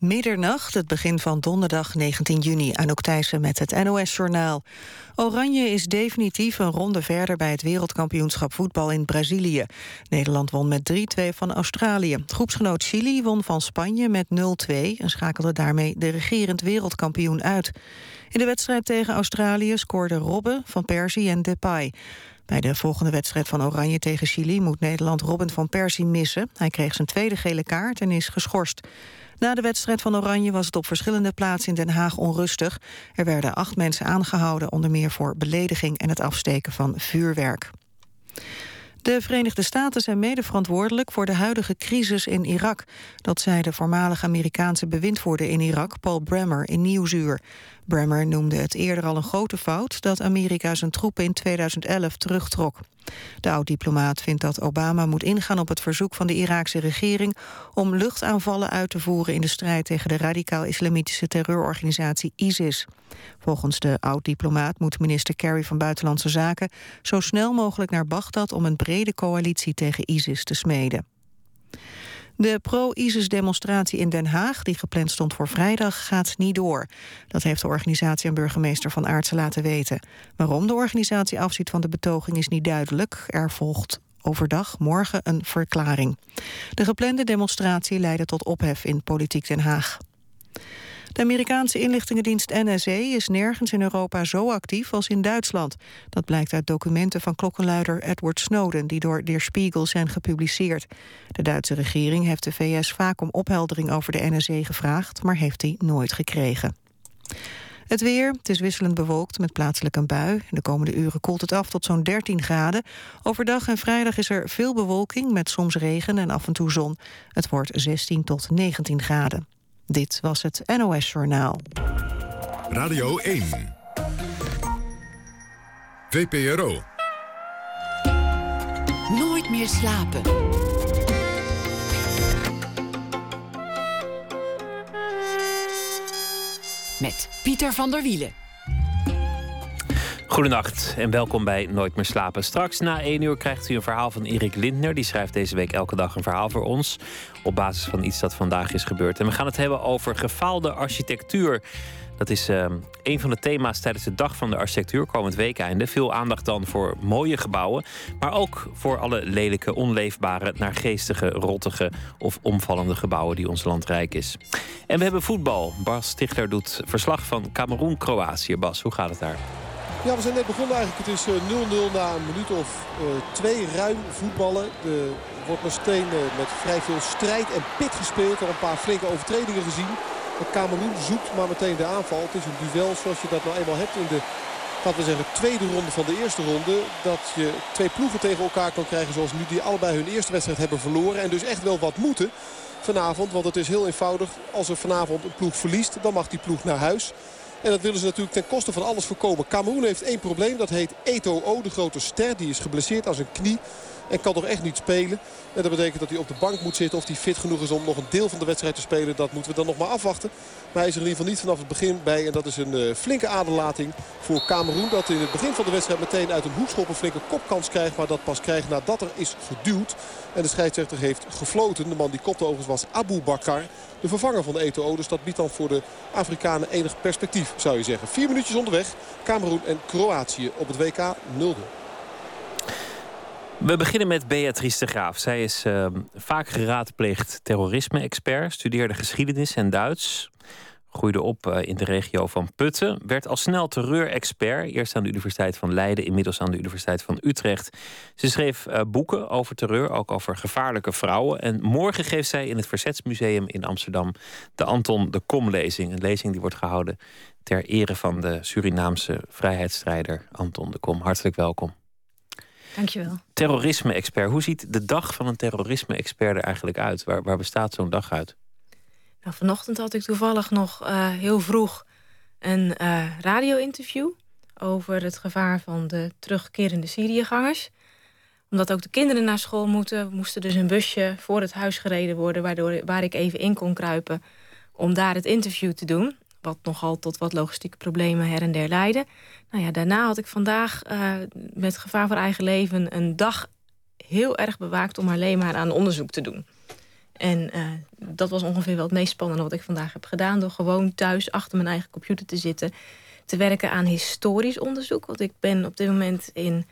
Middernacht, het begin van donderdag 19 juni. Anouk Thijssen met het NOS-journaal. Oranje is definitief een ronde verder bij het wereldkampioenschap voetbal in Brazilië. Nederland won met 3-2 van Australië. Groepsgenoot Chili won van Spanje met 0-2... en schakelde daarmee de regerend wereldkampioen uit. In de wedstrijd tegen Australië scoorden Robben, Van Persie en Depay. Bij de volgende wedstrijd van Oranje tegen Chili moet Nederland Robin van Persie missen. Hij kreeg zijn tweede gele kaart en is geschorst. Na de wedstrijd van Oranje was het op verschillende plaatsen in Den Haag onrustig. Er werden acht mensen aangehouden, onder meer voor belediging en het afsteken van vuurwerk. De Verenigde Staten zijn mede verantwoordelijk voor de huidige crisis in Irak. Dat zei de voormalige Amerikaanse bewindvoerder in Irak, Paul Bremer, in Nieuwsuur. Bremer noemde het eerder al een grote fout dat Amerika zijn troepen in 2011 terugtrok. De oud-diplomaat vindt dat Obama moet ingaan op het verzoek van de Iraakse regering om luchtaanvallen uit te voeren in de strijd tegen de radicaal-islamitische terreurorganisatie ISIS. Volgens de oud-diplomaat moet minister Kerry van Buitenlandse Zaken zo snel mogelijk naar Bagdad om een brede coalitie tegen ISIS te smeden. De pro-ISIS-demonstratie in Den Haag, die gepland stond voor vrijdag, gaat niet door. Dat heeft de organisatie en burgemeester Van Aartsen laten weten. Waarom de organisatie afziet van de betoging is niet duidelijk. Er volgt overdag morgen een verklaring. De geplande demonstratie leidde tot ophef in Politiek Den Haag. De Amerikaanse inlichtingendienst NSA is nergens in Europa zo actief als in Duitsland. Dat blijkt uit documenten van klokkenluider Edward Snowden... die door Der Spiegel zijn gepubliceerd. De Duitse regering heeft de VS vaak om opheldering over de NSA gevraagd... maar heeft die nooit gekregen. Het weer, het is wisselend bewolkt met plaatselijk een bui. De komende uren koelt het af tot zo'n 13 graden. Overdag en vrijdag is er veel bewolking met soms regen en af en toe zon. Het wordt 16 tot 19 graden. Dit was het NOS Journaal. Radio 1. VPRO. Nooit meer slapen. Met Pieter van der Wielen. Goedenacht en welkom bij Nooit meer slapen. Straks na één uur krijgt u een verhaal van Erik Lindner. Die schrijft deze week elke dag een verhaal voor ons. Op basis van iets dat vandaag is gebeurd. En we gaan het hebben over gefaalde architectuur. Dat is uh, een van de thema's tijdens de Dag van de Architectuur komend weekeinde. Veel aandacht dan voor mooie gebouwen, maar ook voor alle lelijke, onleefbare, naargeestige, rottige of omvallende gebouwen die ons land rijk is. En we hebben voetbal. Bas Stichler doet verslag van Cameroen-Kroatië. Bas, hoe gaat het daar? Ja, we zijn net begonnen eigenlijk. Het is 0-0 eh, na een minuut of uh, twee ruim voetballen. Er wordt nog steeds uh, met vrij veel strijd en pit gespeeld. Al een paar flinke overtredingen gezien. Cameroen zoekt maar meteen de aanval. Het is een duel zoals je dat nou eenmaal hebt in de laten we zeggen, tweede ronde van de eerste ronde. Dat je twee ploegen tegen elkaar kan krijgen zoals nu. Die allebei hun eerste wedstrijd hebben verloren. En dus echt wel wat moeten vanavond. Want het is heel eenvoudig. Als er vanavond een ploeg verliest, dan mag die ploeg naar huis. En dat willen ze natuurlijk ten koste van alles voorkomen. Cameroen heeft één probleem. Dat heet Eto'o, de grote ster. Die is geblesseerd aan zijn knie. En kan toch echt niet spelen. En dat betekent dat hij op de bank moet zitten. Of hij fit genoeg is om nog een deel van de wedstrijd te spelen. Dat moeten we dan nog maar afwachten. Maar hij is er in ieder geval niet vanaf het begin bij. En dat is een uh, flinke aderlating voor Cameroen. Dat in het begin van de wedstrijd meteen uit een hoekschop een flinke kopkans krijgt. Maar dat pas krijgt nadat er is geduwd. En de scheidsrechter heeft gefloten. De man die kopte was Abu Bakar. De vervanger van de Eto'o. Dus dat biedt dan voor de Afrikanen enig perspectief zou je zeggen. Vier minuutjes onderweg. Cameroen en Kroatië op het WK 0 we beginnen met Beatrice de Graaf. Zij is uh, vaak geraadpleegd terrorisme-expert, studeerde geschiedenis en Duits. Groeide op uh, in de regio van Putten. Werd al snel terreur-expert. Eerst aan de Universiteit van Leiden, inmiddels aan de Universiteit van Utrecht. Ze schreef uh, boeken over terreur, ook over gevaarlijke vrouwen. En morgen geeft zij in het Verzetsmuseum in Amsterdam de Anton de Kom-lezing. Een lezing die wordt gehouden ter ere van de Surinaamse vrijheidsstrijder Anton de Kom. Hartelijk welkom. Dankjewel. Terrorisme-expert. Hoe ziet de dag van een terrorisme-expert er eigenlijk uit? Waar, waar bestaat zo'n dag uit? Nou, vanochtend had ik toevallig nog uh, heel vroeg een uh, radio-interview... over het gevaar van de terugkerende Syriëgangers. Omdat ook de kinderen naar school moeten... moesten dus een busje voor het huis gereden worden... Waardoor, waar ik even in kon kruipen om daar het interview te doen. Wat nogal tot wat logistieke problemen her en der leidde. Nou ja, daarna had ik vandaag uh, met gevaar voor eigen leven een dag heel erg bewaakt om alleen maar aan onderzoek te doen. En uh, dat was ongeveer wel het meest spannende wat ik vandaag heb gedaan. Door gewoon thuis achter mijn eigen computer te zitten. Te werken aan historisch onderzoek. Want ik ben op dit moment in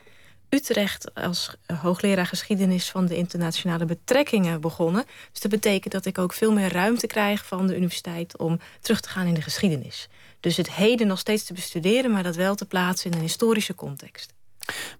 Utrecht als hoogleraar geschiedenis van de internationale betrekkingen begonnen. Dus dat betekent dat ik ook veel meer ruimte krijg van de universiteit om terug te gaan in de geschiedenis. Dus het heden nog steeds te bestuderen, maar dat wel te plaatsen in een historische context.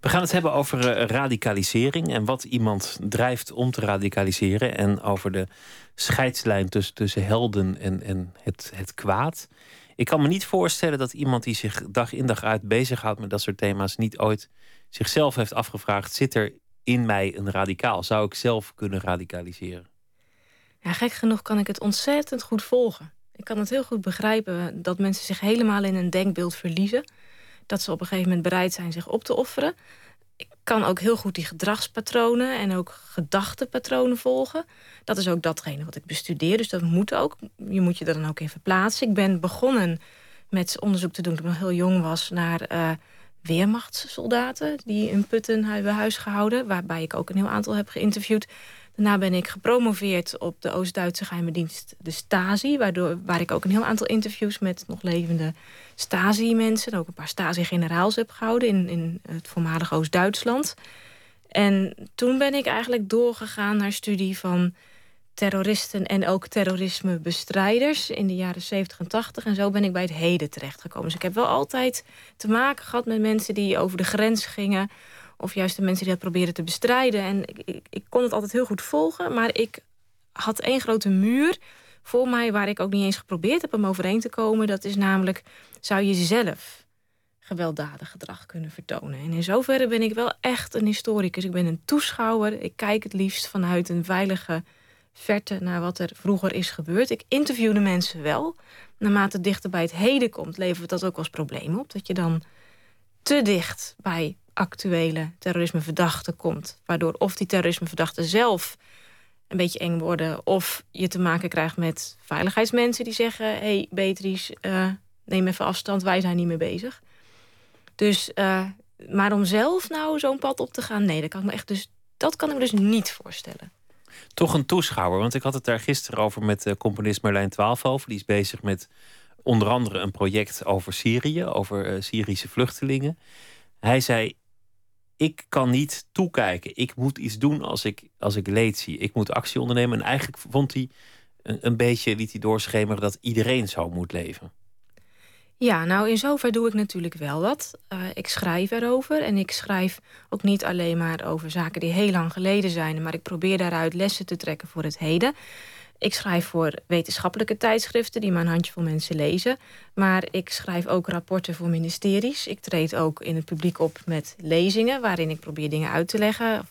We gaan het hebben over eh, radicalisering en wat iemand drijft om te radicaliseren. En over de scheidslijn tussen, tussen helden en, en het, het kwaad. Ik kan me niet voorstellen dat iemand die zich dag in dag uit bezighoudt met dat soort thema's niet ooit zichzelf heeft afgevraagd: zit er in mij een radicaal? Zou ik zelf kunnen radicaliseren? Ja, gek genoeg kan ik het ontzettend goed volgen. Ik kan het heel goed begrijpen dat mensen zich helemaal in een denkbeeld verliezen. Dat ze op een gegeven moment bereid zijn zich op te offeren. Ik kan ook heel goed die gedragspatronen en ook gedachtenpatronen volgen. Dat is ook datgene wat ik bestudeer, dus dat moet ook. Je moet je er dan ook in verplaatsen. Ik ben begonnen met onderzoek te doen toen ik nog heel jong was... naar uh, weermachtssoldaten die in Putten hebben huis gehouden... waarbij ik ook een heel aantal heb geïnterviewd. Daarna ben ik gepromoveerd op de Oost-Duitse geheime dienst, de Stasi... Waardoor, waar ik ook een heel aantal interviews met nog levende Stasi-mensen... ook een paar Stasi-generaals heb gehouden in, in het voormalige Oost-Duitsland. En toen ben ik eigenlijk doorgegaan naar studie van terroristen en ook terrorismebestrijders in de jaren 70 en 80. En zo ben ik bij het heden terechtgekomen. Dus ik heb wel altijd te maken gehad met mensen die over de grens gingen of juist de mensen die dat proberen te bestrijden. En ik, ik, kon het altijd heel goed volgen. Maar ik had één grote muur voor mij... waar ik ook niet eens geprobeerd heb om overheen te komen. Dat is namelijk, zou je zelf gewelddadig gedrag kunnen vertonen? En in zoverre ben ik wel echt een historicus. Ik ben een toeschouwer. Ik kijk het liefst vanuit een veilige verte naar wat er vroeger is gebeurd. Ik interview de mensen wel. Naarmate het dichter bij het heden komt, levert dat ook als probleem op. Dat je dan te dicht bij actuele terrorismeverdachten komt. Waardoor of die terrorismeverdachten zelf een beetje eng worden... of je te maken krijgt met veiligheidsmensen die zeggen... hé hey, Beatrice, uh, neem even afstand, wij zijn niet meer bezig. Dus, uh, maar om zelf nou zo'n pad op te gaan... nee, dat kan ik me echt dus, dat kan ik me dus niet voorstellen. Toch een toeschouwer, want ik had het daar gisteren over... met uh, componist Merlijn Twaalfhoven. Die is bezig met onder andere een project over Syrië... over Syrische vluchtelingen. Hij zei, ik kan niet toekijken. Ik moet iets doen als ik, als ik leed zie. Ik moet actie ondernemen. En eigenlijk vond hij een, een beetje, liet hij doorschemeren dat iedereen zo moet leven. Ja, nou in zover doe ik natuurlijk wel wat. Uh, ik schrijf erover en ik schrijf ook niet alleen maar over zaken die heel lang geleden zijn, maar ik probeer daaruit lessen te trekken voor het heden. Ik schrijf voor wetenschappelijke tijdschriften die maar een handjevol mensen lezen. Maar ik schrijf ook rapporten voor ministeries. Ik treed ook in het publiek op met lezingen... waarin ik probeer dingen uit te leggen,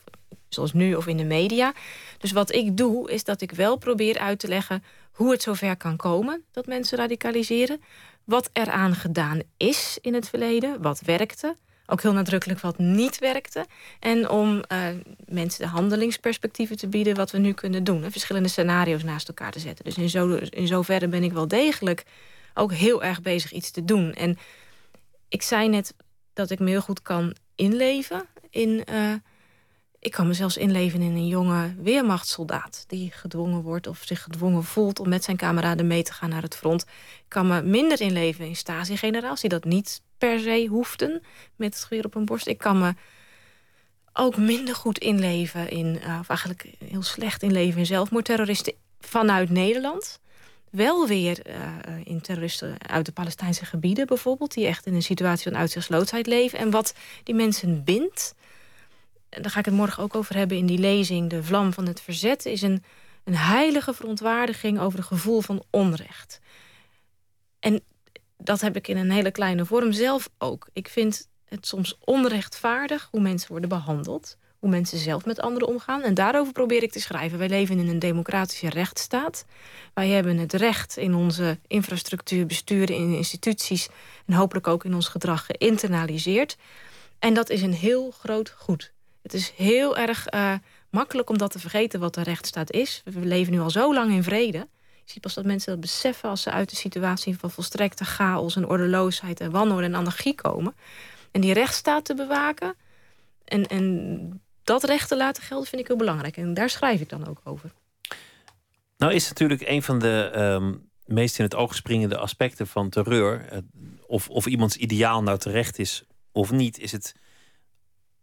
zoals nu of in de media. Dus wat ik doe, is dat ik wel probeer uit te leggen... hoe het zover kan komen dat mensen radicaliseren. Wat eraan gedaan is in het verleden, wat werkte ook heel nadrukkelijk wat niet werkte. En om uh, mensen de handelingsperspectieven te bieden... wat we nu kunnen doen. En verschillende scenario's naast elkaar te zetten. Dus in, zo, in zoverre ben ik wel degelijk ook heel erg bezig iets te doen. En ik zei net dat ik me heel goed kan inleven in... Uh, ik kan me zelfs inleven in een jonge weermachtssoldaat... die gedwongen wordt of zich gedwongen voelt... om met zijn kameraden mee te gaan naar het front. Ik kan me minder inleven in stasi-generaals... die dat niet per se hoefden met het geweer op een borst. Ik kan me ook minder goed inleven in... Uh, of eigenlijk heel slecht inleven in zelfmoordterroristen vanuit Nederland... Wel weer uh, in terroristen uit de Palestijnse gebieden bijvoorbeeld... die echt in een situatie van uitzichtsloosheid leven. En wat die mensen bindt daar ga ik het morgen ook over hebben in die lezing... de vlam van het verzet, is een, een heilige verontwaardiging... over het gevoel van onrecht. En dat heb ik in een hele kleine vorm zelf ook. Ik vind het soms onrechtvaardig hoe mensen worden behandeld... hoe mensen zelf met anderen omgaan. En daarover probeer ik te schrijven. Wij leven in een democratische rechtsstaat. Wij hebben het recht in onze infrastructuur, besturen, in instituties... en hopelijk ook in ons gedrag geïnternaliseerd. En dat is een heel groot goed. Het is heel erg uh, makkelijk om dat te vergeten wat de rechtsstaat is. We leven nu al zo lang in vrede. Je ziet pas dat mensen dat beseffen als ze uit de situatie van volstrekte chaos en ordeloosheid en wanorde en anarchie komen. En die rechtsstaat te bewaken en, en dat recht te laten gelden vind ik heel belangrijk. En daar schrijf ik dan ook over. Nou is natuurlijk een van de ehm, meest in het oog springende aspecten van terreur, eh, of, of iemands ideaal nou terecht is of niet, is het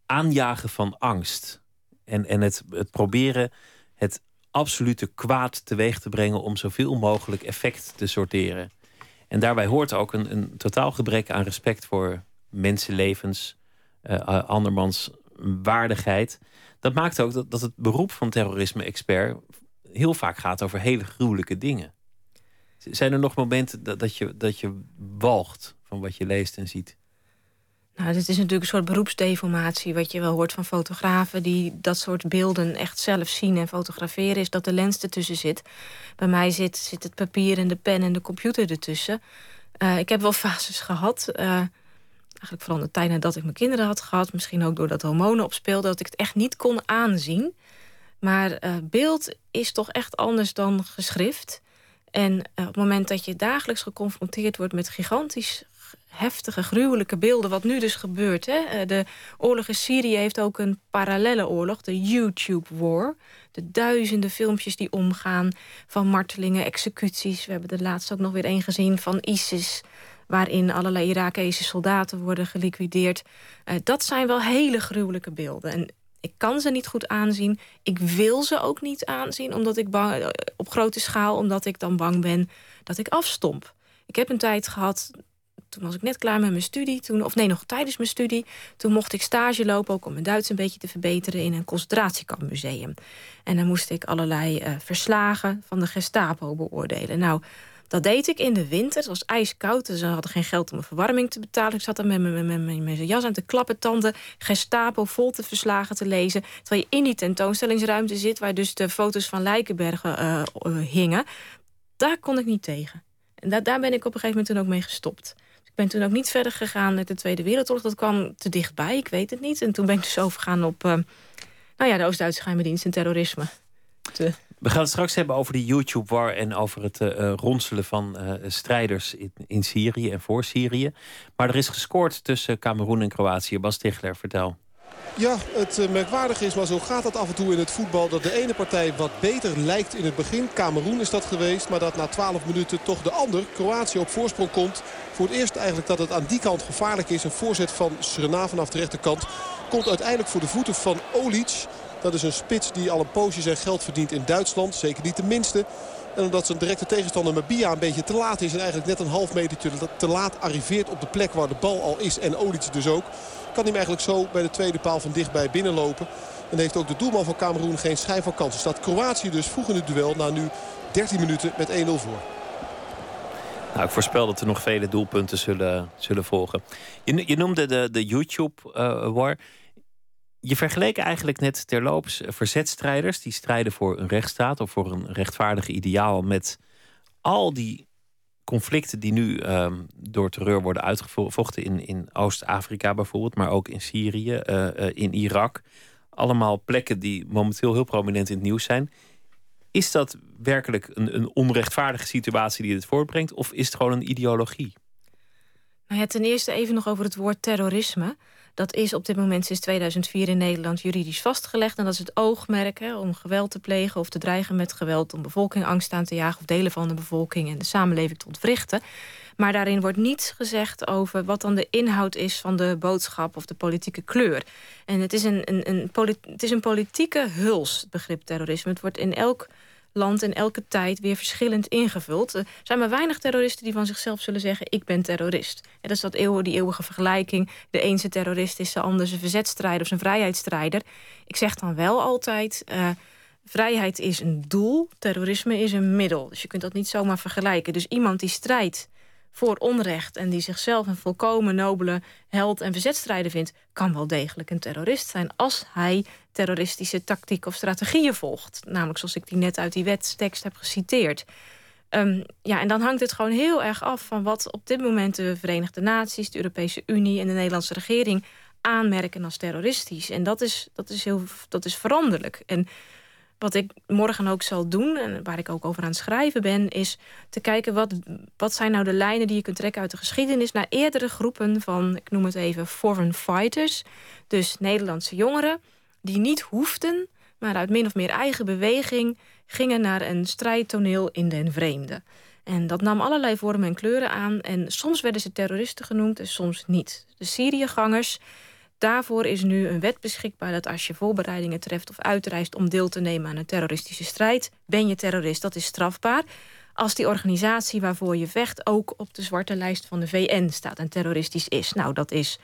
aanjagen van angst. En, en het, het proberen het absolute kwaad teweeg te brengen om zoveel mogelijk effect te sorteren. En daarbij hoort ook een, een totaal gebrek aan respect voor mensenlevens, uh, andermans waardigheid. Dat maakt ook dat, dat het beroep van terrorisme-expert heel vaak gaat over hele gruwelijke dingen. Zijn er nog momenten dat, dat, je, dat je walgt van wat je leest en ziet? Nou, dit is natuurlijk een soort beroepsdeformatie, wat je wel hoort van fotografen die dat soort beelden echt zelf zien en fotograferen, is dat de lens ertussen zit. Bij mij zit, zit het papier en de pen en de computer ertussen. Uh, ik heb wel fases gehad. Uh, eigenlijk vooral de tijd nadat ik mijn kinderen had gehad. Misschien ook doordat hormonen opspeelden. Dat ik het echt niet kon aanzien. Maar uh, beeld is toch echt anders dan geschrift. En op het moment dat je dagelijks geconfronteerd wordt met gigantisch heftige, gruwelijke beelden, wat nu dus gebeurt. Hè? Eh, de oorlog in Syrië heeft ook een parallelle oorlog, de YouTube War. De duizenden filmpjes die omgaan van martelingen, executies. We hebben er laatst ook nog weer een gezien van ISIS waarin allerlei Irakese soldaten worden geliquideerd. Uh, dat zijn wel hele gruwelijke beelden. En ik kan ze niet goed aanzien. Ik wil ze ook niet aanzien omdat ik bang, eh, op grote schaal, omdat ik dan bang ben dat ik afstomp. Ik heb een tijd gehad toen was ik net klaar met mijn studie. Toen, of nee, nog tijdens mijn studie. Toen mocht ik stage lopen, ook om mijn Duits een beetje te verbeteren... in een concentratiekampmuseum. En dan moest ik allerlei uh, verslagen van de Gestapo beoordelen. Nou, dat deed ik in de winter. Het was ijskoud, dus ze hadden geen geld om een verwarming te betalen. Ik zat er met mijn jas aan te klappen, tanden... Gestapo vol te verslagen te lezen. Terwijl je in die tentoonstellingsruimte zit... waar dus de foto's van Lijkenbergen uh, uh, hingen. Daar kon ik niet tegen. En da daar ben ik op een gegeven moment toen ook mee gestopt. Ik ben toen ook niet verder gegaan met de Tweede Wereldoorlog. Dat kwam te dichtbij, ik weet het niet. En toen ben ik dus overgegaan op uh, nou ja, de Oost-Duitse geheime dienst en terrorisme. We gaan het straks hebben over de YouTube-war en over het uh, ronselen van uh, strijders in, in, Syrië en voor Syrië. Maar er is gescoord tussen Cameroen en Kroatië. Bas Tichler, vertel. Ja, het eh, merkwaardige is, maar zo gaat dat af en toe in het voetbal... dat de ene partij wat beter lijkt in het begin. Cameroen is dat geweest, maar dat na 12 minuten toch de ander, Kroatië, op voorsprong komt. Voor het eerst eigenlijk dat het aan die kant gevaarlijk is. Een voorzet van Suriname vanaf de rechterkant komt uiteindelijk voor de voeten van Olic. Dat is een spits die al een poosje zijn geld verdient in Duitsland. Zeker niet de minste. En omdat zijn directe tegenstander Mabia een beetje te laat is... en eigenlijk net een half metertje te laat arriveert op de plek waar de bal al is... en Olic dus ook kan hij eigenlijk zo bij de tweede paal van dichtbij binnenlopen. En heeft ook de doelman van Cameroen geen schijn van kansen. Staat Kroatië dus vroeg in het duel na nu 13 minuten met 1-0 voor. Nou, ik voorspel dat er nog vele doelpunten zullen, zullen volgen. Je, je noemde de, de YouTube-war. Eh, je vergeleek eigenlijk net terloops verzetstrijders... die strijden voor een rechtsstaat of voor een rechtvaardig ideaal... met al die conflicten die nu um, door terreur worden uitgevochten in, in Oost-Afrika bijvoorbeeld, maar ook in Syrië, uh, in Irak. Allemaal plekken die momenteel heel prominent in het nieuws zijn. Is dat werkelijk een, een onrechtvaardige situatie die dit voortbrengt, of is het gewoon een ideologie? Nou ja, ten eerste even nog over het woord terrorisme. Dat is op dit moment sinds 2004 in Nederland juridisch vastgelegd. En dat is het oogmerk hè, om geweld te plegen of te dreigen met geweld... om bevolking angst aan te jagen of delen van de bevolking... en de samenleving te ontwrichten. Maar daarin wordt niets gezegd over wat dan de inhoud is... van de boodschap of de politieke kleur. En het is een, een, een, het is een politieke huls, het begrip terrorisme. Het wordt in elk land in elke tijd weer verschillend ingevuld. Er zijn maar weinig terroristen die van zichzelf zullen zeggen... ik ben terrorist. En dat is dat die eeuwige vergelijking. De een is terrorist is de ander een verzetstrijder of een vrijheidsstrijder. Ik zeg dan wel altijd... Uh, vrijheid is een doel, terrorisme is een middel. Dus je kunt dat niet zomaar vergelijken. Dus iemand die strijdt voor onrecht... en die zichzelf een volkomen nobele held en verzetstrijder vindt... kan wel degelijk een terrorist zijn als hij terroristische tactiek of strategieën volgt. Namelijk zoals ik die net uit die wetstekst heb geciteerd. Um, ja, en dan hangt het gewoon heel erg af van wat op dit moment de Verenigde Naties, de Europese Unie en de Nederlandse regering aanmerken als terroristisch. En dat is, dat is, heel, dat is veranderlijk. En wat ik morgen ook zal doen, en waar ik ook over aan het schrijven ben, is te kijken wat, wat zijn nou de lijnen die je kunt trekken uit de geschiedenis naar eerdere groepen van, ik noem het even, foreign fighters. Dus Nederlandse jongeren die niet hoefden, maar uit min of meer eigen beweging gingen naar een strijdtoneel in den vreemde. En dat nam allerlei vormen en kleuren aan. En soms werden ze terroristen genoemd en soms niet. De Syriëgangers, daarvoor is nu een wet beschikbaar... dat als je voorbereidingen treft of uitreist om deel te nemen aan een terroristische strijd... ben je terrorist, dat is strafbaar. Als die organisatie waarvoor je vecht ook op de zwarte lijst van de VN staat... en terroristisch is. Nou, dat is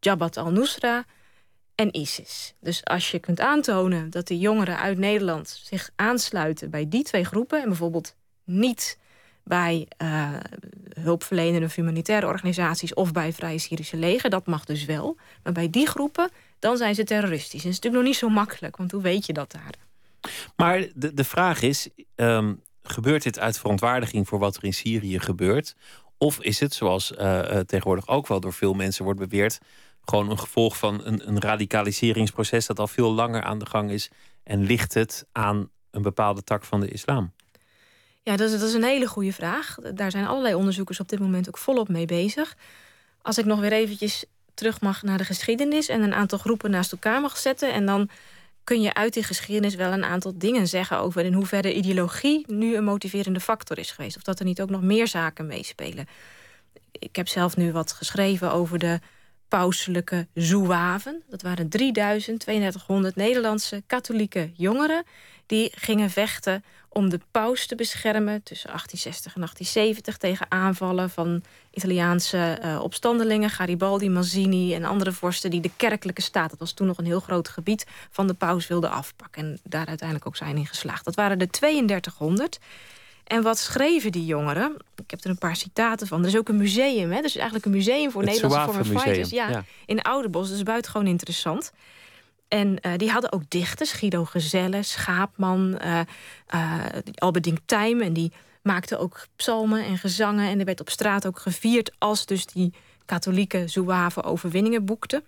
Jabhat al-Nusra en ISIS. Dus als je kunt aantonen dat de jongeren uit Nederland... zich aansluiten bij die twee groepen... en bijvoorbeeld niet bij uh, hulpverlenende of humanitaire organisaties of bij Vrije Syrische leger. Dat mag dus wel. Maar bij die groepen, dan zijn ze terroristisch. En het is natuurlijk nog niet zo makkelijk, want hoe weet je dat daar? Maar de, de vraag is: um, gebeurt dit uit verontwaardiging voor wat er in Syrië gebeurt? Of is het, zoals uh, tegenwoordig ook wel door veel mensen wordt beweerd, gewoon een gevolg van een, een radicaliseringsproces dat al veel langer aan de gang is en ligt het aan een bepaalde tak van de islam? Ja, dat is, dat is een hele goede vraag. Daar zijn allerlei onderzoekers op dit moment ook volop mee bezig. Als ik nog weer eventjes terug mag naar de geschiedenis en een aantal groepen naast elkaar mag zetten. En dan kun je uit die geschiedenis wel een aantal dingen zeggen over in hoeverre ideologie nu een motiverende factor is geweest. Of dat er niet ook nog meer zaken meespelen. Ik heb zelf nu wat geschreven over de pauselijke zouaven. Dat waren 3200 Nederlandse katholieke jongeren die gingen vechten om de paus te beschermen tussen 1860 en 1870 tegen aanvallen van Italiaanse uh, opstandelingen, Garibaldi, Mazzini en andere vorsten die de kerkelijke staat, dat was toen nog een heel groot gebied, van de paus wilden afpakken en daar uiteindelijk ook zijn in geslaagd. Dat waren de 3200. En wat schreven die jongeren? Ik heb er een paar citaten van. Er is ook een museum, hè? Dus eigenlijk een museum voor Nederlandse former fighters. Ja, ja, in Ouderbos. Dat is buitengewoon interessant. En uh, die hadden ook dichters, Guido Gezelle, Schaapman, uh, uh, Alberding Tijm. En die maakten ook psalmen en gezangen. En er werd op straat ook gevierd als dus die katholieke zouave overwinningen boekten.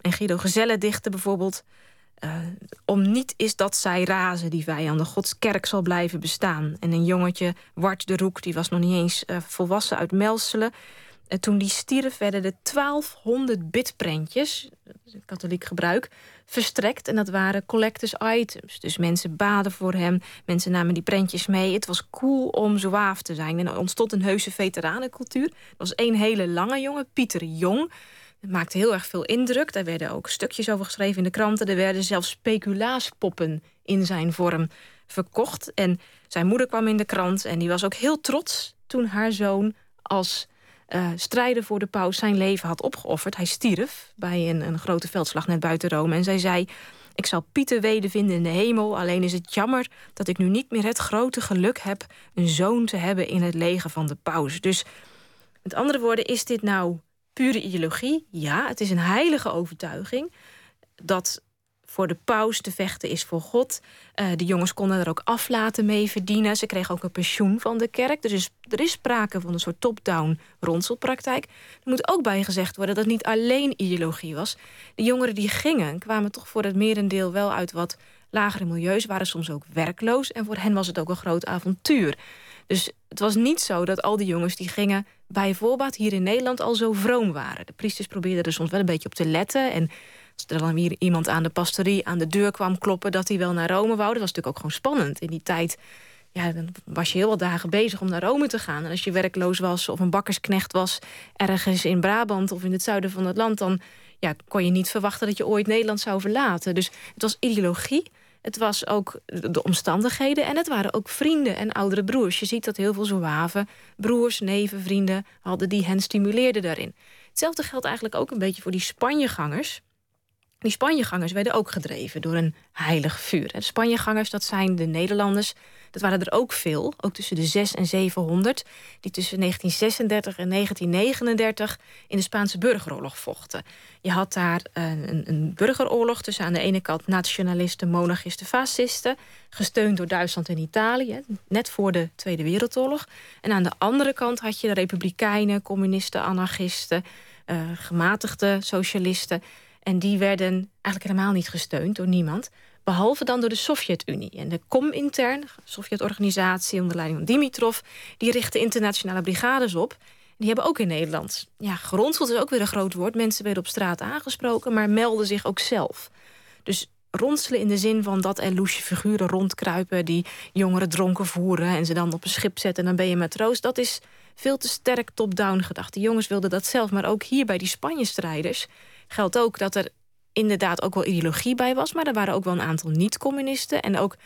En Guido Gezelle dichtte bijvoorbeeld... om niet is dat zij razen, die vijanden. Gods kerk zal blijven bestaan. En een jongetje, Wart de Roek, die was nog niet eens volwassen uit Melselen... En toen die stierf werden er 1200 bitprentjes, katholiek gebruik, verstrekt. En dat waren collectors items. Dus mensen baden voor hem, mensen namen die prentjes mee. Het was cool om zwaaf te zijn. En er ontstond een heuse veteranencultuur. Er was één hele lange jongen, Pieter Jong. Het maakte heel erg veel indruk. Daar werden ook stukjes over geschreven in de kranten. Er werden zelfs speculaaspoppen in zijn vorm verkocht. En zijn moeder kwam in de krant en die was ook heel trots toen haar zoon als uh, strijden voor de paus zijn leven had opgeofferd. Hij stierf bij een, een grote veldslag net buiten Rome. En zij zei, ik zal Pieter weder vinden in de hemel. Alleen is het jammer dat ik nu niet meer het grote geluk heb... een zoon te hebben in het leger van de paus. Dus met andere woorden, is dit nou pure ideologie? Ja, het is een heilige overtuiging... dat voor de paus te vechten is voor God. Uh, de jongens konden er ook aflaten mee verdienen. Ze kregen ook een pensioen van de kerk. Dus er is sprake van een soort top-down ronselpraktijk. Er moet ook bij gezegd worden dat het niet alleen ideologie was. De jongeren die gingen, kwamen toch voor het merendeel wel uit wat lagere milieus, waren soms ook werkloos. En voor hen was het ook een groot avontuur. Dus het was niet zo dat al die jongens die gingen bij voorbaat hier in Nederland al zo vroom waren. De priesters probeerden er soms wel een beetje op te letten. En als er dan weer iemand aan de pastorie aan de deur kwam kloppen... dat hij wel naar Rome wou, dat was natuurlijk ook gewoon spannend. In die tijd ja, dan was je heel wat dagen bezig om naar Rome te gaan. En als je werkloos was of een bakkersknecht was... ergens in Brabant of in het zuiden van het land... dan ja, kon je niet verwachten dat je ooit Nederland zou verlaten. Dus het was ideologie, het was ook de omstandigheden... en het waren ook vrienden en oudere broers. Je ziet dat heel veel zwaven, broers, neven, vrienden... hadden die hen stimuleerden daarin. Hetzelfde geldt eigenlijk ook een beetje voor die Spanjegangers... Die Spanjegangers werden ook gedreven door een heilig vuur. De Spanjegangers, dat zijn de Nederlanders. Dat waren er ook veel, ook tussen de 6 en 700... die tussen 1936 en 1939 in de Spaanse burgeroorlog vochten. Je had daar een, een burgeroorlog tussen aan de ene kant... nationalisten, monarchisten, fascisten... gesteund door Duitsland en Italië, net voor de Tweede Wereldoorlog. En aan de andere kant had je de republikeinen, communisten, anarchisten... Uh, gematigde socialisten... En die werden eigenlijk helemaal niet gesteund door niemand. Behalve dan door de Sovjet-Unie. En de Comintern, Sovjet-organisatie onder leiding van Dimitrov... die richtte internationale brigades op. Die hebben ook in Nederland... Ja, geronseld is ook weer een groot woord. Mensen werden op straat aangesproken, maar melden zich ook zelf. Dus ronselen in de zin van dat er loesje figuren rondkruipen... die jongeren dronken voeren en ze dan op een schip zetten... en dan ben je matroos. Dat is veel te sterk top-down gedacht. De jongens wilden dat zelf, maar ook hier bij die Spanje-strijders... geldt ook dat er inderdaad ook wel ideologie bij was... maar er waren ook wel een aantal niet-communisten... en ook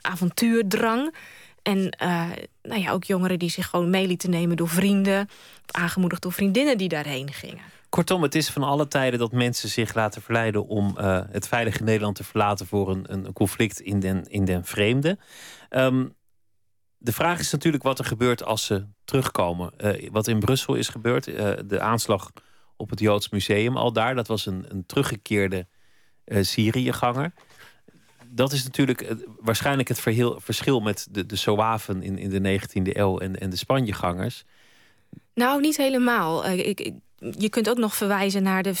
avontuurdrang... En uh, nou ja, ook jongeren die zich gewoon mee lieten nemen door vrienden... aangemoedigd door vriendinnen die daarheen gingen. Kortom, het is van alle tijden dat mensen zich laten verleiden... om uh, het veilige Nederland te verlaten voor een, een conflict in den, in den vreemde. Um, de vraag is natuurlijk wat er gebeurt als ze terugkomen. Uh, wat in Brussel is gebeurd, de aanslag op het Joods Museum al daar... dat was een, een teruggekeerde Syriëganger dat is natuurlijk waarschijnlijk het verschil met de, de Soaven in, in de 19e eeuw en, en de Spanjegangers. Nou, niet helemaal. Eh, ik, je kunt ook nog verwijzen naar de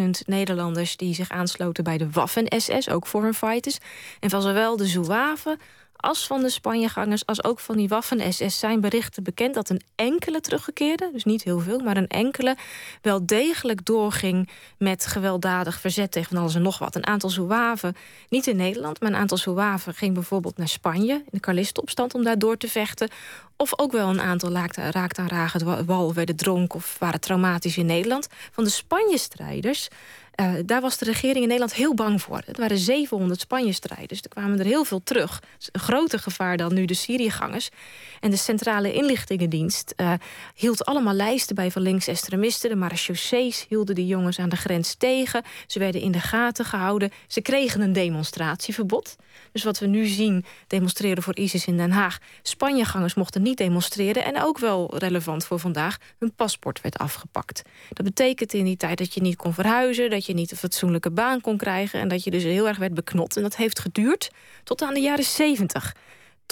40.000 Nederlanders die zich aansloten bij de Waffen-SS, ook foreign fighters. En van zowel de Zouaven als van de Spanjegangers, als ook van die Waffen-SS zijn berichten bekend dat een enkele teruggekeerde, dus niet heel veel, maar een enkele, wel degelijk doorging met gewelddadig verzet tegen alles en nog wat. Een aantal Zouaven, niet in Nederland, maar een aantal Zouaven ging bijvoorbeeld naar Spanje in de Carlistenopstand om daar door te vechten. Of ook wel een aantal raakte aan ragen wal, werden dronken of waren traumatisch in Nederland. Van de Spanje-strijders uh, daar was de regering in Nederland heel bang voor. Het waren 700 Spanje-strijders. Er kwamen er heel veel terug. Een groter gevaar dan nu de Syriëgangers. En de Centrale Inlichtingendienst uh, hield allemaal lijsten bij van linksextremisten. De marechaussees hielden die jongens aan de grens tegen. Ze werden in de gaten gehouden. Ze kregen een demonstratieverbod. Dus wat we nu zien, demonstreren voor ISIS in Den Haag. Spanjegangers mochten niet demonstreren. En ook wel relevant voor vandaag, hun paspoort werd afgepakt. Dat betekent in die tijd dat je niet kon verhuizen... dat je niet een fatsoenlijke baan kon krijgen... en dat je dus heel erg werd beknot. En dat heeft geduurd tot aan de jaren zeventig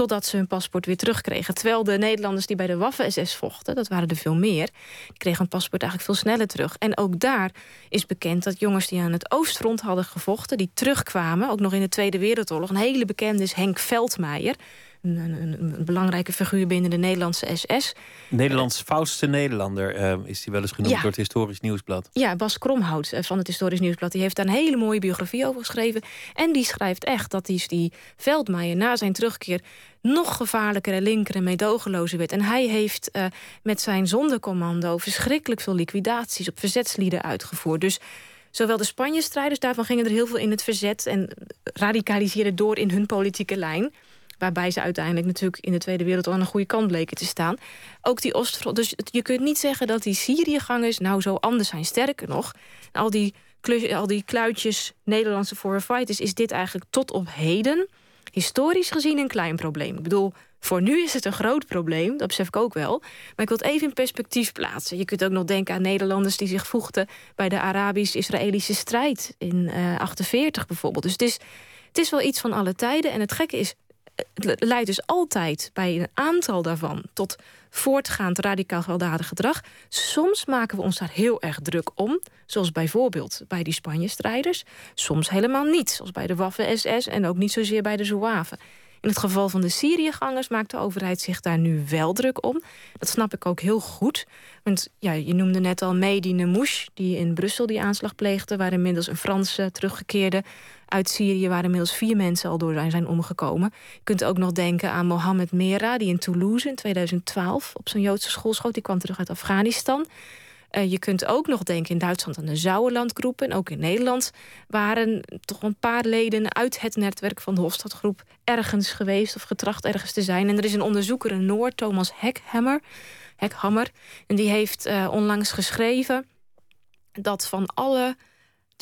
totdat ze hun paspoort weer terugkregen. Terwijl de Nederlanders die bij de Waffen-SS vochten... dat waren er veel meer, kregen hun paspoort eigenlijk veel sneller terug. En ook daar is bekend dat jongens die aan het oostfront hadden gevochten... die terugkwamen, ook nog in de Tweede Wereldoorlog... een hele bekende is Henk Veldmeijer een, een, een, belangrijke figuur binnen de Nederlandse SS. Nederlands foutste Nederlander uh, is hij wel eens genoemd door het Historisch Nieuwsblad. Ja, Bas Kromhout eh, van het Historisch Nieuwsblad. Die heeft daar een hele mooie biografie over geschreven. En die schrijft echt dat die, die Veldmeijer na zijn terugkeer nog gevaarlijker en linker en meedogenlozer werd. En hij heeft uh, met zijn zondecommando verschrikkelijk veel liquidaties op verzetslieden uitgevoerd. Dus zowel de Spanje-strijders, daarvan gingen er heel veel in het verzet... en radicaliseerden door in hun politieke lijn... Waarbij ze uiteindelijk natuurlijk in de Tweede Wereldoorlog aan de goede kant bleken te staan. Ook die Oostfront. Dus je kunt niet zeggen dat die Syriëgangers nou zo anders zijn. Sterker nog, al die, al die kluitjes Nederlandse foreign fighters... is dit eigenlijk tot op heden historisch gezien een klein probleem. Ik bedoel, voor nu is het een groot probleem, dat besef ik ook wel. Maar ik wil het even in perspectief plaatsen. Je kunt ook nog denken aan Nederlanders die zich voegden... bij de Arabisch-Israëlische strijd in 1948 uh, bijvoorbeeld. Dus het is, het is wel iets van alle tijden. En het gekke is, het leidt dus altijd bij een aantal daarvan tot voortgaand radicaal gewelddadig gedrag. Soms maken we ons daar heel erg druk om, zoals bijvoorbeeld bij die Spanje-strijders. Soms helemaal niet, zoals bij de Waffen-SS en ook niet zozeer bij de Zouaven. In het geval van de Syriëgangers maakt de overheid zich daar nu wel druk om. Dat snap ik ook heel goed. Want ja, je noemde net al Mehdi Nemouche, die in Brussel die aanslag pleegde... waar inmiddels een Franse teruggekeerde uit Syrië... waar inmiddels vier mensen al door zijn omgekomen. Je kunt ook nog denken aan Mohammed Mera... die in Toulouse in 2012 op zijn Joodse school schoot. Die kwam terug uit Afghanistan. Uh, je kunt ook nog denken in Duitsland aan de Zouwenlandgroep. En ook in Nederland waren toch een paar leden uit het netwerk van de Hofstadgroep ergens geweest of getracht ergens te zijn. En er is een onderzoeker in Noord, Thomas Heckhammer. Heckhammer en die heeft uh, onlangs geschreven dat van alle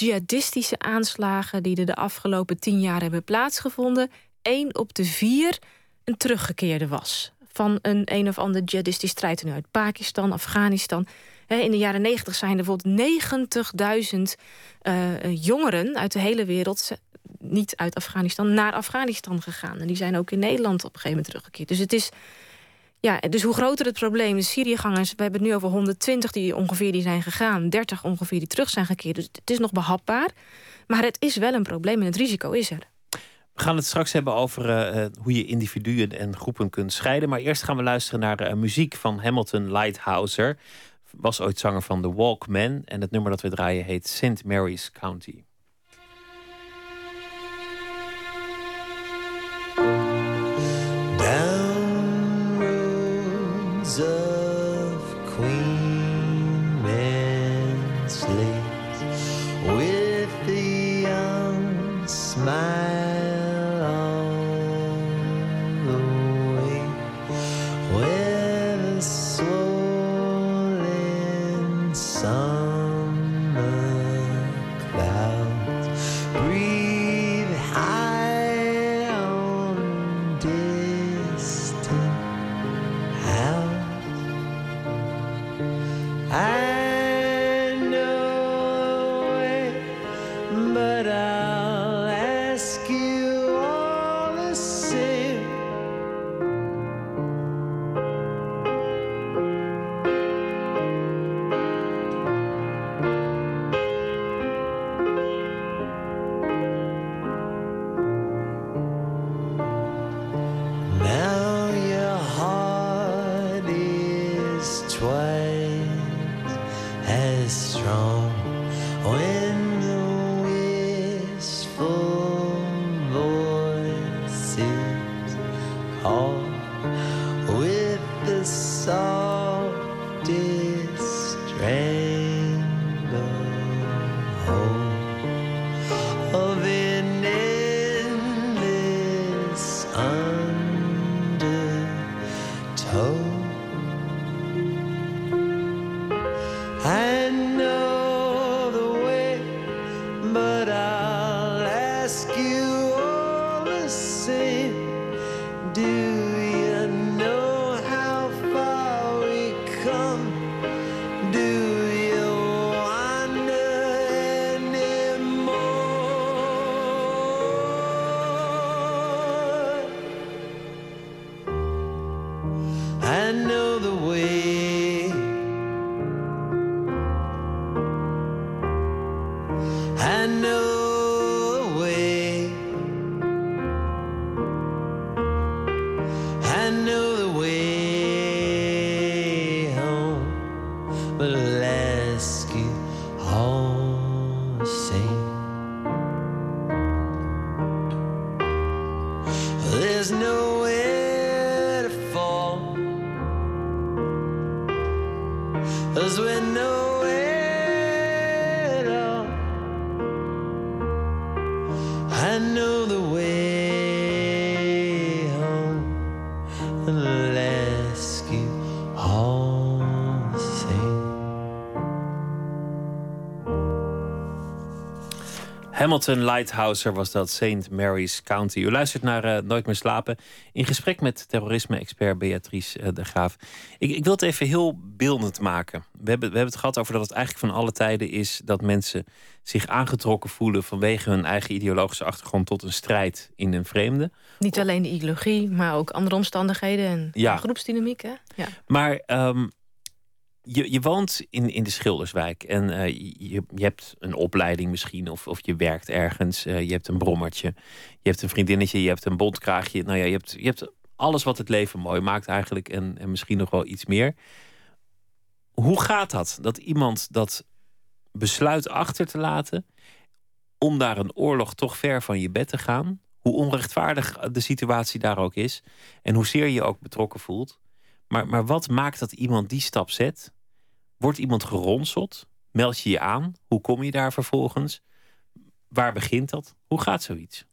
jihadistische aanslagen die er de afgelopen tien jaar hebben plaatsgevonden, één op de vier een teruggekeerde was. Van een een of ander jihadistisch strijd uit Pakistan, Afghanistan. In de jaren negentig zijn er bijvoorbeeld 90.000 uh, jongeren uit de hele wereld, niet uit Afghanistan, naar Afghanistan gegaan. En die zijn ook in Nederland op een gegeven moment teruggekeerd. Dus het is. Ja, dus hoe groter het probleem, de Syriëgangers, we hebben het nu over 120 die ongeveer die zijn gegaan, 30 ongeveer die terug zijn gekeerd. Dus het is nog behapbaar. Maar het is wel een probleem en het risico is er. We gaan het straks hebben over uh, hoe je individuen en groepen kunt scheiden. Maar eerst gaan we luisteren naar uh, muziek van Hamilton Lighthouser was ooit zanger van The Walkmen. En het nummer dat we draaien heet St. Mary's County. my Hamilton Lighthouser was dat, St. Mary's County. U luistert naar uh, Nooit meer slapen. In gesprek met terrorisme-expert Beatrice uh, de Graaf. Ik, ik, wil het even heel beeldend maken. We hebben, we hebben het gehad over dat het eigenlijk van alle tijden is... dat mensen zich aangetrokken voelen vanwege hun eigen ideologische achtergrond... tot een strijd in een vreemde. Niet alleen de ideologie, maar ook andere omstandigheden en ja. groepsdynamiek. Hè? Ja. Maar um, je, je woont in, in de Schilderswijk en uh, je, je hebt een opleiding misschien, of, of je werkt ergens. Uh, je hebt een brommertje, je hebt een vriendinnetje, je hebt een bondkraagje. Nou ja, je hebt, je hebt alles wat het leven mooi maakt eigenlijk en, en misschien nog wel iets meer. Hoe gaat dat? Dat iemand dat besluit achter te laten om daar een oorlog toch ver van je bed te gaan? Hoe onrechtvaardig de situatie daar ook is en hoezeer je ook betrokken voelt. Maar, maar wat maakt dat iemand die stap zet? Wordt iemand geronseld? Meld je je aan? Hoe kom je daar vervolgens? Waar begint dat? Hoe gaat zoiets?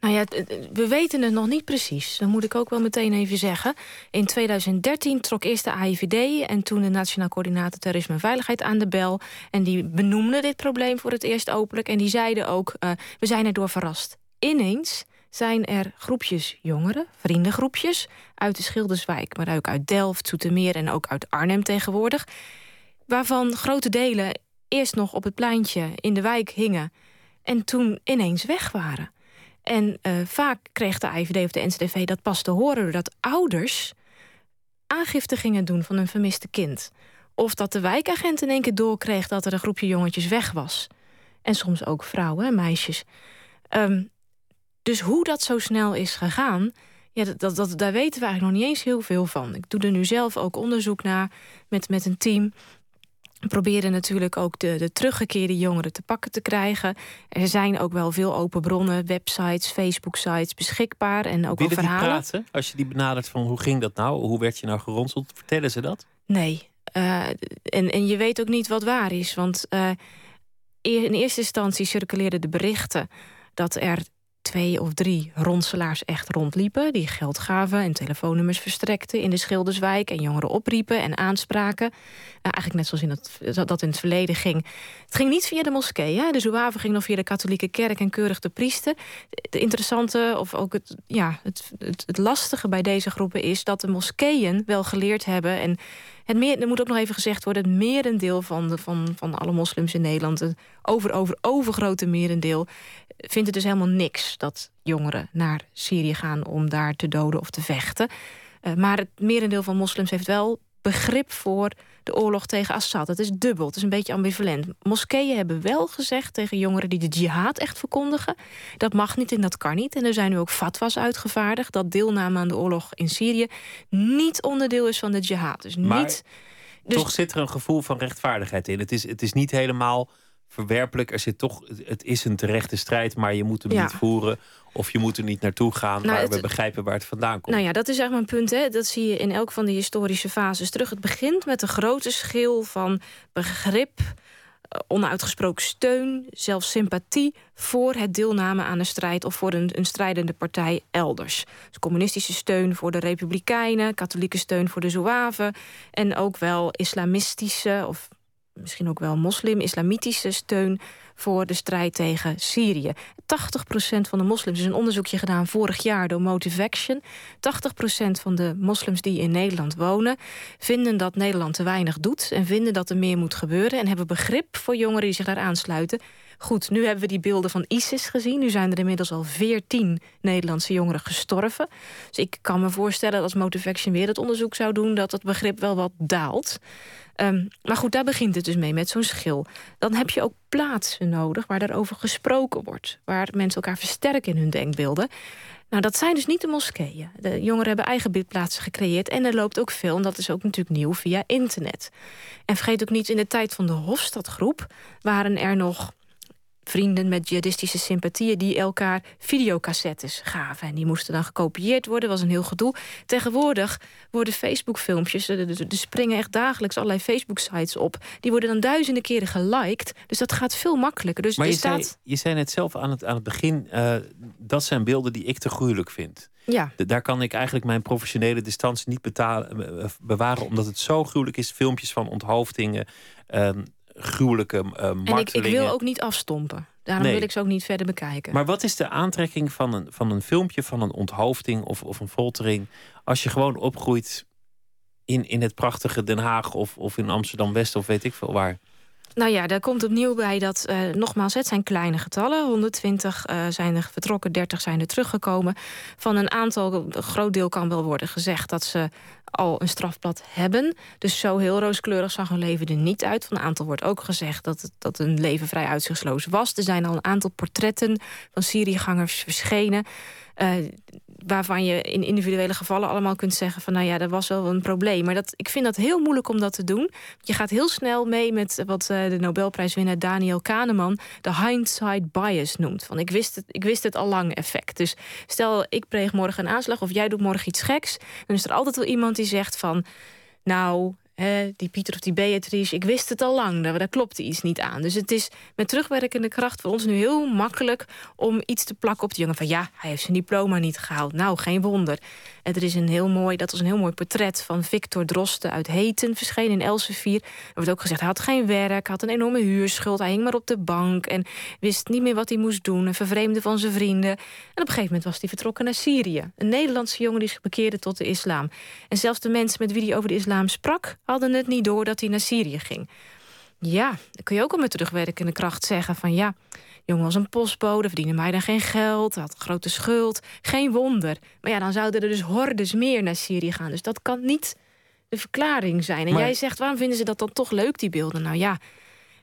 Nou ja, we weten het nog niet precies. Dat moet ik ook wel meteen even zeggen. In 2013 trok eerst de AIVD en toen de Nationaal Coördinator Terrorisme en Veiligheid aan de bel. En die benoemden dit probleem voor het eerst openlijk. En die zeiden ook, uh, we zijn erdoor verrast. Ineens zijn er groepjes jongeren, vriendengroepjes... uit de Schilderswijk, maar ook uit Delft, Zoetermeer en ook uit Arnhem tegenwoordig... waarvan grote delen eerst nog op het pleintje in de wijk hingen... en toen ineens weg waren. En uh, vaak kreeg de IVD of de NCDV dat pas te horen... doordat ouders aangifte gingen doen van een vermiste kind. Of dat de wijkagent in één keer doorkreeg dat er een groepje jongetjes weg was. En soms ook vrouwen en meisjes. Um, dus hoe dat zo snel is gegaan, ja, dat, dat, daar weten we eigenlijk nog niet eens heel veel van. Ik doe er nu zelf ook onderzoek naar met, met een team. proberen natuurlijk ook de, de teruggekeerde jongeren te pakken te krijgen. Er zijn ook wel veel open bronnen, websites, Facebook-sites beschikbaar en ook Willen wel verhalen. Die praten, als je die benadert van hoe ging dat nou? Hoe werd je nou geronseld? Vertellen ze dat? Nee. Uh, en, en je weet ook niet wat waar is. Want uh, in eerste instantie circuleerden de berichten dat er twee of drie ronselaars echt rondliepen... die geld gaven en telefoonnummers verstrekten in de Schilderswijk... en jongeren opriepen en aanspraken. Uh, eigenlijk net zoals in dat in het verleden ging. Het ging niet via de moskee. Hè? De zouave ging nog via de katholieke kerk en keurig de priester. Het interessante, of ook het, ja, het, het, het lastige bij deze groepen is... dat de moskeeën wel geleerd hebben... en het er moet ook nog even gezegd worden... het merendeel van, de, van, van alle moslims in Nederland... het over, over, overgrote merendeel... vindt het dus helemaal niks dat jongeren naar Syrië gaan... om daar te doden of te vechten. Uh, maar het merendeel van moslims heeft wel begrip voor de oorlog tegen Assad. Het is dubbel, het is een beetje ambivalent. Moskeeën hebben wel gezegd tegen jongeren die de jihad echt verkondigen... dat mag niet en dat kan niet. En er zijn nu ook fatwas uitgevaardigd... dat deelname aan de oorlog in Syrië niet onderdeel is van de jihad. Dus maar niet... Dus... toch zit er een gevoel van rechtvaardigheid in. Het is, het is niet helemaal verwerpelijk. Er zit toch, het is een terechte strijd, maar je moet hem Ja. niet voeren. Of je moet er niet naartoe gaan, Nou, maar het- we begrijpen waar het vandaan komt. Nou ja, dat is echt mijn punt. Hè. Dat zie je in elk van de historische fases terug. Het begint met een grote schil van begrip, eh, onuitgesproken steun, zelfs sympathie voor het deelname aan een strijd of voor een, een strijdende partij elders. Dus communistische steun voor de Republikeinen, katholieke steun voor de Zouaven en ook wel islamistische of misschien ook wel moslim-islamitische steun voor de strijd tegen Syrië. 80% van de moslims, is een onderzoekje gedaan vorig jaar door Motivaction. 80% van de moslims die in Nederland wonen vinden dat Nederland te weinig doet en vinden dat er meer moet gebeuren en hebben begrip voor jongeren die zich daar aansluiten. Goed, nu hebben we die beelden van ISIS gezien. Nu zijn er inmiddels al 14 Nederlandse jongeren gestorven. Dus ik kan me voorstellen dat als Motivaction weer het onderzoek zou doen, dat het begrip wel wat daalt. Ehm, maar goed, daar begint het dus mee, met zo'n schil. Dan heb je ook plaatsen nodig waar daarover gesproken wordt. Waar mensen elkaar versterken in hun denkbeelden. Nou, dat zijn dus niet de moskeeën. De jongeren hebben eigen bidplaatsen gecreëerd. En er loopt ook veel, en dat is ook natuurlijk nieuw, via internet. En vergeet ook niet, in de tijd van de Hofstadgroep... waren er nog vrienden met jihadistische sympathieën... die elkaar videocassettes gaven. En die moesten dan gekopieerd worden, was een heel gedoe. Tegenwoordig worden Facebook-filmpjes... er- er springen echt dagelijks allerlei Facebook-sites op... die worden dan duizenden keren geliked. Dus dat gaat veel makkelijker. Dus maar je, staat... zei, je zei net zelf aan het, aan het begin... eh, dat zijn beelden die ik te gruwelijk vind. Ja, Daar kan ik eigenlijk mijn professionele distantie niet betalen, eh, bewaren... omdat het zo gruwelijk is. Filmpjes van onthoofdingen, ehm, gruwelijke eh en ik, ik wil ook niet afstompen. Daarom Nee. wil ik ze ook niet verder bekijken. Maar wat is de aantrekking van een, van een filmpje, van een onthoofding of, of een foltering... als je gewoon opgroeit in, in het prachtige Den Haag of, of in Amsterdam-West of weet ik veel waar? Nou ja, daar komt opnieuw bij dat, eh, nogmaals, het zijn kleine getallen. 120 eh, zijn er vertrokken, 30 zijn er teruggekomen. Van een aantal, een groot deel kan wel worden gezegd dat ze al een strafblad hebben. Dus zo heel rooskleurig zag hun leven er niet uit. Van een aantal wordt ook gezegd dat, het, dat hun leven vrij uitzichtsloos was. Er zijn al een aantal portretten van Syriëgangers verschenen. eh, waarvan je in individuele gevallen allemaal kunt zeggen van nou ja, dat was wel een probleem. Maar dat, ik vind dat heel moeilijk om dat te doen. Je gaat heel snel mee met wat eh, de Nobelprijswinnaar Daniel Kahneman de hindsight bias noemt. Van ik wist het, ik wist het al lang effect. Dus stel ik pleeg morgen een aanslag of jij doet morgen iets geks, dan is er altijd wel iemand die zegt van nou, die Pieter of die Beatrice, ik wist het al lang, daar, daar klopte iets niet aan. Dus het is met terugwerkende kracht voor ons nu heel makkelijk om iets te plakken op de jongen. Van ja, hij heeft zijn diploma niet gehaald. Nou, geen wonder. Er is een heel mooi, dat was een heel mooi portret van Victor Drosten uit Heten, verschenen in Elsevier. Er wordt ook gezegd, hij had geen werk, had een enorme huurschuld, hij hing maar op de bank en wist niet meer wat hij moest doen en vervreemde van zijn vrienden. En op een gegeven moment was hij vertrokken naar Syrië. Een Nederlandse jongen die zich bekeerde tot de islam. En zelfs de mensen met wie hij over de islam sprak, hadden het niet door dat hij naar Syrië ging. Ja, dan kun je ook al met terugwerkende kracht zeggen van ja, jongen was een postbode, verdiende mij dan geen geld, had een grote schuld. Geen wonder. Maar ja, dan zouden er dus hordes meer naar Syrië gaan. Dus dat kan niet de verklaring zijn. En Maar- jij zegt, waarom vinden ze dat dan toch leuk, die beelden? Nou ja,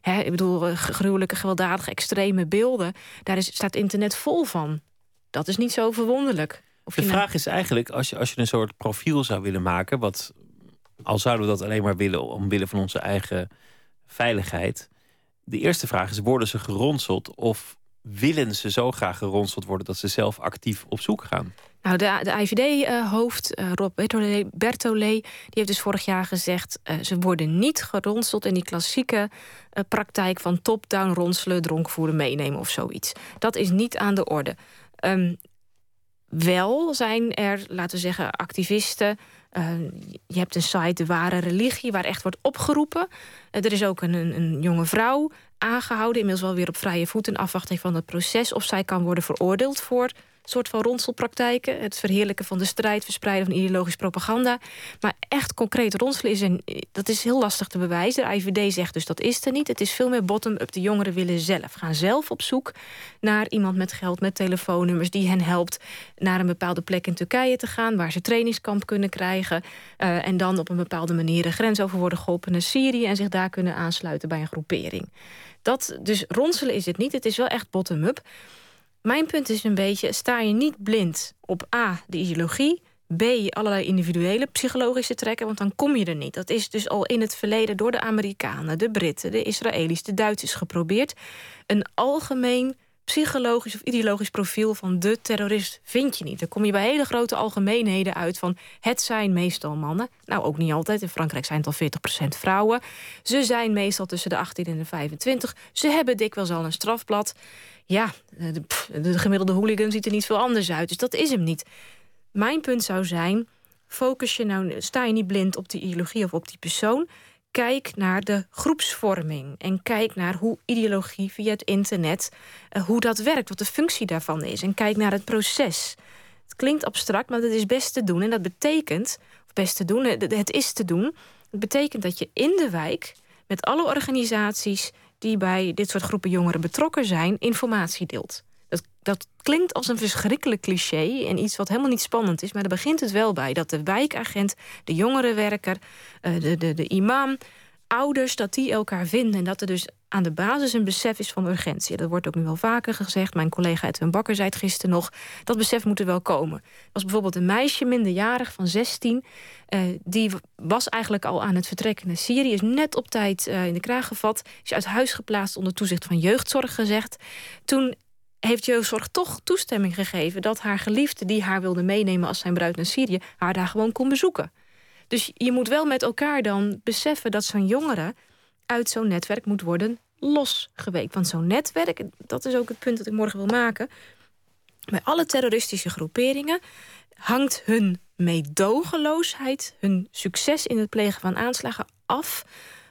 hè, ik bedoel, eh, gruwelijke, gewelddadige, extreme beelden. Daar is, staat internet vol van. Dat is niet zo verwonderlijk. Of De nou- vraag is eigenlijk, als je, als je een soort profiel zou willen maken... wat al zouden we dat alleen maar willen omwille van onze eigen veiligheid. De eerste vraag is: worden ze geronseld of willen ze zo graag geronseld worden dat ze zelf actief op zoek gaan? Nou, de, de IVD-hoofd, uh, Rob Bertolé, die heeft dus vorig jaar gezegd... Uh, ze worden niet geronseld in die klassieke praktijk van top-down ronselen... dronken meenemen of zoiets. Dat is niet aan de orde. Um, wel zijn er, laten we zeggen, activisten... je hebt een site, De Ware Religie, waar echt wordt opgeroepen. er is ook een, een jonge vrouw aangehouden, inmiddels wel weer op vrije voet... in afwachting van het proces, of zij kan worden veroordeeld voor soort van ronselpraktijken. Het verheerlijken van de strijd, verspreiden van ideologisch propaganda. Maar echt concreet ronselen is, een, dat is heel lastig te bewijzen. De IVD zegt dus dat is er niet. Het is veel meer bottom-up. De jongeren willen zelf. Gaan zelf op zoek naar iemand met geld, met telefoonnummers... die hen helpt naar een bepaalde plek in Turkije te gaan... waar ze trainingskamp kunnen krijgen. Uh, en dan op een bepaalde manier de grens over worden geholpen naar Syrië... en zich daar kunnen aansluiten bij een groepering. Dat, dus ronselen is het niet. Het is wel echt bottom-up. Mijn punt is een beetje, sta je niet blind op A, de ideologie... B, allerlei individuele psychologische trekken, want dan kom je er niet. Dat is dus al in het verleden door de Amerikanen, de Britten, de Israëli's, de Duitsers geprobeerd. Een algemeen psychologisch of ideologisch profiel van de terrorist vind je niet. Dan kom je bij hele grote algemeenheden uit van het zijn meestal mannen. Nou, ook niet altijd. In Frankrijk zijn het al 40% vrouwen. Ze zijn meestal tussen de 18 en de 25. Ze hebben dikwijls al een strafblad ja, de, de, gemiddelde hooligan ziet er niet veel anders uit. Dus dat is hem niet. Mijn punt zou zijn, focus je nou, sta je niet blind op die ideologie of op die persoon. Kijk naar de groepsvorming en kijk naar hoe ideologie via het internet, uh, hoe dat werkt, wat de functie daarvan is. En kijk naar het proces. Het klinkt abstract, maar dat is best te doen. En dat betekent, of best te doen, het is te doen. Het betekent dat je in de wijk met alle organisaties, die bij dit soort groepen jongeren betrokken zijn, informatie deelt. Dat, dat klinkt als een verschrikkelijk cliché en iets wat helemaal niet spannend is, maar daar begint het wel bij. Dat de wijkagent, de jongerenwerker, eh, de, de, de imam, ouders, dat die elkaar vinden. En dat er dus aan de basis een besef is van urgentie. Dat wordt ook nu wel vaker gezegd. Mijn collega Edwin Bakker zei het gisteren nog. Dat besef moet er wel komen. Er was bijvoorbeeld een meisje, minderjarig, van 16. Uh, eh, die was eigenlijk al aan het vertrekken naar Syrië. Is net op tijd uh, in de kraag gevat. Is uit huis geplaatst onder toezicht van jeugdzorg gezegd. Toen heeft jeugdzorg toch toestemming gegeven... dat haar geliefde die haar wilde meenemen als zijn bruid naar Syrië... haar daar gewoon kon bezoeken. Dus je moet wel met elkaar dan beseffen dat zo'n jongere uit zo'n netwerk moet worden losgeweekt. Want zo'n netwerk, dat is ook het punt dat ik morgen wil maken. Bij alle terroristische groeperingen hangt hun meedogenloosheid, hun succes in het plegen van aanslagen af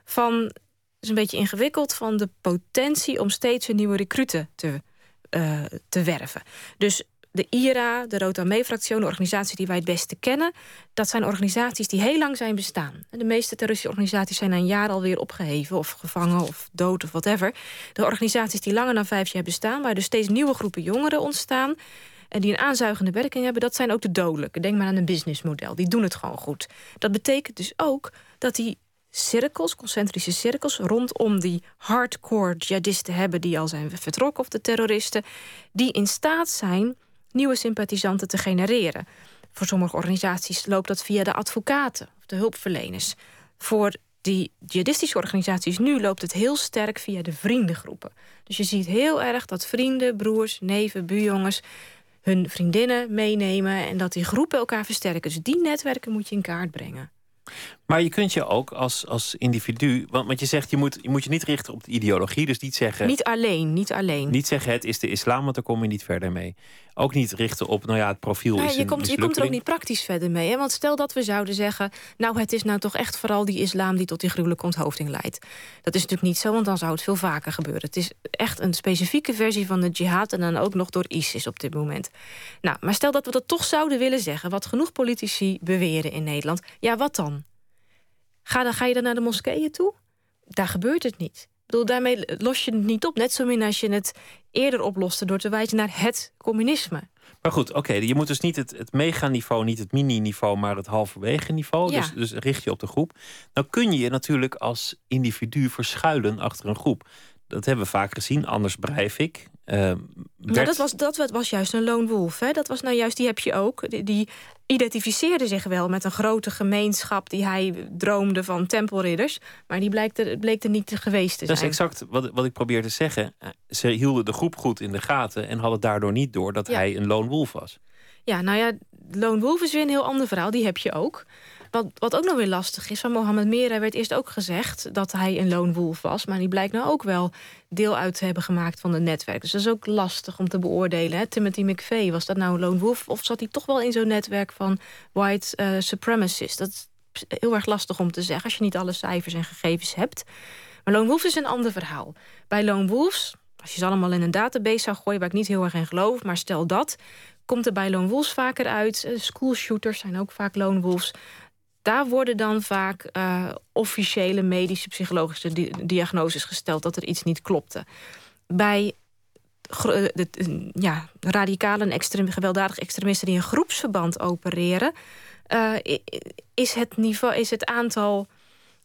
van, is een beetje ingewikkeld, van de potentie om steeds een nieuwe recruten te, uh, te werven. Dus de IRA, de Rota Mee-fractie, de organisatie die wij het beste kennen... dat zijn organisaties die heel lang zijn bestaan. De meeste terroristische organisaties zijn een jaar alweer opgeheven... of gevangen of dood of whatever. De organisaties die langer dan vijf jaar bestaan... waar dus steeds nieuwe groepen jongeren ontstaan... en die een aanzuigende werking hebben... dat zijn ook de dodelijke. Denk maar aan een businessmodel. Die doen het gewoon goed. Dat betekent dus ook dat die cirkels, concentrische cirkels... rondom die hardcore jihadisten hebben die al zijn vertrokken... of de terroristen, die in staat zijn nieuwe sympathisanten te genereren. Voor sommige organisaties loopt dat via de advocaten of de hulpverleners. Voor die jihadistische organisaties nu loopt het heel sterk via de vriendengroepen. Dus je ziet heel erg dat vrienden, broers, neven, buurjongens hun vriendinnen meenemen en dat die groepen elkaar versterken. Dus die netwerken moet je in kaart brengen. Maar je kunt je ook als, als individu... Want, want je zegt, je moet, je moet je niet richten op de ideologie. Dus niet zeggen... Niet alleen, niet alleen. Niet zeggen, het is de islam, want daar kom je niet verder mee. Ook niet richten op, nou ja, het profiel is je komt, je komt er ook niet praktisch verder mee. Hè? Want stel dat we zouden zeggen... nou, het is nou toch echt vooral die islam die tot die gruwelijke onthoofding leidt. Dat is natuurlijk niet zo, want dan zou het veel vaker gebeuren. Het is echt een specifieke versie van de jihad... en dan ook nog door ISIS op dit moment. Nou, maar stel dat we dat toch zouden willen zeggen... wat genoeg politici beweren in Nederland. Ja, wat dan? Ga, dan, ga je dan naar de moskeeën toe? Daar gebeurt het niet. Bedoel, daarmee los je het niet op. Net zo min als je het eerder oploste door te wijzen naar het communisme. Maar goed, oké, je moet dus niet het, het mega-niveau, niet het mini-niveau, maar het halverwege niveau. Ja. Dus, dus richt je op de groep. Nou kun je je natuurlijk als individu verschuilen achter een groep. Dat hebben we vaak gezien. Anders Breivik, Uh, nou, dat was, dat was juist een lone wolf. Hè? Dat was nou juist, die heb je ook. Die, die, identificeerde zich wel met een grote gemeenschap... die hij droomde van tempelridders. Maar die bleek er, bleek er niet geweest te zijn. Dat is exact wat, wat ik probeer te zeggen. Ze hielden de groep goed in de gaten... en hadden daardoor niet door dat hij een lone wolf was. Ja, nou ja, lone wolf is weer een heel ander verhaal. Die heb je ook. Wat, wat ook nog weer lastig is, van Mohammed Merah werd eerst ook gezegd dat hij een lone wolf was. Maar die blijkt nou ook wel deel uit te hebben gemaakt van het netwerk. Dus dat is ook lastig om te beoordelen. Hè? Timothy McVeigh, was dat nou een lone wolf? Of zat hij toch wel in zo'n netwerk van white uh, supremacists? Dat is heel erg lastig om te zeggen als je niet alle cijfers en gegevens hebt. Maar lone wolf is een ander verhaal. Bij lone wolves, als je ze allemaal in een database zou gooien... waar ik niet heel erg in geloof, maar stel dat... komt er bij lone wolves vaker uit. Uh, schoolshooters zijn ook vaak lone wolves daar worden dan vaak uh, officiële medische psychologische di diagnoses gesteld dat er iets niet klopte. Bij eh, de, ja, radicale en gewelddadige extremisten die in groepsverband opereren, is het niveau, is het aantal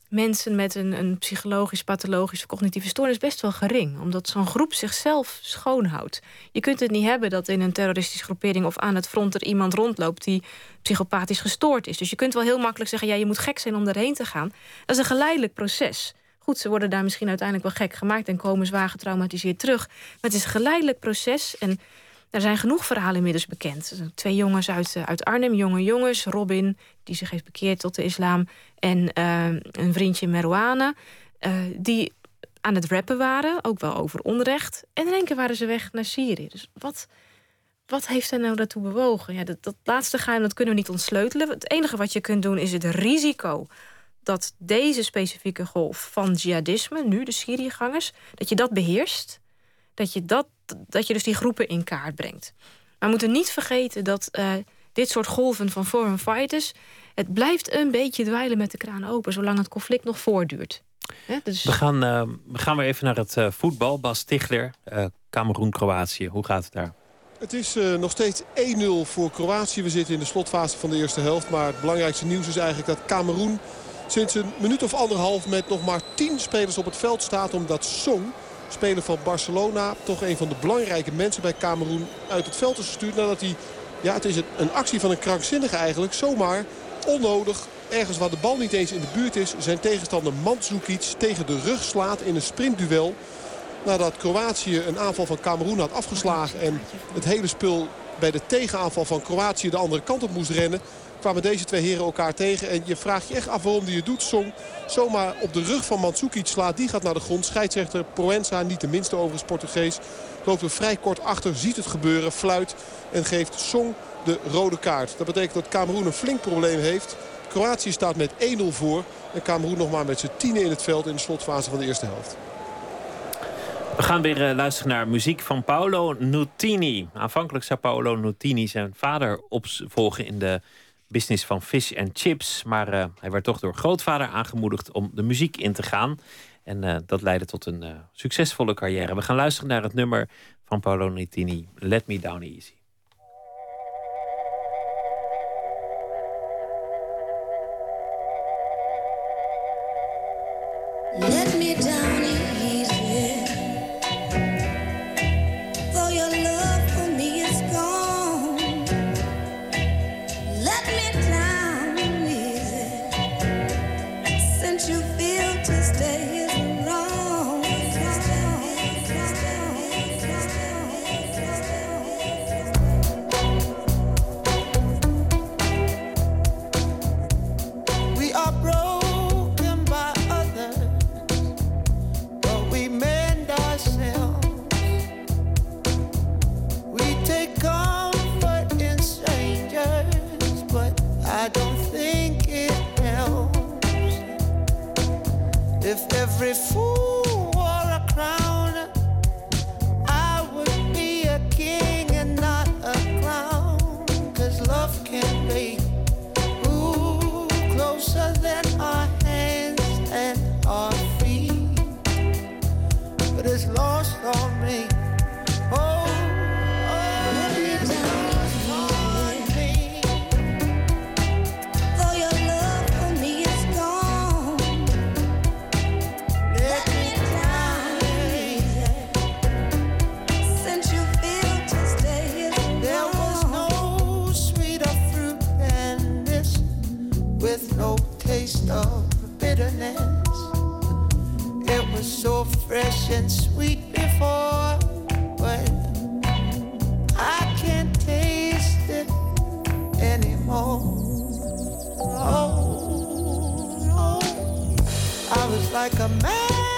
mensen met een, een psychologisch, pathologische, cognitieve stoornis best wel gering. Omdat zo'n groep zichzelf schoonhoudt. Je kunt het niet hebben dat in een terroristische groepering of aan het front er iemand rondloopt die psychopathisch gestoord is. Dus je kunt wel heel makkelijk zeggen: ja, je moet gek zijn om erheen te gaan. Dat is een geleidelijk proces. Goed, ze worden daar misschien uiteindelijk wel gek gemaakt en komen zwaar getraumatiseerd terug. Maar het is een geleidelijk proces. En er zijn genoeg verhalen inmiddels bekend. Twee jongens uit, eh, uit Arnhem, jonge jongens. Robin, die zich heeft bekeerd tot de islam. En uh, een vriendje Merouane. Uh, die aan het rappen waren, ook wel over onrecht. En in één keer waren ze weg naar Syrië. Dus wat, wat heeft hen nou daartoe bewogen? Ja, dat, dat laatste geheim dat kunnen we niet ontsleutelen. Het enige wat je kunt doen is het risico dat deze specifieke golf van jihadisme, nu de Syriëgangers, dat je dat beheerst. Dat je dat dat je dus die groepen in kaart brengt. Maar we moeten niet vergeten dat uh, dit soort golven van foreign fighters... het blijft een beetje dweilen met de kraan open... zolang het conflict nog voortduurt. dus... we, gaan, uh, we gaan weer even naar het uh, voetbal. Bas Tichler, Cameroen-Kroatië. Hoe gaat het daar? Het is uh, nog steeds 1-0 voor Kroatië. We zitten in de slotfase van de eerste helft. Maar het belangrijkste nieuws is eigenlijk dat Cameroen sinds een minuut of anderhalf... met nog maar 10 spelers op het veld staat. Omdat Song, speler van Barcelona. Toch een van de belangrijke mensen bij Cameroen uit het veld is gestuurd. Nadat hij, ja het is een actie van een krankzinnige eigenlijk, zomaar onnodig ergens waar de bal niet eens in de buurt is... zijn tegenstander Mandzukic tegen de rug slaat in een sprintduel. Nadat Kroatië een aanval van Cameroen had afgeslagen... en het hele spul bij de tegenaanval van Kroatië de andere kant op moest rennen kwamen deze twee heren elkaar tegen. En je vraagt je echt af waarom die het doet. Song zomaar op de rug van Mandzukic slaat. Die gaat naar de grond. Scheidsrechter Proenza, niet de minste overigens Portugees. Loopt er vrij kort achter, ziet het gebeuren, fluit en geeft Song de rode kaart. Dat betekent dat Cameroen een flink probleem heeft. Kroatië staat met 1-0 voor. En Cameroen nog maar met z'n tienen in het veld in de slotfase van de eerste helft. We gaan weer uh, luisteren naar muziek van Paolo Nutini. Aanvankelijk zou Paolo Nutini zijn vader opvolgen in de business van fish en chips. Maar uh, hij werd toch door grootvader aangemoedigd om de muziek in te gaan. En uh, dat leidde tot een succesvolle carrière. We gaan luisteren naar het nummer van Paolo Nutini, Let Me Down Easy. Every fool of bitterness. It was so fresh and sweet before, but I can't taste it anymore. Oh, no. I was like a man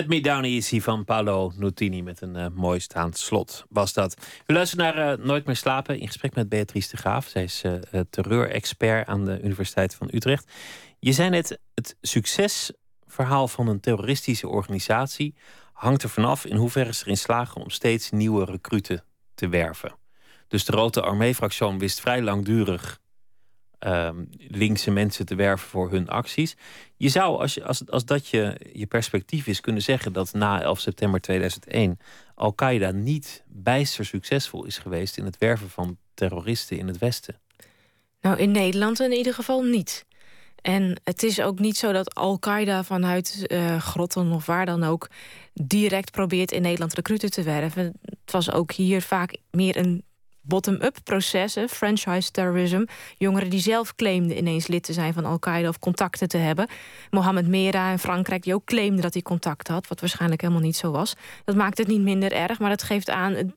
Let Me Down Easy van Paolo Nutini met een eh, mooi staand slot was dat. We luisteren naar eh, Nooit meer slapen in gesprek met Beatrice de Graaf. Zij is uh, terreurexpert aan de Universiteit van Utrecht. Je zei net, het succesverhaal van een terroristische organisatie hangt er vanaf in hoeverre ze erin slagen om steeds nieuwe recruten te werven. Dus de Rote Armee-fractie wist vrij langdurig um, linkse mensen te werven voor hun acties. Je zou, als, je, als, als dat je, je perspectief is, kunnen zeggen dat na 11 september 2001 Al-Qaeda niet bijster succesvol is geweest in het werven van terroristen in het Westen. Nou, in Nederland in ieder geval niet. En het is ook niet zo dat Al-Qaeda vanuit uh, grotten of waar dan ook direct probeert in Nederland recruten te werven. Het was ook hier vaak meer een bottom-up processen, franchise terrorism. Jongeren die zelf claimden ineens lid te zijn van Al-Qaeda of contacten te hebben. Mohammed Mera in Frankrijk, die ook claimde dat hij contact had, wat waarschijnlijk helemaal niet zo was. Dat maakt het niet minder erg, maar dat geeft aan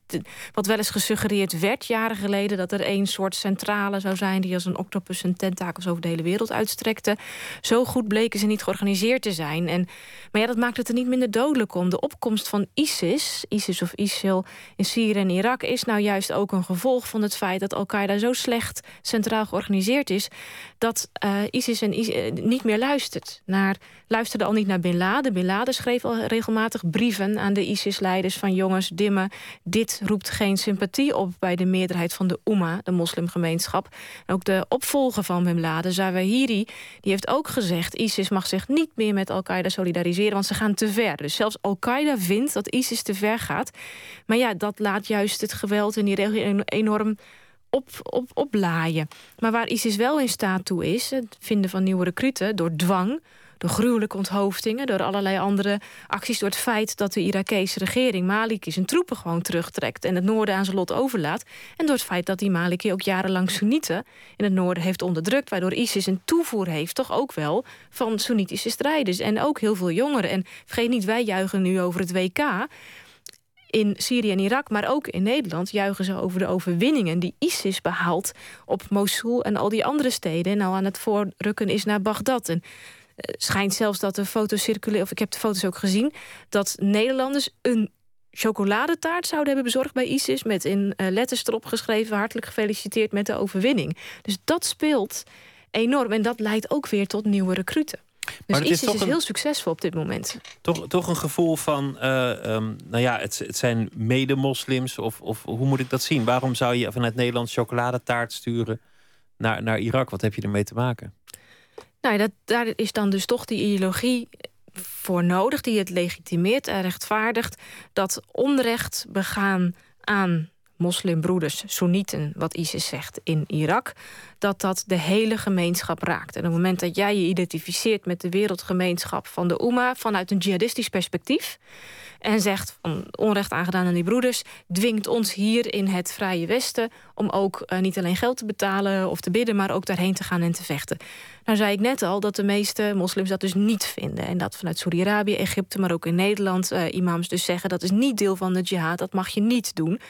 wat wel eens gesuggereerd werd jaren geleden: dat er één soort centrale zou zijn die als een octopus zijn tentakels over de hele wereld uitstrekte. Zo goed bleken ze niet georganiseerd te zijn. En, maar ja, dat maakt het er niet minder dodelijk om. De opkomst van ISIS, ISIS of ISIL in Syrië en Irak, is nou juist ook een gevolg van het feit dat Al-Qaeda zo slecht centraal georganiseerd is dat uh, ISIS en ISIS, uh, niet meer luistert. Naar, luisterde al niet naar Bin Laden. Bin Laden schreef al regelmatig brieven aan de ISIS-leiders van jongens, dimmen. Dit roept geen sympathie op bij de meerderheid van de Umma, de moslimgemeenschap. En ook de opvolger van Bin Laden, Zawahiri, die heeft ook gezegd: ISIS mag zich niet meer met Al-Qaeda solidariseren, want ze gaan te ver. Dus zelfs Al-Qaeda vindt dat ISIS te ver gaat. Maar ja, dat laat juist het geweld in die regio enorm op, op, oplaaien. Maar waar ISIS wel in staat toe is, het vinden van nieuwe recruten door dwang, door gruwelijke onthoofdingen, door allerlei andere acties, door het feit dat de Irakese regering Maliki zijn troepen gewoon terugtrekt en het noorden aan zijn lot overlaat, en door het feit dat die Maliki ook jarenlang Soenieten in het noorden heeft onderdrukt, waardoor ISIS een toevoer heeft, toch ook wel van Soenitische strijders en ook heel veel jongeren. En vergeet niet, wij juichen nu over het WK in Syrië en Irak, maar ook in Nederland juichen ze over de overwinningen die ISIS behaalt op Mosul en al die andere steden. En nou aan het voorrukken is naar Bagdad. En het schijnt zelfs dat de foto's circuleren, of ik heb de foto's ook gezien, dat Nederlanders een chocoladetaart zouden hebben bezorgd bij ISIS met in letters erop geschreven hartelijk gefeliciteerd met de overwinning. Dus dat speelt enorm en dat leidt ook weer tot nieuwe recruten. Dus maar ISIS is, toch is een, heel succesvol op dit moment. Toch, toch een gevoel van, uh, um, nou ja, het, het zijn mede-moslims. Of, of hoe moet ik dat zien? Waarom zou je vanuit Nederland chocoladetaart sturen naar, naar Irak? Wat heb je ermee te maken? Nou, dat, daar is dan dus toch die ideologie voor nodig, die het legitimeert en rechtvaardigt dat onrecht begaan aan moslimbroeders, Soenieten, wat ISIS zegt in Irak, dat dat de hele gemeenschap raakt. En op het moment dat jij je identificeert met de wereldgemeenschap van de Oema vanuit een jihadistisch perspectief en zegt van onrecht aangedaan aan die broeders, dwingt ons hier in het Vrije Westen om ook eh, niet alleen geld te betalen of te bidden, maar ook daarheen te gaan en te vechten. Nou zei ik net al dat de meeste moslims dat dus niet vinden. En dat vanuit Saudi-Arabië, Egypte, maar ook in Nederland eh, imams dus zeggen dat is niet deel van de jihad, dat mag je niet doen.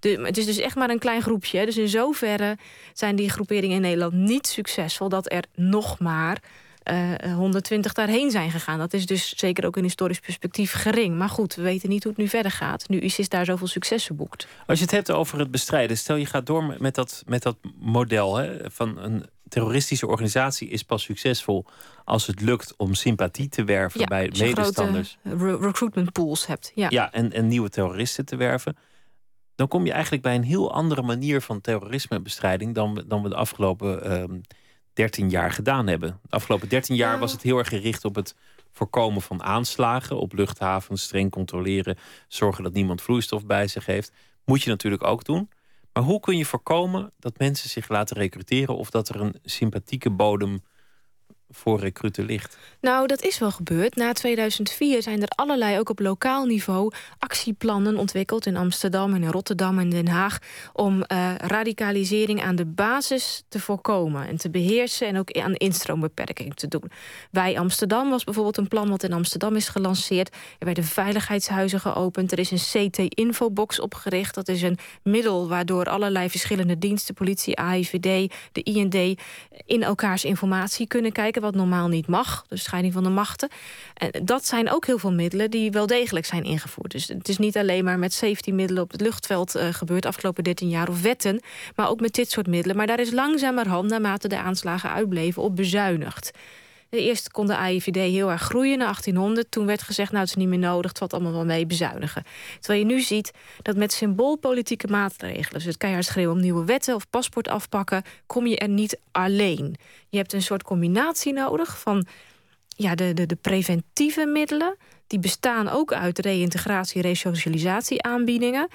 De, het is dus echt maar een klein groepje. hè. Dus in zoverre zijn die groeperingen in Nederland niet succesvol dat er nog maar eh, 120 daarheen zijn gegaan. Dat is dus zeker ook in historisch perspectief gering. Maar goed, we weten niet hoe het nu verder gaat. Nu ISIS daar zoveel successen boekt. Als je het hebt over het bestrijden, stel je gaat door met dat, met dat model hè, van een terroristische organisatie is pas succesvol als het lukt om sympathie te werven bij als je medestanders. grote re- recruitment pools hebt. Ja. Ja, en, en nieuwe terroristen te werven. Dan kom je eigenlijk bij een heel andere manier van terrorismebestrijding dan we, dan we de afgelopen ehm 13 jaar gedaan hebben. De afgelopen 13 jaar was het heel erg gericht op het voorkomen van aanslagen op luchthavens, streng controleren, zorgen dat niemand vloeistof bij zich heeft. Moet je natuurlijk ook doen. Maar hoe kun je voorkomen dat mensen zich laten recruteren of dat er een sympathieke bodem voor recruten ligt? Nou, dat is wel gebeurd. Na 2004 zijn er allerlei, ook op lokaal niveau, actieplannen ontwikkeld in Amsterdam en in Rotterdam en Den Haag. om eh, radicalisering aan de basis te voorkomen en te beheersen en ook aan instroombeperking te doen. Bij Amsterdam was bijvoorbeeld een plan wat in Amsterdam is gelanceerd. Er werden veiligheidshuizen geopend. Er is een CT-infobox opgericht. Dat is een middel waardoor allerlei verschillende diensten, politie, AIVD, de IND, in elkaars informatie kunnen kijken, wat normaal niet mag. De scheiding van de machten. En dat zijn ook heel veel middelen die wel degelijk zijn ingevoerd. Dus het is niet alleen maar met safety middelen op het luchtveld eh, gebeurd afgelopen 13 jaar of wetten, maar ook met dit soort middelen. Maar daar is langzamerhand, naarmate de aanslagen uitbleven, op bezuinigd. Eerst kon de AIVD heel erg groeien naar 1800. Toen werd gezegd, nou het is niet meer nodig, het valt allemaal wel mee, bezuinigen. Terwijl je nu ziet dat met symboolpolitieke maatregelen... dus het keihard schreeuwen om nieuwe wetten of paspoort afpakken... kom je er niet alleen. Je hebt een soort combinatie nodig van ja, de, de, de preventieve middelen... die bestaan ook uit reïntegratie, resocialisatie aanbiedingen...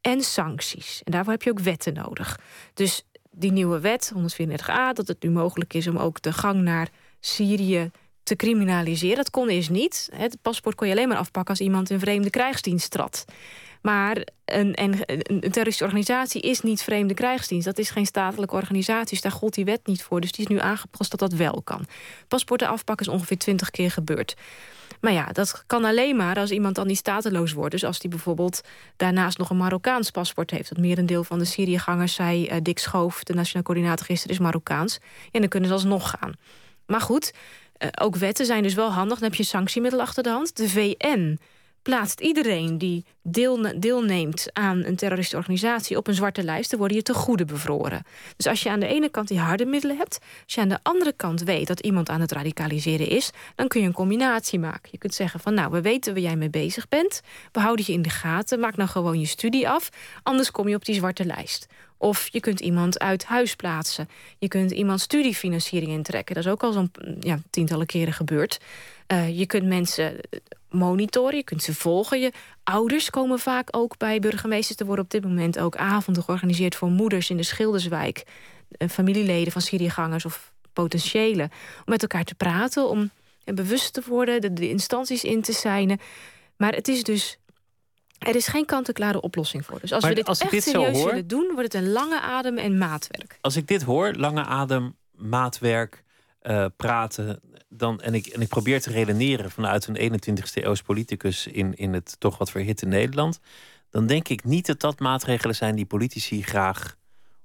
en sancties. En daarvoor heb je ook wetten nodig. Dus die nieuwe wet, 134a, dat het nu mogelijk is om ook de gang naar Syrië te criminaliseren. Dat kon eerst niet. Het paspoort kon je alleen maar afpakken als iemand in vreemde krijgsdienst trad. Maar een, een, een terroristische organisatie is niet vreemde krijgsdienst. Dat is geen statelijke organisatie, dus daar gold die wet niet voor. Dus die is nu aangepast dat dat wel kan. Paspoorten afpakken is ongeveer twintig keer gebeurd. Maar ja, dat kan alleen maar als iemand dan niet stateloos wordt. Dus als die bijvoorbeeld daarnaast nog een Marokkaans paspoort heeft. Het merendeel van de Syriëgangers, zei uh, Dick Schoof, de nationaal coördinator gisteren, is Marokkaans. En dan kunnen ze alsnog gaan. Maar goed, uh, ook wetten zijn dus wel handig. Dan heb je sanctiemiddel achter de hand. De VN plaatst iedereen die deel, deelneemt aan een terroristische organisatie op een zwarte lijst, dan worden je te goede bevroren. Dus als je aan de ene kant die harde middelen hebt, als je aan de andere kant weet dat iemand aan het radicaliseren is, dan kun je een combinatie maken. Je kunt zeggen van nou, we weten waar jij mee bezig bent, we houden je in de gaten, maak nou gewoon je studie af, anders kom je op die zwarte lijst. Of je kunt iemand uit huis plaatsen. Je kunt iemand studiefinanciering intrekken. Dat is ook al zo'n ja, tientallen keren gebeurd. Uh, je kunt mensen monitoren, je kunt ze volgen. Je ouders komen vaak ook bij burgemeesters. Er worden op dit moment ook avonden georganiseerd voor moeders in de Schilderswijk. Uh, familieleden van Syriëgangers of potentiële. Om met elkaar te praten, om bewust te worden, de, de instanties in te zijn. Maar het is dus er is geen kant-en-klare oplossing voor. Dus als Maar we dit als echt dit serieus hoor- willen doen... wordt het een lange adem en maatwerk. Als ik dit hoor, lange adem, maatwerk, eh, praten. Dan, en, ik, en ik probeer te redeneren vanuit een 21ste eeuws politicus in, in het toch wat verhitte Nederland. Dan denk ik niet dat dat maatregelen zijn die politici graag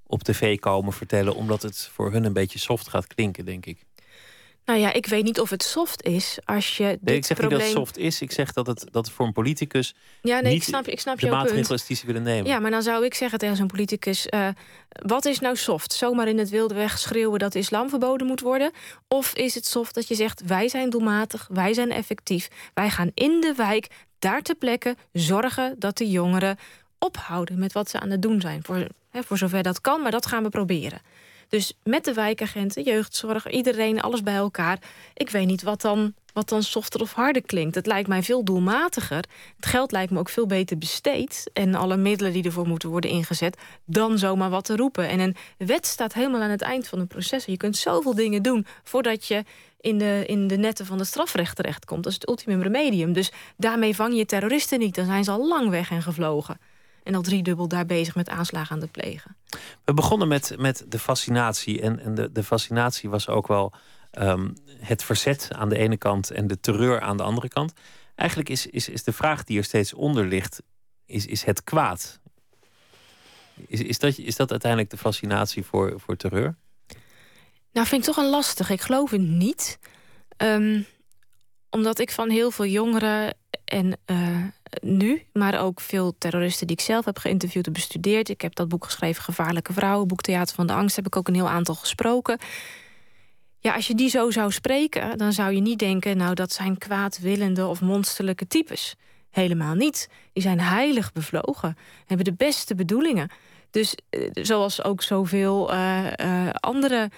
op tv komen vertellen. Omdat het voor hun een beetje soft gaat klinken, denk ik. Nou ja, ik weet niet of het soft is als je dit Nee, ik zeg probleem... niet dat het soft is. Ik zeg dat het, dat voor een politicus Ja, nee, ik snap, ik snap de maatregelen die ze willen nemen. Ja, maar dan zou ik zeggen tegen zo'n politicus... eh, wat is nou soft? Zomaar in het wilde weg schreeuwen dat islam verboden moet worden? Of is het soft dat je zegt, wij zijn doelmatig, wij zijn effectief... wij gaan in de wijk, daar ter plekke, zorgen dat de jongeren ophouden... met wat ze aan het doen zijn, voor, hè, voor zover dat kan, maar dat gaan we proberen. Dus met de wijkagenten, jeugdzorg, iedereen, alles bij elkaar. Ik weet niet wat dan, wat dan softer of harder klinkt. Het lijkt mij veel doelmatiger. Het geld lijkt me ook veel beter besteed. En alle middelen die ervoor moeten worden ingezet. Dan zomaar wat te roepen. En een wet staat helemaal aan het eind van een proces. Je kunt zoveel dingen doen voordat je in de, in de netten van het strafrecht terechtkomt. Dat is het ultimum remedium. Dus daarmee vang je terroristen niet. Dan zijn ze al lang weg en gevlogen. En al driedubbel daar bezig met aanslagen aan het plegen. We begonnen met, met de fascinatie. En, en de, de fascinatie was ook wel ehm, het verzet aan de ene kant en de terreur aan de andere kant. Eigenlijk is, is, is de vraag die er steeds onder ligt, is, is het kwaad? Is, is, dat, is dat uiteindelijk de fascinatie voor, voor terreur? Nou, vind ik toch een lastig. Ik geloof het niet. Ehm, omdat ik van heel veel jongeren en eh, nu, maar ook veel terroristen die ik zelf heb geïnterviewd en bestudeerd. Ik heb dat boek geschreven, Gevaarlijke Vrouwen, boek Theater van de Angst, heb ik ook een heel aantal gesproken. Ja, als je die zo zou spreken, dan zou je niet denken, nou dat zijn kwaadwillende of monsterlijke types. Helemaal niet. Die zijn heilig bevlogen, hebben de beste bedoelingen. Dus eh, zoals ook zoveel andere eh,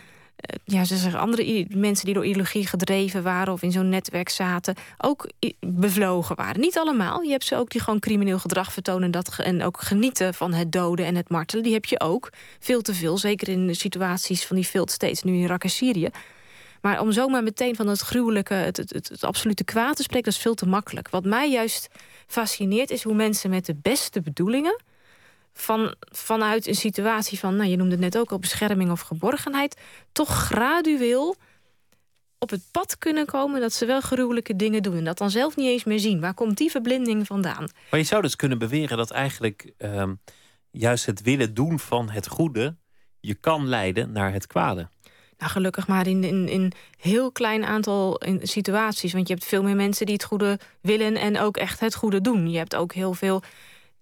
ja, ze zeggen andere mensen die door ideologie gedreven waren of in zo'n netwerk zaten, ook bevlogen waren. Niet allemaal. Je hebt ze ook die gewoon crimineel gedrag vertonen dat, en ook genieten van het doden en het martelen. Die heb je ook. Veel te veel. Zeker in de situaties van die veel steeds nu in Irak en Syrië. Maar om zomaar meteen van het gruwelijke, het, het, het, het absolute kwaad te spreken, dat is veel te makkelijk. Wat mij juist fascineert is hoe mensen met de beste bedoelingen van, vanuit een situatie van, nou, je noemde het net ook al, bescherming of geborgenheid, toch gradueel op het pad kunnen komen dat ze wel gruwelijke dingen doen. En dat dan zelf niet eens meer zien. Waar komt die verblinding vandaan? Maar je zou dus kunnen beweren dat eigenlijk ehm, juist het willen doen van het goede je kan leiden naar het kwade. Nou, gelukkig maar in een in, in heel klein aantal situaties. Want je hebt veel meer mensen die het goede willen en ook echt het goede doen. Je hebt ook heel veel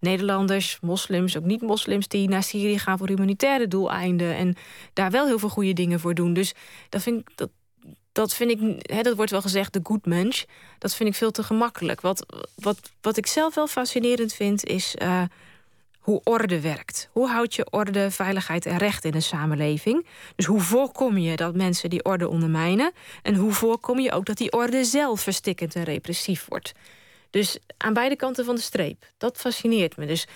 Nederlanders, moslims, ook niet-moslims... die naar Syrië gaan voor humanitaire doeleinden... en daar wel heel veel goede dingen voor doen. Dus dat vind ik... Dat, dat vind ik, hè, dat wordt wel gezegd, de good mensch. Dat vind ik veel te gemakkelijk. Wat, wat, wat ik zelf wel fascinerend vind, is uh, hoe orde werkt. Hoe houd je orde, veiligheid en recht in een samenleving? Dus hoe voorkom je dat mensen die orde ondermijnen? En hoe voorkom je ook dat die orde zelf verstikkend en repressief wordt? Dus aan beide kanten van de streep. Dat fascineert me. Dus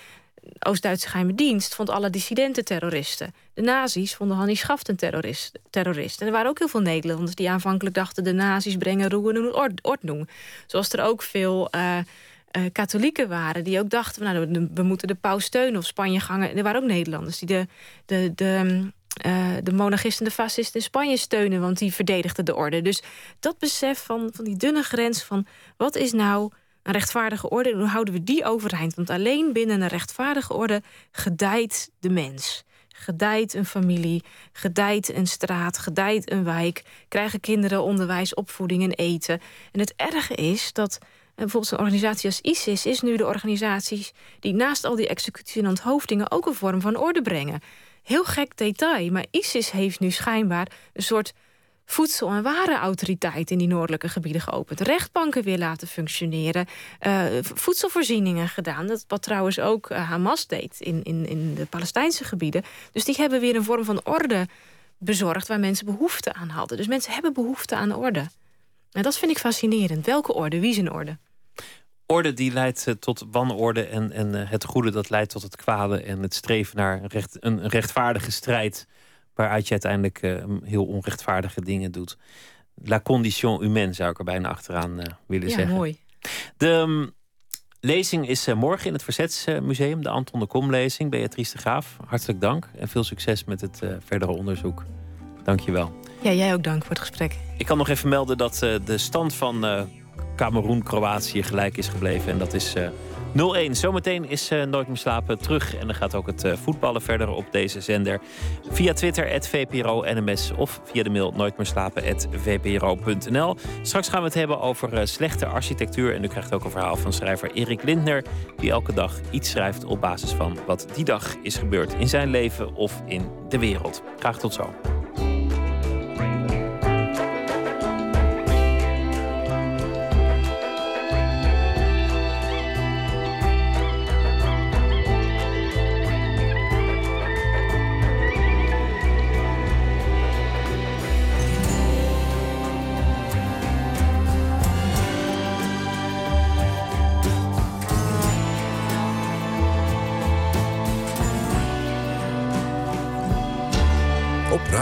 Oost-Duitse geheime dienst vond alle dissidenten terroristen. De nazi's vonden Hanni Schaft een terrorist, terrorist. En er waren ook heel veel Nederlanders die aanvankelijk dachten... de nazi's brengen roeren en ordnung. Zoals er ook veel uh, uh, katholieken waren die ook dachten... Nou, we moeten de paus steunen of Spanje gangen. Er waren ook Nederlanders die de, de, de, uh, de monarchisten en de fascisten in Spanje steunen... want die verdedigden de orde. Dus dat besef van, van die dunne grens van... wat is nou een rechtvaardige orde. hoe houden we die overeind? Want alleen binnen een rechtvaardige orde gedijt de mens. Gedijt een familie, gedijt een straat, gedijt een wijk. Krijgen kinderen onderwijs, opvoeding en eten. En het erge is dat eh, bijvoorbeeld een organisatie als ISIS... is nu de organisatie die naast al die executies en onthoofdingen... ook een vorm van orde brengen. Heel gek detail, maar ISIS heeft nu schijnbaar een soort voedsel- en warenautoriteit in die noordelijke gebieden geopend. Rechtbanken weer laten functioneren. Uh, voedselvoorzieningen gedaan. Dat, wat trouwens ook uh, Hamas deed in, in, in de Palestijnse gebieden. Dus die hebben weer een vorm van orde bezorgd... waar mensen behoefte aan hadden. Dus mensen hebben behoefte aan orde. En dat vind ik fascinerend. Welke orde? Wie zijn orde? Orde die leidt uh, tot wanorde en, en het goede dat leidt tot het kwade... en het streven naar recht, een rechtvaardige strijd waaruit je uiteindelijk uh, heel onrechtvaardige dingen doet. La condition humaine zou ik er bijna achteraan uh, willen ja, zeggen. mooi. De um, lezing is uh, morgen in het Verzetsmuseum, de Anton de Kom lezing. Beatrice de Graaf, hartelijk dank en veel succes met het verdere onderzoek. Dank je wel. Ja, jij ook dank voor het gesprek. Ik kan nog even melden dat de stand van Cameroen-Kroatië gelijk is gebleven. En dat is 0-1. Zometeen is uh, Nooit meer slapen terug. En dan gaat ook het uh, voetballen verder op deze zender. Via Twitter, at VPRO NMS. Of via de mail nooitmeerslapen.vpro.nl. Straks gaan we het hebben over uh, slechte architectuur. En u krijgt ook een verhaal van schrijver Erik Lindner. Die elke dag iets schrijft op basis van wat die dag is gebeurd. In zijn leven of in de wereld. Graag tot zo.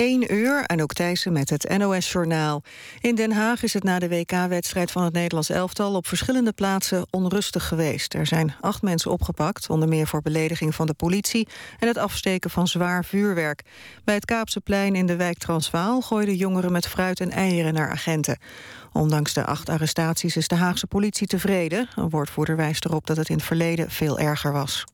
1 uur, en ook Thijssen met het NOS-journaal. In Den Haag is het na de WK-wedstrijd van het Nederlands elftal... op verschillende plaatsen onrustig geweest. Er zijn acht mensen opgepakt, onder meer voor belediging van de politie... en het afsteken van zwaar vuurwerk. Bij het Kaapseplein in de wijk Transvaal... gooiden jongeren met fruit en eieren naar agenten. Ondanks de acht arrestaties is de Haagse politie tevreden. Een woordvoerder wijst erop dat het in het verleden veel erger was.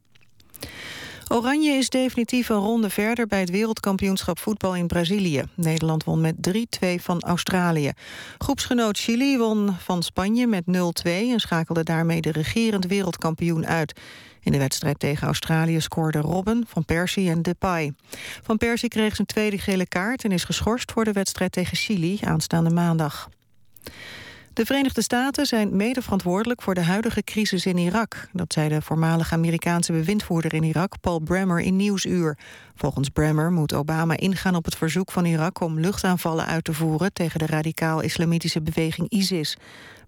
Oranje is definitief een ronde verder bij het wereldkampioenschap voetbal in Brazilië. Nederland won met 3-2 van Australië. Groepsgenoot Chili won van Spanje met 0-2 en schakelde daarmee de regerend wereldkampioen uit. In de wedstrijd tegen Australië scoorden Robben, Van Persie en Depay. Van Persie kreeg zijn tweede gele kaart en is geschorst voor de wedstrijd tegen Chili aanstaande maandag. De Verenigde Staten zijn mede verantwoordelijk voor de huidige crisis in Irak. Dat zei de voormalige Amerikaanse bewindvoerder in Irak, Paul Bremer, in Nieuwsuur. Volgens Bremer moet Obama ingaan op het verzoek van Irak om luchtaanvallen uit te voeren tegen de radicaal-islamitische beweging ISIS.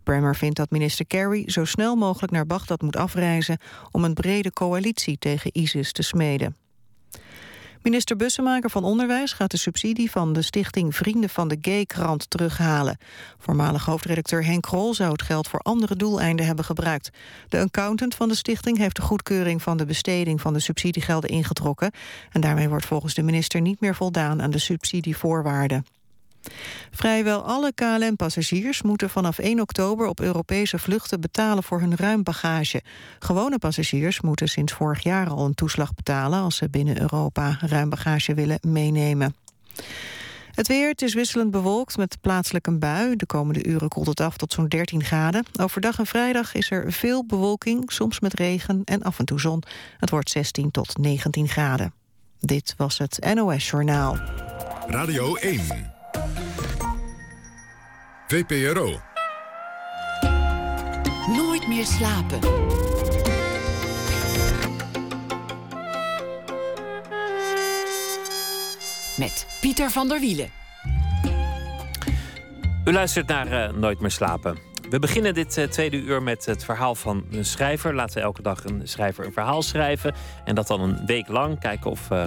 Bremer vindt dat minister Kerry zo snel mogelijk naar Bagdad moet afreizen om een brede coalitie tegen ISIS te smeden. Minister Bussemaker van Onderwijs gaat de subsidie van de stichting Vrienden van de Gay-krant terughalen. Voormalig hoofdredacteur Henk Krol zou het geld voor andere doeleinden hebben gebruikt. De accountant van de stichting heeft de goedkeuring van de besteding van de subsidiegelden ingetrokken. En daarmee wordt volgens de minister niet meer voldaan aan de subsidievoorwaarden. Vrijwel alle KLM-passagiers moeten vanaf 1 oktober op Europese vluchten betalen voor hun ruimbagage. Gewone passagiers moeten sinds vorig jaar al een toeslag betalen als ze binnen Europa ruimbagage willen meenemen. Het weer, is wisselend bewolkt met plaatselijk een bui. De komende uren koelt het af tot zo'n 13 graden. Overdag en vrijdag is er veel bewolking, soms met regen en af en toe zon. Het wordt 16 tot 19 graden. Dit was het NOS Journaal. Radio 1. VPRO. Nooit meer slapen. Met Pieter van der Wielen. U luistert naar uh, Nooit meer slapen. We beginnen dit uh, tweede uur met het verhaal van een schrijver. Laten we elke dag een schrijver een verhaal schrijven. En dat dan een week lang. Kijken of uh,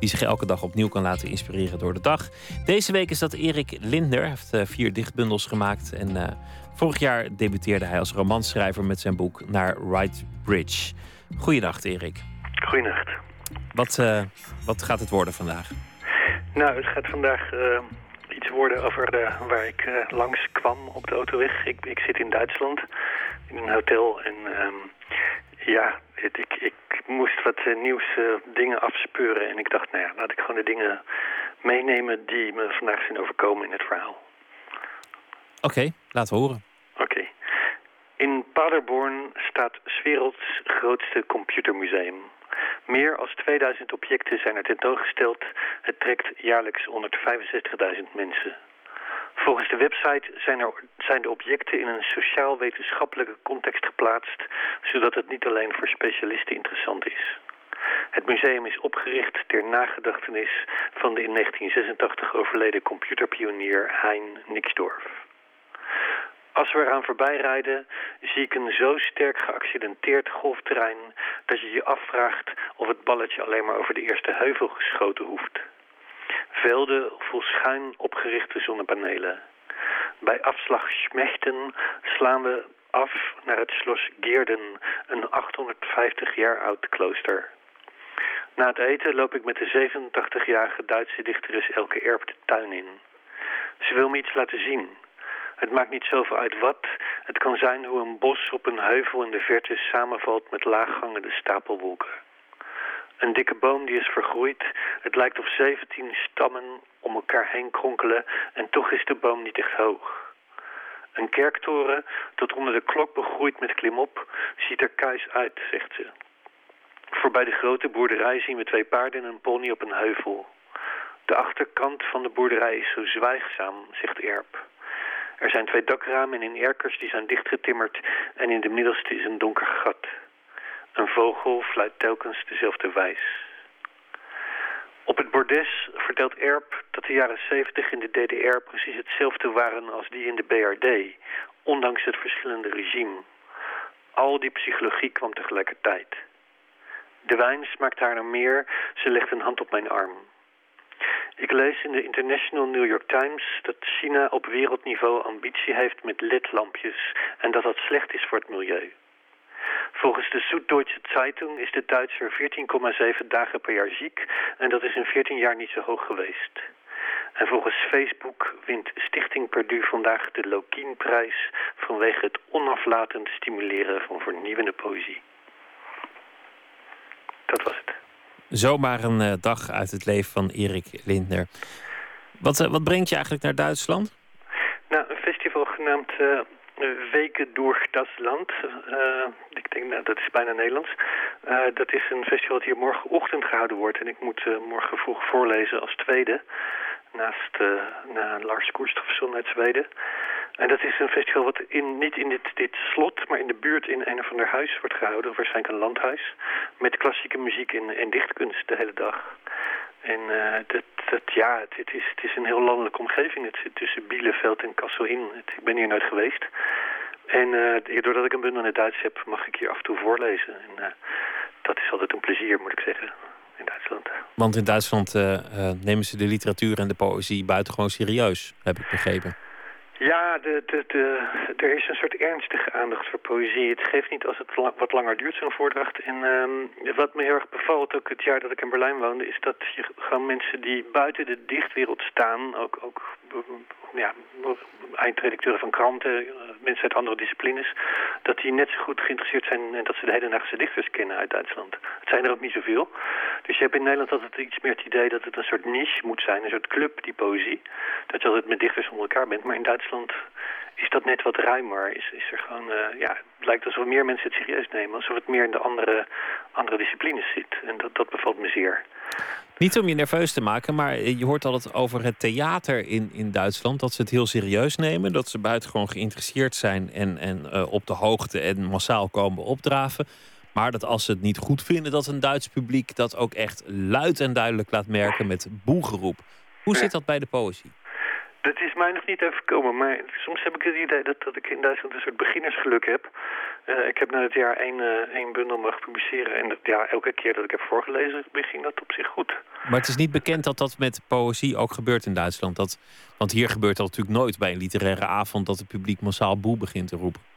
die zich elke dag opnieuw kan laten inspireren door de dag. Deze week is dat Erik Linder. Hij heeft uh, vier dichtbundels gemaakt. En uh, vorig jaar debuteerde hij als romanschrijver met zijn boek Naar Right Bridge. Goeiedag, Erik. Goeienacht. Wat, uh, wat gaat het worden vandaag? Nou, het gaat vandaag iets worden over waar ik langs kwam op de autoweg. Ik, ik zit in Duitsland in een hotel en um, ja, ik, ik, moest wat uh, nieuws uh, dingen afspeuren. En ik dacht, nou ja, laat ik gewoon de dingen meenemen die me vandaag zijn overkomen in het verhaal. Oké, okay, laten we horen. Oké. Okay. In Paderborn staat 's werelds grootste computermuseum. Meer dan 2000 objecten zijn er tentoongesteld. Het trekt jaarlijks 165.000 mensen. Volgens de website zijn, er, zijn de objecten in een sociaal-wetenschappelijke context geplaatst, zodat het niet alleen voor specialisten interessant is. Het museum is opgericht ter nagedachtenis van de in 1986 overleden computerpionier Hein Nixdorf. Als we eraan voorbij rijden, zie ik een zo sterk geaccidenteerd golfterrein dat je je afvraagt of het balletje alleen maar over de eerste heuvel geschoten hoeft velden vol schuin opgerichte zonnepanelen. Bij afslag Schmechten slaan we af naar het Schloss Geerden, een 850 jaar oud klooster. Na het eten loop ik met de 87-jarige Duitse dichteres Elke Erp de tuin in. Ze wil me iets laten zien. Het maakt niet zoveel uit wat. Het kan zijn hoe een bos op een heuvel in de verte samenvalt met laaghangende stapelwolken. Een dikke boom die is vergroeid. Het lijkt of 17 stammen om elkaar heen kronkelen en toch is de boom niet echt hoog. Een kerktoren, tot onder de klok begroeid met klimop, ziet er kuis uit, zegt ze. Voorbij de grote boerderij zien we twee paarden en een pony op een heuvel. De achterkant van de boerderij is zo zwijgzaam, zegt Erp. Er zijn twee dakramen in erkers die zijn dichtgetimmerd en in de middelste is een donker gat. Een vogel fluit telkens dezelfde wijs. Op het bordes vertelt Erp dat de jaren 70 in de DDR precies hetzelfde waren als die in de BRD, ondanks het verschillende regime. Al die psychologie kwam tegelijkertijd. De wijn smaakt haar naar meer, ze legt een hand op mijn arm. Ik lees in de International New York Times dat China op wereldniveau ambitie heeft met ledlampjes en dat dat slecht is voor het milieu. Volgens de Süddeutsche Zeitung is de Duitser 14,7 dagen per jaar ziek en dat is in 14 jaar niet zo hoog geweest. En volgens Facebook wint Stichting Perdu vandaag de Lokienprijs vanwege het onaflatend stimuleren van vernieuwende poëzie. Dat was het. Zomaar een eh, dag uit het leven van Erik Lindner. Wat, eh, wat brengt je eigenlijk naar Duitsland? Nou, een festival genaamd eh, Weken door das Land. Uh, ik denk, nou, dat is bijna Nederlands. Uh, dat is een festival dat hier morgenochtend gehouden wordt. En ik moet uh, morgen vroeg voorlezen als tweede. Naast na Lars Koerstofsson uit Zweden. En dat is een festival wat in, niet in dit, dit slot, maar in de buurt in een of ander huis wordt gehouden. Waarschijnlijk een landhuis. Met klassieke muziek en, en dichtkunst de hele dag. En uh, dat, ja, het, is, het is een heel landelijke omgeving. Het zit tussen Bielefeld en Kassel in. Het, ik ben hier nooit geweest. En uh, doordat ik een bundel in het Duits heb, mag ik hier af en toe voorlezen. En uh, dat is altijd een plezier, moet ik zeggen, in Duitsland. Want in Duitsland nemen ze de literatuur en de poëzie buitengewoon serieus, heb ik begrepen. Ja, de, de, de, er is een soort ernstige aandacht voor poëzie. Het geeft niet als het wat langer duurt, zo'n voordracht. En um, wat me heel erg bevalt, ook het jaar dat ik in Berlijn woonde... is dat je gewoon mensen die buiten de dichtwereld staan... ook, ook ja, eindredacteuren van kranten, eh, mensen uit andere disciplines... dat die net zo goed geïnteresseerd zijn en dat ze de hedendaagse dichters kennen uit Duitsland. Het zijn er ook niet zoveel. Dus je hebt in Nederland altijd iets meer het idee dat het een soort niche moet zijn, een soort club, die poëzie. Dat je altijd met dichters onder elkaar bent. Maar in Duitsland is dat net wat ruimer. Is, is er gewoon, uh, ja, het lijkt alsof meer mensen het serieus nemen. Alsof het meer in de andere, andere disciplines zit. En dat, dat bevalt me zeer. Niet om je nerveus te maken, maar je hoort altijd over het theater in, in Duitsland. Dat ze het heel serieus nemen. Dat ze buitengewoon geïnteresseerd zijn en, en uh, op de hoogte en massaal komen opdraven. Maar dat als ze het niet goed vinden, dat een Duits publiek dat ook echt luid en duidelijk laat merken met boegeroep. Hoe zit dat bij de poëzie? Dat is mij nog niet overkomen, maar soms heb ik het idee dat, dat ik in Duitsland een soort beginnersgeluk heb. Uh, ik heb na het jaar één, uh, één bundel mogen publiceren en dat, ja, elke keer dat ik heb voorgelezen ging dat op zich goed. Maar het is niet bekend dat dat met poëzie ook gebeurt in Duitsland. Dat, want hier gebeurt dat natuurlijk nooit bij een literaire avond dat het publiek massaal boe begint te roepen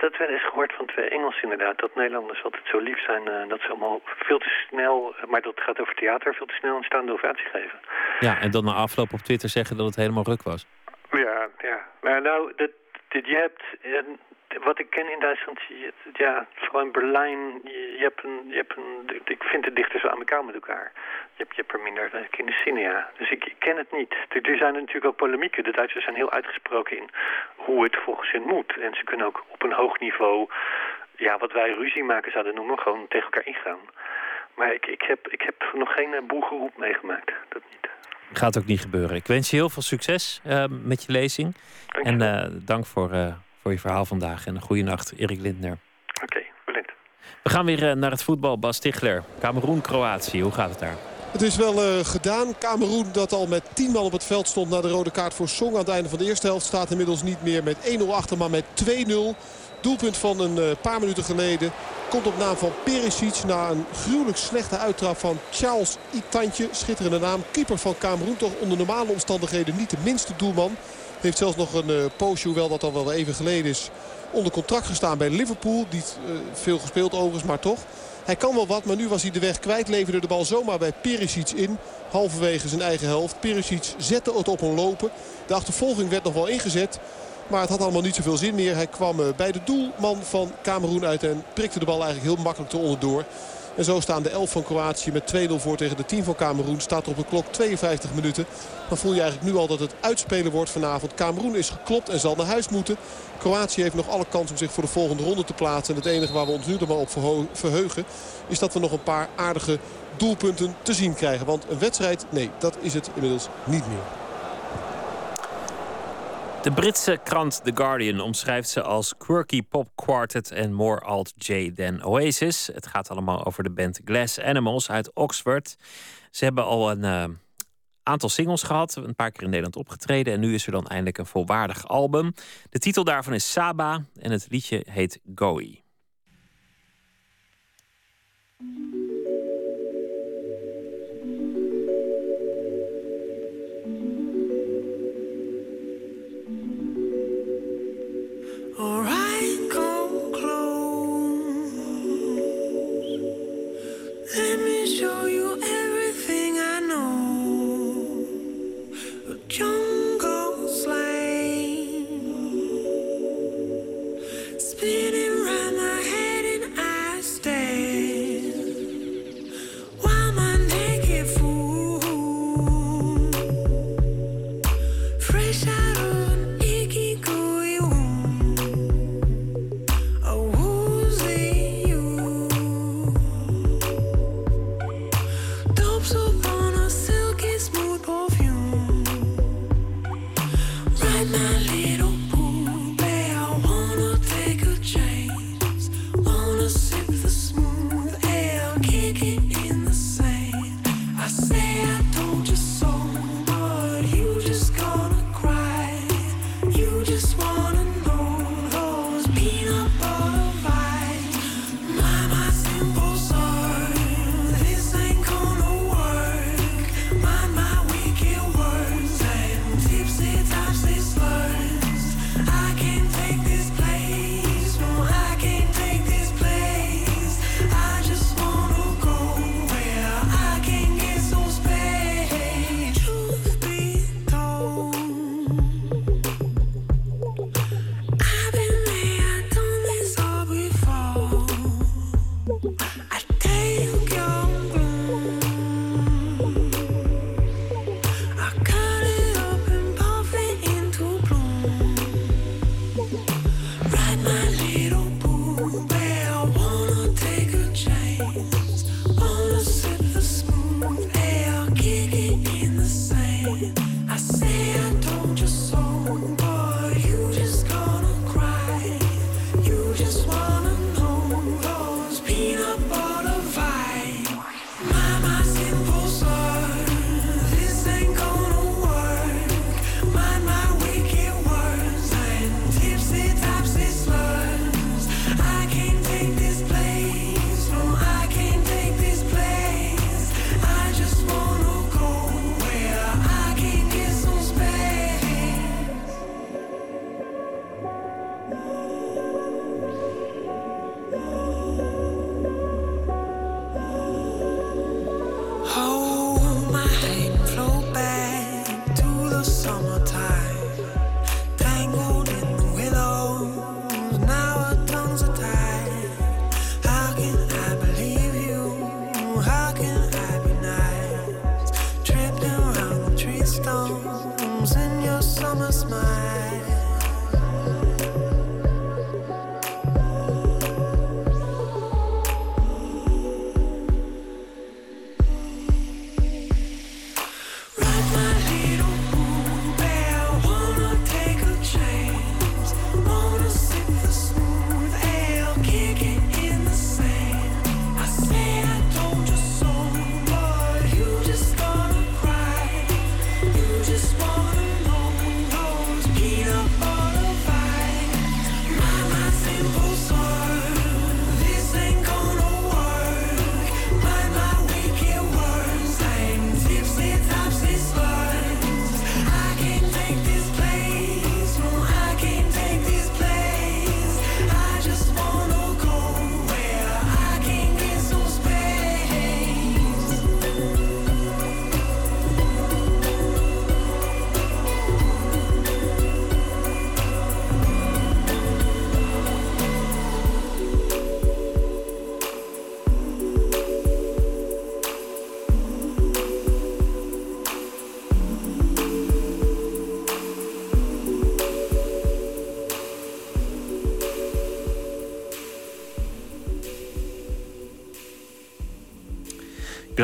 heb dat wel eens gehoord van twee Engelsen inderdaad. Dat Nederlanders altijd zo lief zijn. Uh, dat ze allemaal veel te snel, maar dat gaat over theater, veel te snel een staande ovatie geven. Ja, en dan na afloop op Twitter zeggen dat het helemaal ruk was. Ja, ja. Maar nou, dat, dat je hebt wat ik ken in Duitsland, ja, vooral in Berlijn, je, hebt een, je hebt een, ik vind de dichters wel amicaal met elkaar. Je hebt, je hebt er minder in de. Dus ik, ik, ken het niet. Er, zijn natuurlijk ook polemieken. De Duitsers zijn heel uitgesproken in hoe het volgens hen moet. En ze kunnen ook op een hoog niveau, ja, wat wij ruzie maken zouden noemen, gewoon tegen elkaar ingaan. Maar ik, ik, heb, ik heb nog geen uh, boegeroep meegemaakt. Dat niet. Gaat ook niet gebeuren. Ik wens je heel veel succes uh, met je lezing. Dank en uh, dank voor voor je verhaal vandaag. En een goede nacht, Erik Lindner. Oké, okay, bedankt. We gaan weer eh, naar het voetbal. Bas Stigler, Cameroen-Kroatië. Hoe gaat het daar? Het is wel uh, gedaan. Cameroen dat al met 10 man op het veld stond na de rode kaart voor Song. Aan het einde van de eerste helft staat inmiddels niet meer met 1-0 achter, maar met 2-0. Doelpunt van een uh, paar minuten geleden. Komt op naam van Perisic na een gruwelijk slechte uittrap van Charles Itantje. Schitterende naam. Keeper van Cameroen. Toch onder normale omstandigheden niet de minste doelman. Heeft zelfs nog een uh, poosje, hoewel dat al wel even geleden is, onder contract gestaan bij Liverpool. Niet uh, veel gespeeld overigens, maar toch. Hij kan wel wat, maar nu was hij de weg kwijt. Leverde de bal zomaar bij Perisic in. Halverwege zijn eigen helft. Perisic zette het op een lopen. De achtervolging werd nog wel ingezet. Maar het had allemaal niet zoveel zin meer. Hij kwam uh, bij de doelman van Cameroen uit en prikte de bal eigenlijk heel makkelijk te onderdoor. En zo staan de 11 van Kroatië met 2-0 voor tegen de 10 van Cameroen. Staat er op de klok 52 minuten. Dan voel je eigenlijk nu al dat het uitspelen wordt vanavond. Cameroen is geklopt en zal naar huis moeten. Kroatië heeft nog alle kans om zich voor de volgende ronde te plaatsen. En het enige waar we ons nu er maar op verheugen... is dat we nog een paar aardige doelpunten te zien krijgen. Want een wedstrijd, nee, dat is het inmiddels niet meer. De Britse krant The Guardian omschrijft ze als quirky pop quartet en more alt J than Oasis. Het gaat allemaal over de band Glass Animals uit Oxford. Ze hebben al een eh, aantal singles gehad, een paar keer in Nederland opgetreden en nu is er dan eindelijk een volwaardig album. De titel daarvan is Saba en het liedje heet Goi. All right.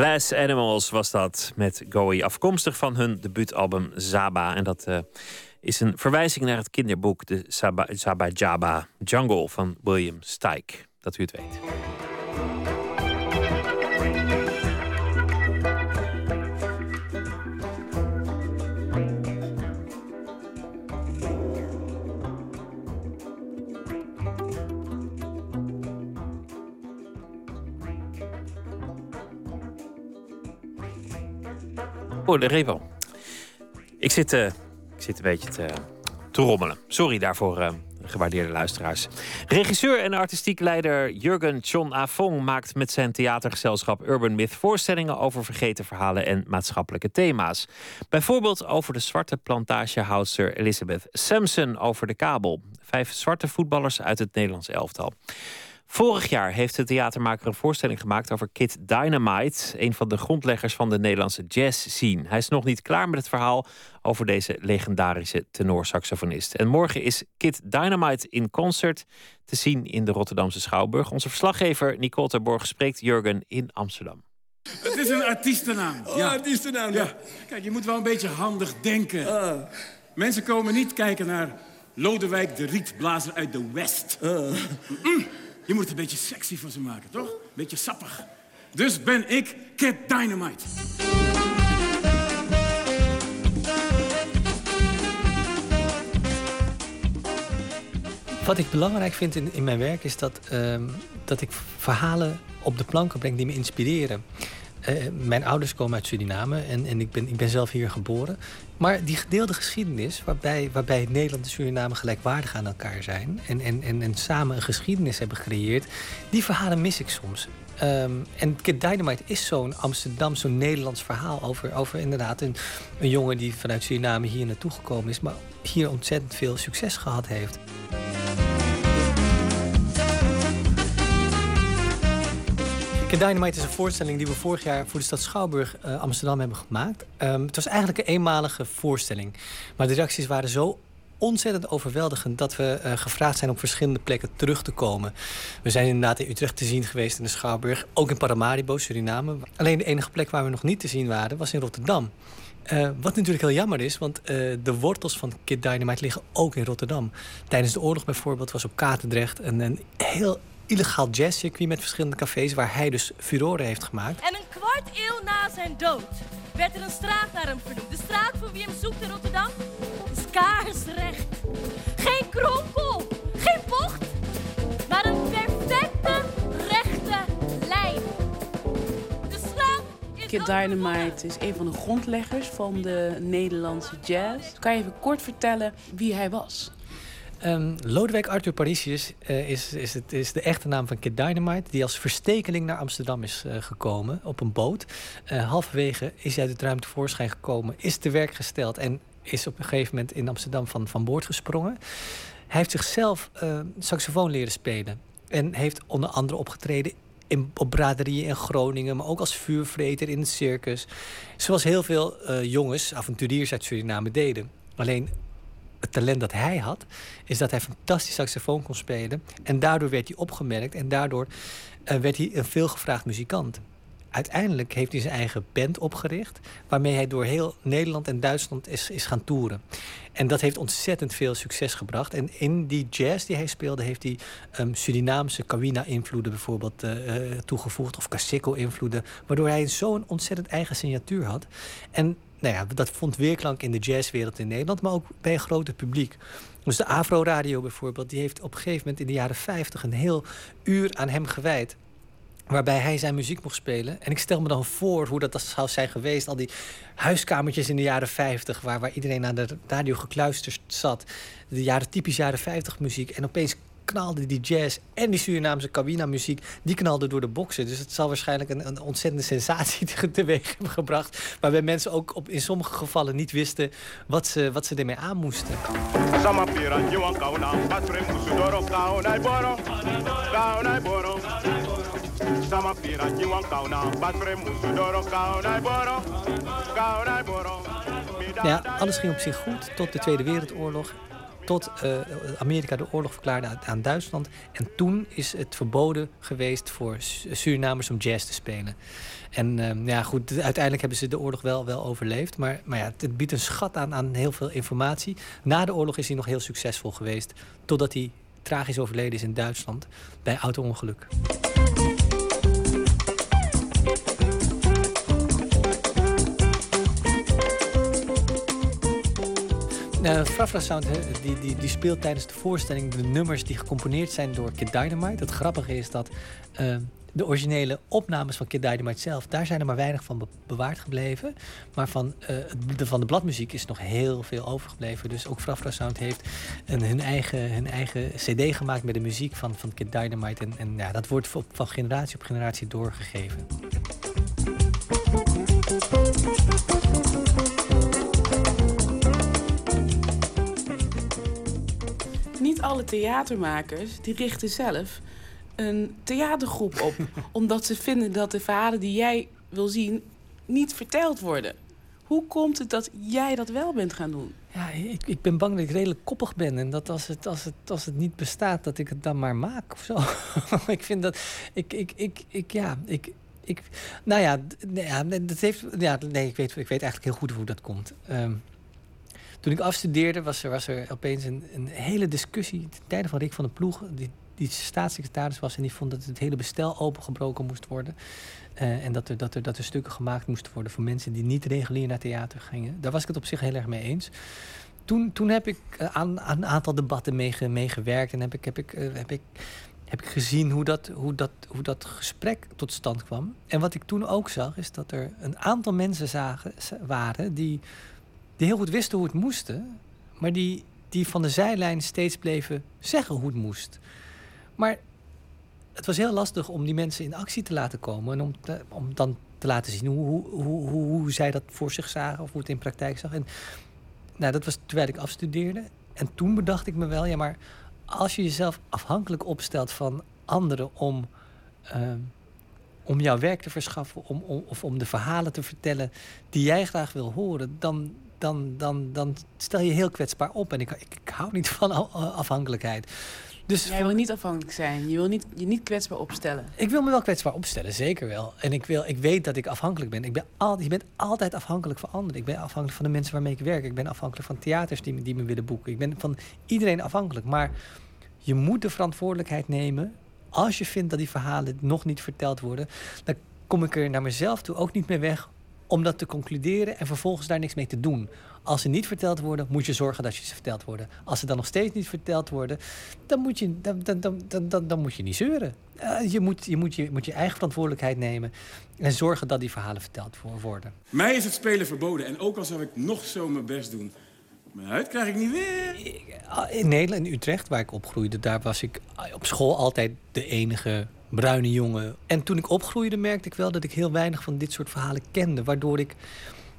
Glass Animals was dat met Goey, afkomstig van hun debuutalbum Zaba. En dat eh, is een verwijzing naar het kinderboek De Zaba, Zaba Jaba Jungle van William Stike. Dat u het weet. Oh, de repo. Ik zit, eh, ik zit een beetje te, te rommelen. Sorry daarvoor, eh, gewaardeerde luisteraars. Regisseur en artistiek leider Jurgen John Afong maakt met zijn theatergezelschap Urban Myth voorstellingen over vergeten verhalen en maatschappelijke thema's. Bijvoorbeeld over de zwarte plantagehoudster Elizabeth Sampson over de kabel. Vijf zwarte voetballers uit het Nederlands elftal. Vorig jaar heeft de theatermaker een voorstelling gemaakt over Kid Dynamite, een van de grondleggers van de Nederlandse jazz scene. Hij is nog niet klaar met het verhaal over deze legendarische tenorsaxofonist. En morgen is Kid Dynamite in concert te zien in de Rotterdamse Schouwburg. Onze verslaggever Nicole Terborg spreekt Jurgen in Amsterdam. Het is een artiestennaam. Oh, artiestennaam, ja. Kijk, je moet wel een beetje handig denken. Ah. Mensen komen niet kijken naar Lodewijk de Rietblazer uit de West. Ah. Mm-mm. Je moet het een beetje sexy van ze maken, toch? Een beetje sappig. Dus ben ik Kid Dynamite. Wat ik belangrijk vind in, in mijn werk is dat, ehm, dat ik verhalen op de planken breng die me inspireren. Eh, mijn ouders komen uit Suriname en, en ik, ben, ik ben zelf hier geboren. Maar die gedeelde geschiedenis, waarbij, waarbij Nederland en Suriname gelijkwaardig aan elkaar zijn en, en, en, en samen een geschiedenis hebben gecreëerd, die verhalen mis ik soms. Ehm, en Kid Dynamite is zo'n Amsterdam, zo'n Nederlands verhaal over, over inderdaad een, een jongen die vanuit Suriname hier naartoe gekomen is, maar hier ontzettend veel succes gehad heeft. Kid Dynamite is een voorstelling die we vorig jaar voor de stad Schouwburg eh, Amsterdam hebben gemaakt. Ehm, het was eigenlijk een eenmalige voorstelling. Maar de reacties waren zo ontzettend overweldigend dat we eh, gevraagd zijn op verschillende plekken terug te komen. We zijn inderdaad in Utrecht te zien geweest in de Schouwburg, ook in Paramaribo, Suriname. Alleen de enige plek waar we nog niet te zien waren was in Rotterdam. Eh, wat natuurlijk heel jammer is, want de wortels van Kid Dynamite liggen ook in Rotterdam. Tijdens de oorlog bijvoorbeeld was op Katendrecht een, een heel illegaal jazzcircuit met verschillende cafés waar hij dus furoren heeft gemaakt. En een kwart eeuw na zijn dood werd er een straat naar hem vernoemd. De straat voor wie hem zoekt in Rotterdam is kaarsrecht. Geen kronkel, geen bocht, maar een perfecte rechte lijn. De slang is Kid Dynamite is een van de grondleggers van de Nederlandse jazz. Kan je even kort vertellen wie hij was? Ehm, Lodewijk Arthur Parisius eh, is, is, het, is de echte naam van Kid Dynamite... die als verstekeling naar Amsterdam is eh, gekomen op een boot. Eh, halverwege is hij uit het ruim tevoorschijn gekomen, is te werk gesteld... en is op een gegeven moment in Amsterdam van, van boord gesprongen. Hij heeft zichzelf eh, saxofoon leren spelen. En heeft onder andere opgetreden in, op braderieën in Groningen... maar ook als vuurvreter in het circus. Zoals heel veel jongens, avonturiers uit Suriname deden. Alleen het talent dat hij had, is dat hij fantastisch saxofoon kon spelen. En daardoor werd hij opgemerkt en daardoor eh, werd hij een veelgevraagd muzikant. Uiteindelijk heeft hij zijn eigen band opgericht, waarmee hij door heel Nederland en Duitsland is, is gaan toeren. En dat heeft ontzettend veel succes gebracht. En in die jazz die hij speelde, heeft hij ehm, Surinaamse Kawina-invloeden bijvoorbeeld eh, eh, toegevoegd, of Kaseko-invloeden, waardoor hij zo'n ontzettend eigen signatuur had. En nou ja, dat vond weerklank in de jazzwereld in Nederland, maar ook bij een groter publiek. Dus de Afro Radio bijvoorbeeld, die heeft op een gegeven moment in de jaren 50 een heel uur aan hem gewijd. Waarbij hij zijn muziek mocht spelen. En ik stel me dan voor hoe dat zou zijn geweest. Al die huiskamertjes in de jaren 50, waar, waar iedereen aan de radio gekluisterd zat. De jaren, typisch jaren 50 muziek. En opeens knalde die jazz en die Surinaamse cabina muziek, die knalde door de boksen. Dus het zal waarschijnlijk een, een ontzettende sensatie te- teweeg hebben gebracht. Waarbij mensen ook op, in sommige gevallen niet wisten wat ze, wat ze ermee aan moesten. Ja, alles ging op zich goed tot de Tweede Wereldoorlog. Tot eh, Amerika de oorlog verklaarde aan, Duitsland. En toen is het verboden geweest voor Su- Surinamers om jazz te spelen. En ehm, ja, goed, uiteindelijk hebben ze de oorlog wel, wel overleefd. Maar, maar ja, het biedt een schat aan, aan heel veel informatie. Na de oorlog is hij nog heel succesvol geweest. Totdat hij tragisch overleden is in Duitsland bij auto-ongeluk. Uh, Frafra Sound die, die, die speelt tijdens de voorstelling de nummers die gecomponeerd zijn door Kid Dynamite. Het grappige is dat eh, de originele opnames van Kid Dynamite zelf, daar zijn er maar weinig van be- bewaard gebleven. Maar van, eh, de, van de bladmuziek is nog heel veel overgebleven. Dus ook Frafra Sound heeft een, hun, eigen, hun eigen cd gemaakt met de muziek van, van Kid Dynamite. En, en ja, dat wordt van, van generatie op generatie doorgegeven. Alle theatermakers die richten zelf een theatergroep op. omdat ze vinden dat de verhalen die jij wil zien niet verteld worden. Hoe komt het dat jij dat wel bent gaan doen? Ja, ik, ik ben bang dat ik redelijk koppig ben. En dat als het, als, het, als het niet bestaat, dat ik het dan maar maak of zo. ik vind dat. Ik, ik, ik, ik, ja, ik. Ik, nou ja, nee, ja, nee, dat heeft, ja, nee ik, weet, ik weet eigenlijk heel goed hoe dat komt. Ehm, toen ik afstudeerde, was er, was er opeens een, een hele discussie. Ten tijde van Rick van den Ploeg, die, die staatssecretaris was. En die vond dat het hele bestel opengebroken moest worden. Eh, en dat er, dat, er, dat er stukken gemaakt moesten worden voor mensen die niet regulier naar theater gingen. Daar was ik het op zich heel erg mee eens. Toen, toen heb ik eh, aan, aan een aantal debatten meege- meegewerkt. En heb ik, heb, ik, eh, heb, ik, heb ik gezien hoe dat, hoe, dat, hoe dat gesprek tot stand kwam. En wat ik toen ook zag, is dat er een aantal mensen waren die, die heel goed wisten hoe het moest. Maar die, die van de zijlijn steeds bleven zeggen hoe het moest. Maar het was heel lastig om die mensen in actie te laten komen. En om, om dan te laten zien hoe, hoe, hoe, hoe, hoe zij dat voor zich zagen. Of hoe het in praktijk zag. En nou, dat was terwijl ik afstudeerde. En toen bedacht ik me wel, ja, maar als je jezelf afhankelijk opstelt van anderen om, ehm, om jouw werk te verschaffen, om, om, of om de verhalen te vertellen die jij graag wil horen, dan, dan, dan, dan stel je heel kwetsbaar op. En ik, ik, ik hou niet van afhankelijkheid. Dus Jij wil niet afhankelijk zijn. Je wil niet, je niet kwetsbaar opstellen. ik wil me wel kwetsbaar opstellen, zeker wel. En ik, wil, ik weet dat ik afhankelijk ben. Ik ben al, je bent altijd afhankelijk van anderen. Ik ben afhankelijk van de mensen waarmee ik werk. Ik ben afhankelijk van theaters die, die me willen boeken. Ik ben van iedereen afhankelijk. Maar je moet de verantwoordelijkheid nemen. Als je vindt dat die verhalen nog niet verteld worden, dan kom ik er naar mezelf toe ook niet meer weg om dat te concluderen en vervolgens daar niks mee te doen. Als ze niet verteld worden, moet je zorgen dat je ze verteld worden. Als ze dan nog steeds niet verteld worden, dan moet je, dan, dan, dan, dan, dan, dan moet je niet zeuren. Eh, je, moet, je, moet je moet je eigen verantwoordelijkheid nemen en zorgen dat die verhalen verteld wo- worden. Mij is het spelen verboden en ook al zou ik nog zo mijn best doen, mijn huid krijg ik niet weer. Ah, In Nederland, in Utrecht, waar ik opgroeide, daar was ik op school altijd de enige bruine jongen. En toen ik opgroeide, merkte ik wel dat ik heel weinig van dit soort verhalen kende. Waardoor ik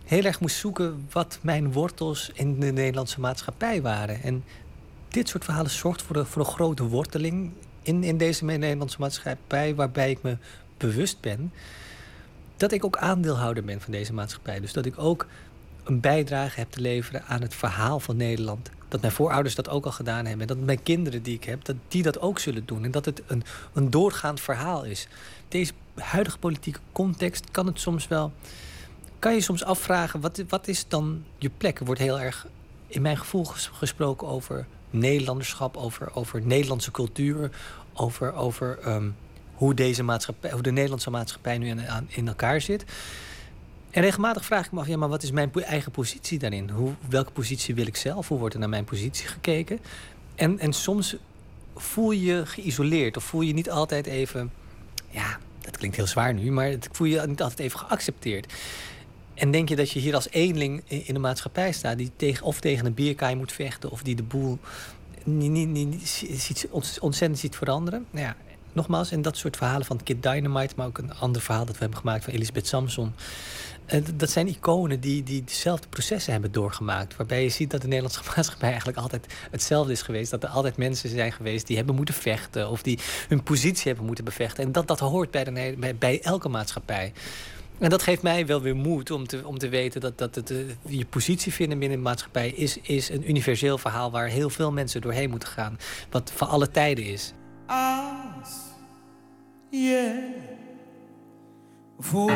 heel erg moest zoeken wat mijn wortels in de Nederlandse maatschappij waren. En dit soort verhalen zorgt voor, de, voor een grote worteling in, in deze Nederlandse maatschappij, waarbij ik me bewust ben dat ik ook aandeelhouder ben van deze maatschappij. Dus dat ik ook een bijdrage heb te leveren aan het verhaal van Nederland. Dat mijn voorouders dat ook al gedaan hebben. En dat mijn kinderen die ik heb, dat die dat ook zullen doen. En dat het een, een doorgaand verhaal is. Deze huidige politieke context kan het soms wel. Kan je soms afvragen, wat, wat is dan je plek? Er wordt heel erg in mijn gevoel ges- gesproken over Nederlanderschap, over, over Nederlandse cultuur, over, over ehm, hoe, deze maatschappij, hoe de Nederlandse maatschappij nu in, in elkaar zit. En regelmatig vraag ik me af, ja, maar wat is mijn eigen positie daarin? Hoe, welke positie wil ik zelf? Hoe wordt er naar mijn positie gekeken? En, en soms voel je je geïsoleerd of voel je niet altijd even, ja, dat klinkt heel zwaar nu, maar het voel je niet altijd even geaccepteerd. En denk je dat je hier als eenling in de maatschappij staat die tegen, of tegen een bierkaai moet vechten of die de boel niet, niet, niet, ontzettend ziet veranderen? Nou ja, nogmaals, en dat soort verhalen van Kid Dynamite, maar ook een ander verhaal dat we hebben gemaakt van Elisabeth Samson. D- dat zijn iconen die, die dezelfde processen hebben doorgemaakt. Waarbij je ziet dat de Nederlandse maatschappij eigenlijk altijd hetzelfde is geweest. Dat er altijd mensen zijn geweest die hebben moeten vechten. Of die hun positie hebben moeten bevechten. En dat, dat hoort bij, de, bij, bij elke maatschappij. En dat geeft mij wel weer moed om te, om te weten dat, dat het, eh, je positie vinden binnen de maatschappij is, is een universeel verhaal waar heel veel mensen doorheen moeten gaan. Wat van alle tijden is. Als je voor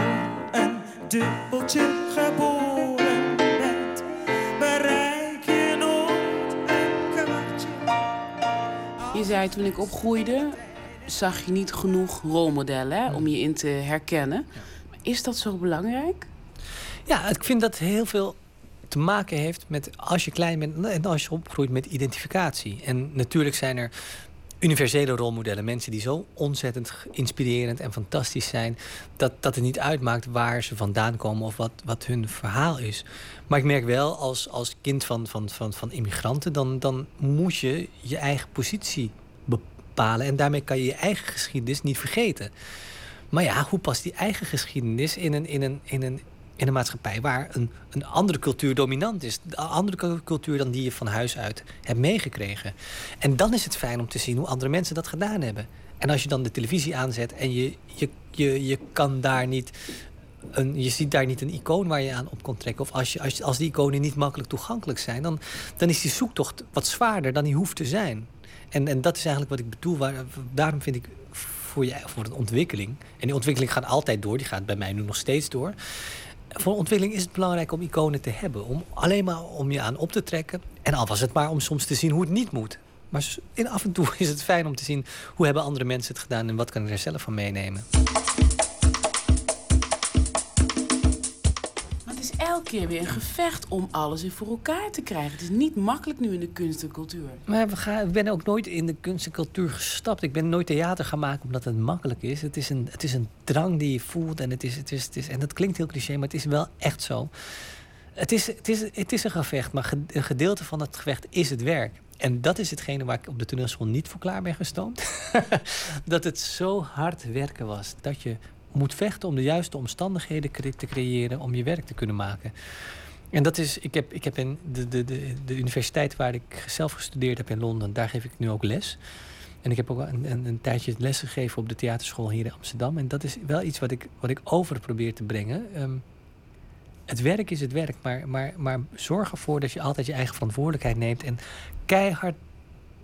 een dubbeltje geboren bent, bereik je nooit een kwartje. Je zei toen ik opgroeide, zag je niet genoeg rolmodellen hè, om je in te herkennen. Maar Is dat zo belangrijk? Ja, ik vind dat heel veel te maken heeft met als je klein bent en als je opgroeit met identificatie. En natuurlijk zijn er universele rolmodellen, mensen die zo ontzettend inspirerend en fantastisch zijn, dat, dat het niet uitmaakt waar ze vandaan komen of wat, wat hun verhaal is. Maar ik merk wel, als, als kind van, van, van, van immigranten, dan, dan moet je je eigen positie bepalen. En daarmee kan je je eigen geschiedenis niet vergeten. Maar ja, hoe past die eigen geschiedenis in een, in een, in een, in een maatschappij waar een, een andere cultuur dominant is? Een andere cu- cultuur dan die je van huis uit hebt meegekregen. En dan is het fijn om te zien hoe andere mensen dat gedaan hebben. En als je dan de televisie aanzet en je, je, je, je kan daar niet. Een, je ziet daar niet een icoon waar je aan op kon trekken. Of als, je, als, als die iconen niet makkelijk toegankelijk zijn, dan, dan is die zoektocht wat zwaarder dan die hoeft te zijn. En, en dat is eigenlijk wat ik bedoel. Waar, daarom vind ik voor, je, voor een ontwikkeling. En die ontwikkeling gaat altijd door. Die gaat bij mij nu nog steeds door. Voor ontwikkeling is het belangrijk om iconen te hebben. Om, alleen maar om je aan op te trekken. En al was het maar om soms te zien hoe het niet moet. Maar in af en toe is het fijn om te zien hoe hebben andere mensen het gedaan en wat kan ik er zelf van meenemen. Elke keer weer een gevecht om alles weer voor elkaar te krijgen. Het is niet makkelijk nu in de kunst en cultuur. Maar we gaan, ik ben ook nooit in de kunst en cultuur gestapt. Ik ben nooit theater gaan maken omdat het makkelijk is. Het is een, het is een drang die je voelt. En, het is, het is, het is, en dat klinkt heel cliché, maar het is wel echt zo. Het is, het is, het is een gevecht, maar een gedeelte van het gevecht is het werk. En dat is hetgene waar ik op de toneelschool niet voor klaar ben gestoomd. dat het zo hard werken was. Dat je moet vechten om de juiste omstandigheden te creëren om je werk te kunnen maken. En dat is, ik heb, ik heb in de, de, de, de universiteit waar ik zelf gestudeerd heb in Londen, daar geef ik nu ook les. En ik heb ook een, een, een tijdje les gegeven op de theaterschool hier in Amsterdam. En dat is wel iets wat ik, wat ik over probeer te brengen. Ehm, het werk is het werk, maar, maar, maar zorg ervoor dat je altijd je eigen verantwoordelijkheid neemt en keihard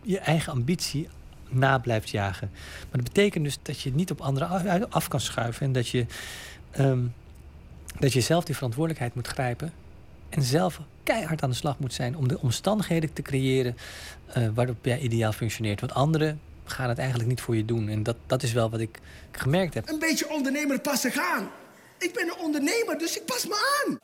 je eigen ambitie na blijft jagen. Maar dat betekent dus dat je niet op anderen af- kan schuiven en dat je, ehm, dat je zelf die verantwoordelijkheid moet grijpen en zelf keihard aan de slag moet zijn om de omstandigheden te creëren eh, waarop jij ideaal functioneert. Want anderen gaan het eigenlijk niet voor je doen. En dat, dat is wel wat ik gemerkt heb. Een beetje ondernemer passen gaan. Ik ben een ondernemer, dus ik pas me aan.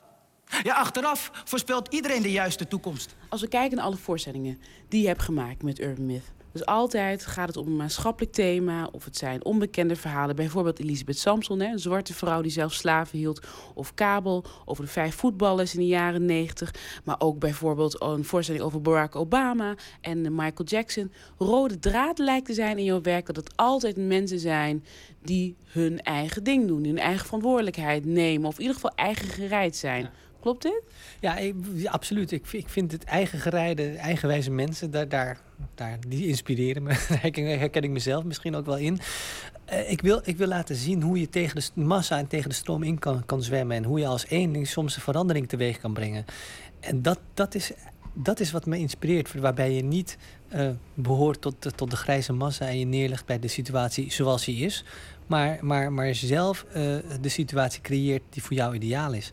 Ja, achteraf voorspelt iedereen de juiste toekomst. Als we kijken naar alle voorstellingen die je hebt gemaakt met Urban Myth. Dus altijd gaat het om een maatschappelijk thema. Of het zijn onbekende verhalen. Bijvoorbeeld Elisabeth Samson, hè, een zwarte vrouw die zelf slaven hield. Of Kabel over de vijf voetballers in de jaren negentig. Maar ook bijvoorbeeld een voorstelling over Barack Obama en Michael Jackson. Rode draad lijkt te zijn in jouw werk dat het altijd mensen zijn die hun eigen ding doen. Hun eigen verantwoordelijkheid nemen. Of in ieder geval eigen gereid zijn. Klopt dit? Ja, ik- absoluut. Ik, ik vind het eigen gereide, eigenwijze mensen, daar, daar, daar, die inspireren me. Daar herken, ik mezelf misschien ook wel in. Eh, ik, wil, ik wil laten zien hoe je tegen de massa en tegen de stroom in kan, kan zwemmen. En hoe je als één ding soms een verandering teweeg kan brengen. En dat, dat, is, dat is wat me inspireert. Waarbij je niet eh, behoort tot, tot de grijze massa en je neerlegt bij de situatie zoals die is. Maar, maar, maar zelf eh, de situatie creëert die voor jou ideaal is.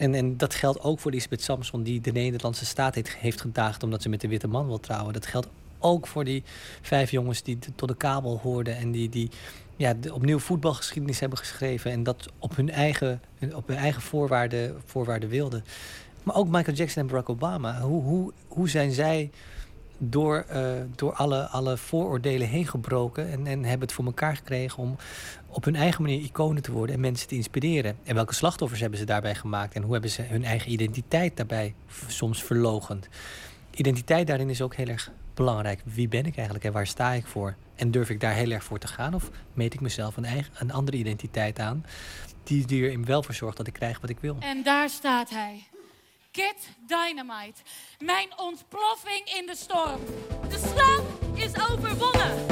En, en dat geldt ook voor Lisbeth Samson, die de Nederlandse staat heeft, heeft gedaagd omdat ze met de witte man wil trouwen. Dat geldt ook voor die vijf jongens die tot de kabel hoorden en die, die ja, opnieuw voetbalgeschiedenis hebben geschreven en dat op hun eigen, op hun eigen voorwaarden, voorwaarden wilden. Maar ook Michael Jackson en Barack Obama. Hoe, hoe, hoe zijn zij door, eh, door alle, alle vooroordelen heen gebroken en, en hebben het voor elkaar gekregen om op hun eigen manier iconen te worden en mensen te inspireren. En welke slachtoffers hebben ze daarbij gemaakt en hoe hebben ze hun eigen identiteit daarbij soms verlogend. Identiteit daarin is ook heel erg belangrijk. Wie ben ik eigenlijk en waar sta ik voor? En durf ik daar heel erg voor te gaan of meet ik mezelf een, eigen, een andere identiteit aan die, die er wel voor zorgt dat ik krijg wat ik wil? En daar staat hij. Kid Dynamite. Mijn ontploffing in de storm. De slag is overwonnen.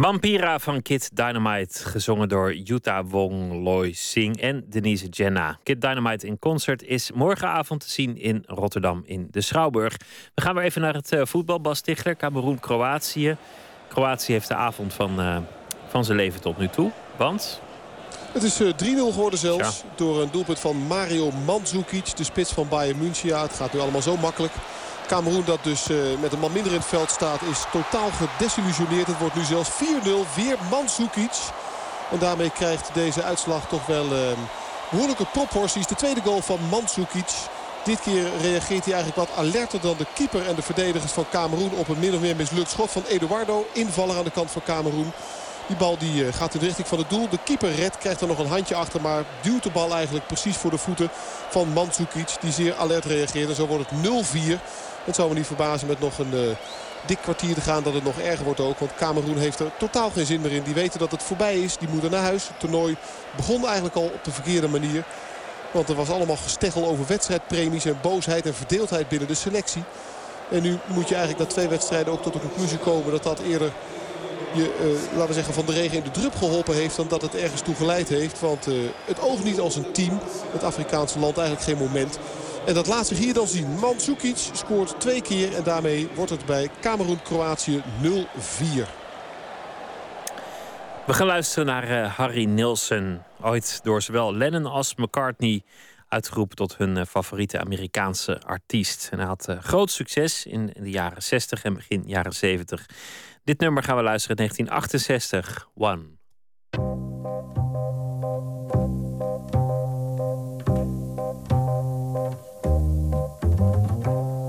Mampira van Kid Dynamite, gezongen door Yuta Wong Loy Singh en Denise Jenna. Kid Dynamite in concert is morgenavond te zien in Rotterdam in de Schouwburg. We gaan weer even naar het eh, voetbal. Bas Tichler, Cameroen, Kroatië. Kroatië heeft de avond van, eh, van zijn leven tot nu toe. Want Het is eh, 3-0 geworden zelfs. Door een doelpunt van Mario Mandzukic. De spits van Bayern München. Ja, het gaat nu allemaal zo makkelijk. Cameroen dat dus eh, met een man minder in het veld staat is totaal gedesillusioneerd. Het wordt nu zelfs 4-0. Weer Mandzukic. En daarmee krijgt deze uitslag toch wel eh, behoorlijke proporties. De tweede goal van Mandzukic. Dit keer reageert hij eigenlijk wat alerter dan de keeper en de verdedigers van Cameroen op een min of meer mislukt schot van Eduardo. Invaller aan de kant van Cameroen. Die bal die eh, gaat in de richting van het doel. De keeper redt, krijgt er nog een handje achter. Maar duwt de bal eigenlijk precies voor de voeten van Mandzukic. Die zeer alert reageert. En zo wordt het 0-4. Het zou me niet verbazen met nog een eh, dik kwartier te gaan dat het nog erger wordt ook. Want Cameroen heeft er totaal geen zin meer in. Die weten dat het voorbij is. Die moeten naar huis. Het toernooi begon eigenlijk al op de verkeerde manier. Want er was allemaal gesteggel over wedstrijdpremies en boosheid en verdeeldheid binnen de selectie. En nu moet je eigenlijk na twee wedstrijden ook tot de conclusie komen dat dat eerder je, eh, laten we zeggen, van de regen in de drup geholpen heeft dan dat het ergens toe geleid heeft. Want eh, het oogt niet als een team. Het Afrikaanse land eigenlijk geen moment. En dat laat zich hier dan zien. Mandzukic scoort twee keer en daarmee wordt het bij Cameroen-Kroatië 0-4. We gaan luisteren naar eh, Harry Nilsson. Ooit door zowel Lennon als McCartney uitgeroepen tot hun favoriete Amerikaanse artiest. En hij had groot succes in de jaren 60 en begin jaren 70. Dit nummer gaan we luisteren in 1968, One.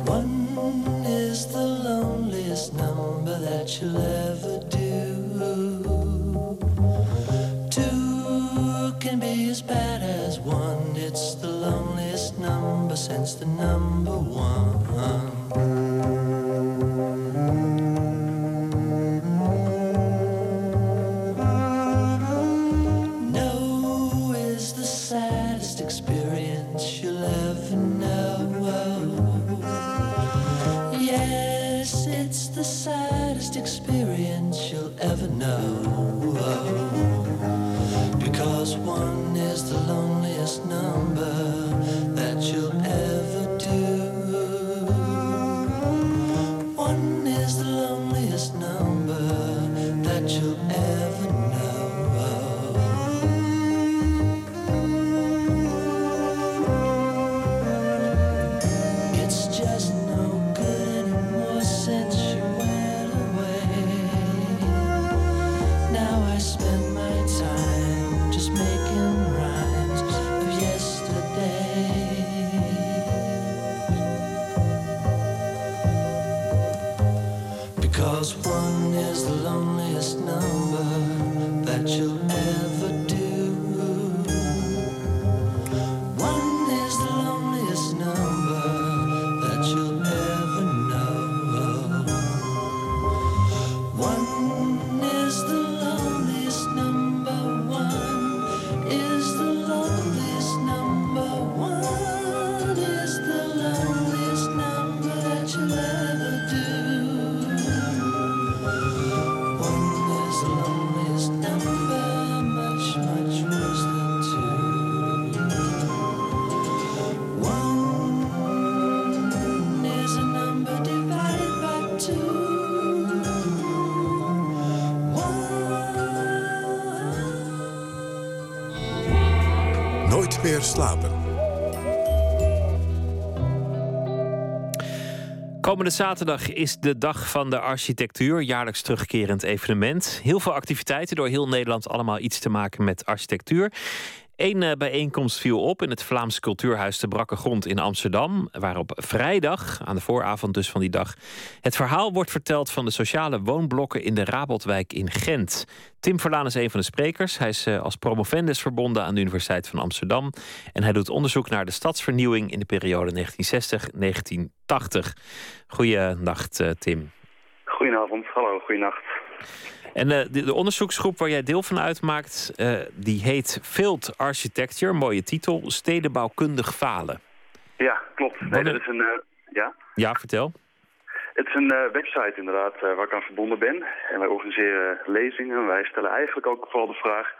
One is the loneliest number that you'll ever do. Two can be as bad as one. It's the loneliest number since the number one. Zaterdag is de Dag van de Architectuur, jaarlijks terugkerend evenement. Heel veel activiteiten door heel Nederland, allemaal iets te maken met architectuur. Eén eh, bijeenkomst viel op in het Vlaams Cultuurhuis de Brakke Grond in Amsterdam. Waar op vrijdag, aan de vooravond dus van die dag, het verhaal wordt verteld van de sociale woonblokken in de Raboldwijk in Gent. Tim Verlaan is een van de sprekers. Hij is eh, als promovendus verbonden aan de Universiteit van Amsterdam. En hij doet onderzoek naar de stadsvernieuwing in de periode 1960-1980. Goeienacht, eh, Tim. Goedenavond, hallo, goeienacht. En eh, de, de onderzoeksgroep waar jij deel van uitmaakt, eh, die heet Field Architecture, mooie titel, stedenbouwkundig falen. Ja, klopt. Nee, dat is een, eh, ja? Ja, vertel. Het is een website inderdaad waar ik aan verbonden ben. En wij organiseren lezingen. Wij stellen eigenlijk ook vooral de vraag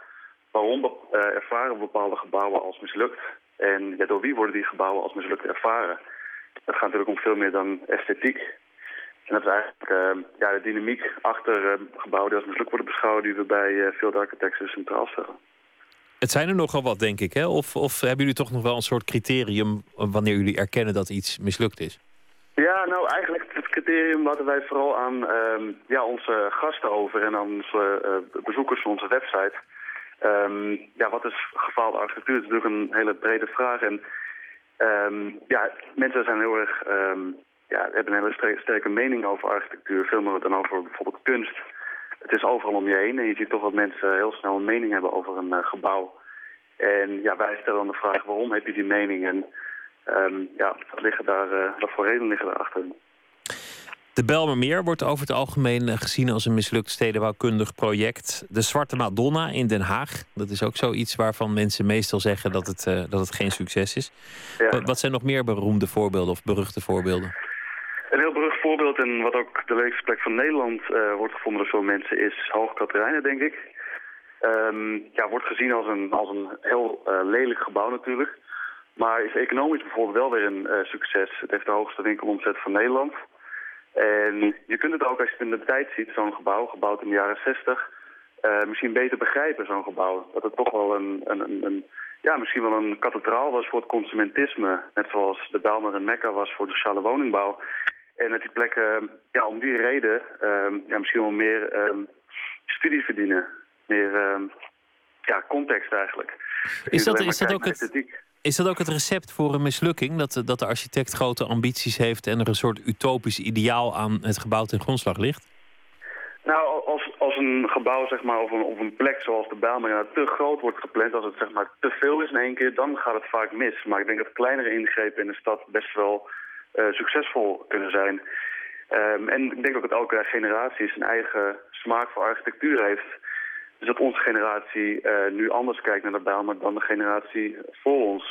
waarom ervaren bepaalde gebouwen als mislukt. En ja, door wie worden die gebouwen als mislukt ervaren? Het gaat natuurlijk om veel meer dan esthetiek. En dat is eigenlijk eh, ja, de dynamiek achter eh, gebouwen die als mislukt worden beschouwd... die we bij eh Field Architects dus centraal stellen. Het zijn er nogal wat, denk ik. Hè? Of, of hebben jullie toch nog wel een soort criterium wanneer jullie erkennen dat iets mislukt is? Ja, nou eigenlijk het criterium laten wij vooral aan ehm, ja, onze gasten over en aan onze eh, bezoekers van onze website. Ehm, ja, wat is gefaalde architectuur? Dat is natuurlijk een hele brede vraag. En ehm, ja, mensen zijn heel erg, ehm, ja, hebben een hele sterke mening over architectuur. Veel meer dan over bijvoorbeeld kunst. Het is overal om je heen en je ziet toch dat mensen heel snel een mening hebben over een eh, gebouw. En ja, wij stellen dan de vraag waarom heb je die mening en ehm, ja, wat, liggen daar, eh, wat voor redenen liggen daarachter? De Belmermeer wordt over het algemeen eh, gezien als een mislukt stedenbouwkundig project. De Zwarte Madonna in Den Haag, dat is ook zoiets waarvan mensen meestal zeggen dat het, dat het geen succes is. Wat, wat zijn nog meer beroemde voorbeelden of beruchte voorbeelden? Een heel berucht voorbeeld en wat ook de leukste plek van Nederland eh, wordt gevonden door veel mensen is Hoog Katerijnen, denk ik. Ehm, ja, wordt gezien als een, als een heel eh, lelijk gebouw natuurlijk. Maar is economisch bijvoorbeeld wel weer een eh, succes. Het heeft de hoogste winkelomzet van Nederland. En je kunt het ook als je het in de tijd ziet, zo'n gebouw, gebouwd in de jaren 60, eh, misschien beter begrijpen, zo'n gebouw. Dat het toch wel een, een, een, ja, misschien wel een kathedraal was voor het consumentisme. Net zoals de Bijlmer en Mekka was voor de sociale woningbouw. En dat die plekken, ja, om die reden, ehm, ja, misschien wel meer ehm, studie verdienen. Meer ehm, ja, context eigenlijk. Is dat, is, dat ook het, is dat ook het recept voor een mislukking? Dat, de- dat de architect grote ambities heeft en er een soort utopisch ideaal aan het gebouw ten grondslag ligt? Nou, als, als een gebouw zeg maar, of, een, of een plek zoals de Bijlmer te groot wordt gepland, als het zeg maar, te veel is in één keer, dan gaat het vaak mis. Maar ik denk dat kleinere ingrepen in de stad best wel succesvol kunnen zijn. Ehm, en ik denk ook dat elke generatie zijn eigen smaak voor architectuur heeft. Dus dat onze generatie eh, nu anders kijkt naar de Bijlmer dan de generatie voor ons.